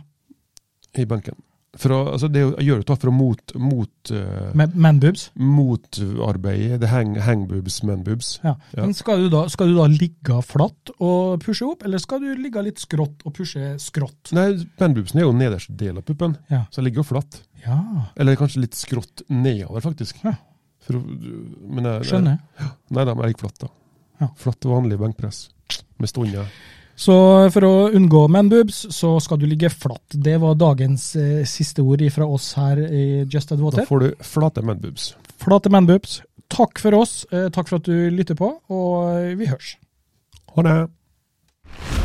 i benken. For å, altså det jeg gjør det da for å mot, mot, uh, Med manboobs. motarbeide Det hang, hangboobs, manboobs. Ja. Ja. Men skal du, da, skal du da ligge flatt og pushe opp, eller skal du ligge litt skrått og pushe skrått? Nei, manboobsen er jo nederste del av puppen, Ja. så jeg ligger jo flatt. Ja, Eller kanskje litt skrått nedover, faktisk. Ja. For, men jeg, skjønner. Nei da, men jeg gikk flatt, da. Ja. Flatt vanlig benkpress. Med stunder. Så for å unngå manboobs, så skal du ligge flatt. Det var dagens eh, siste ord fra oss her i Just Add Da får du flate manboobs. Flate manboobs. Takk for oss, eh, takk for at du lytter på, og eh, vi hørs. Ha det!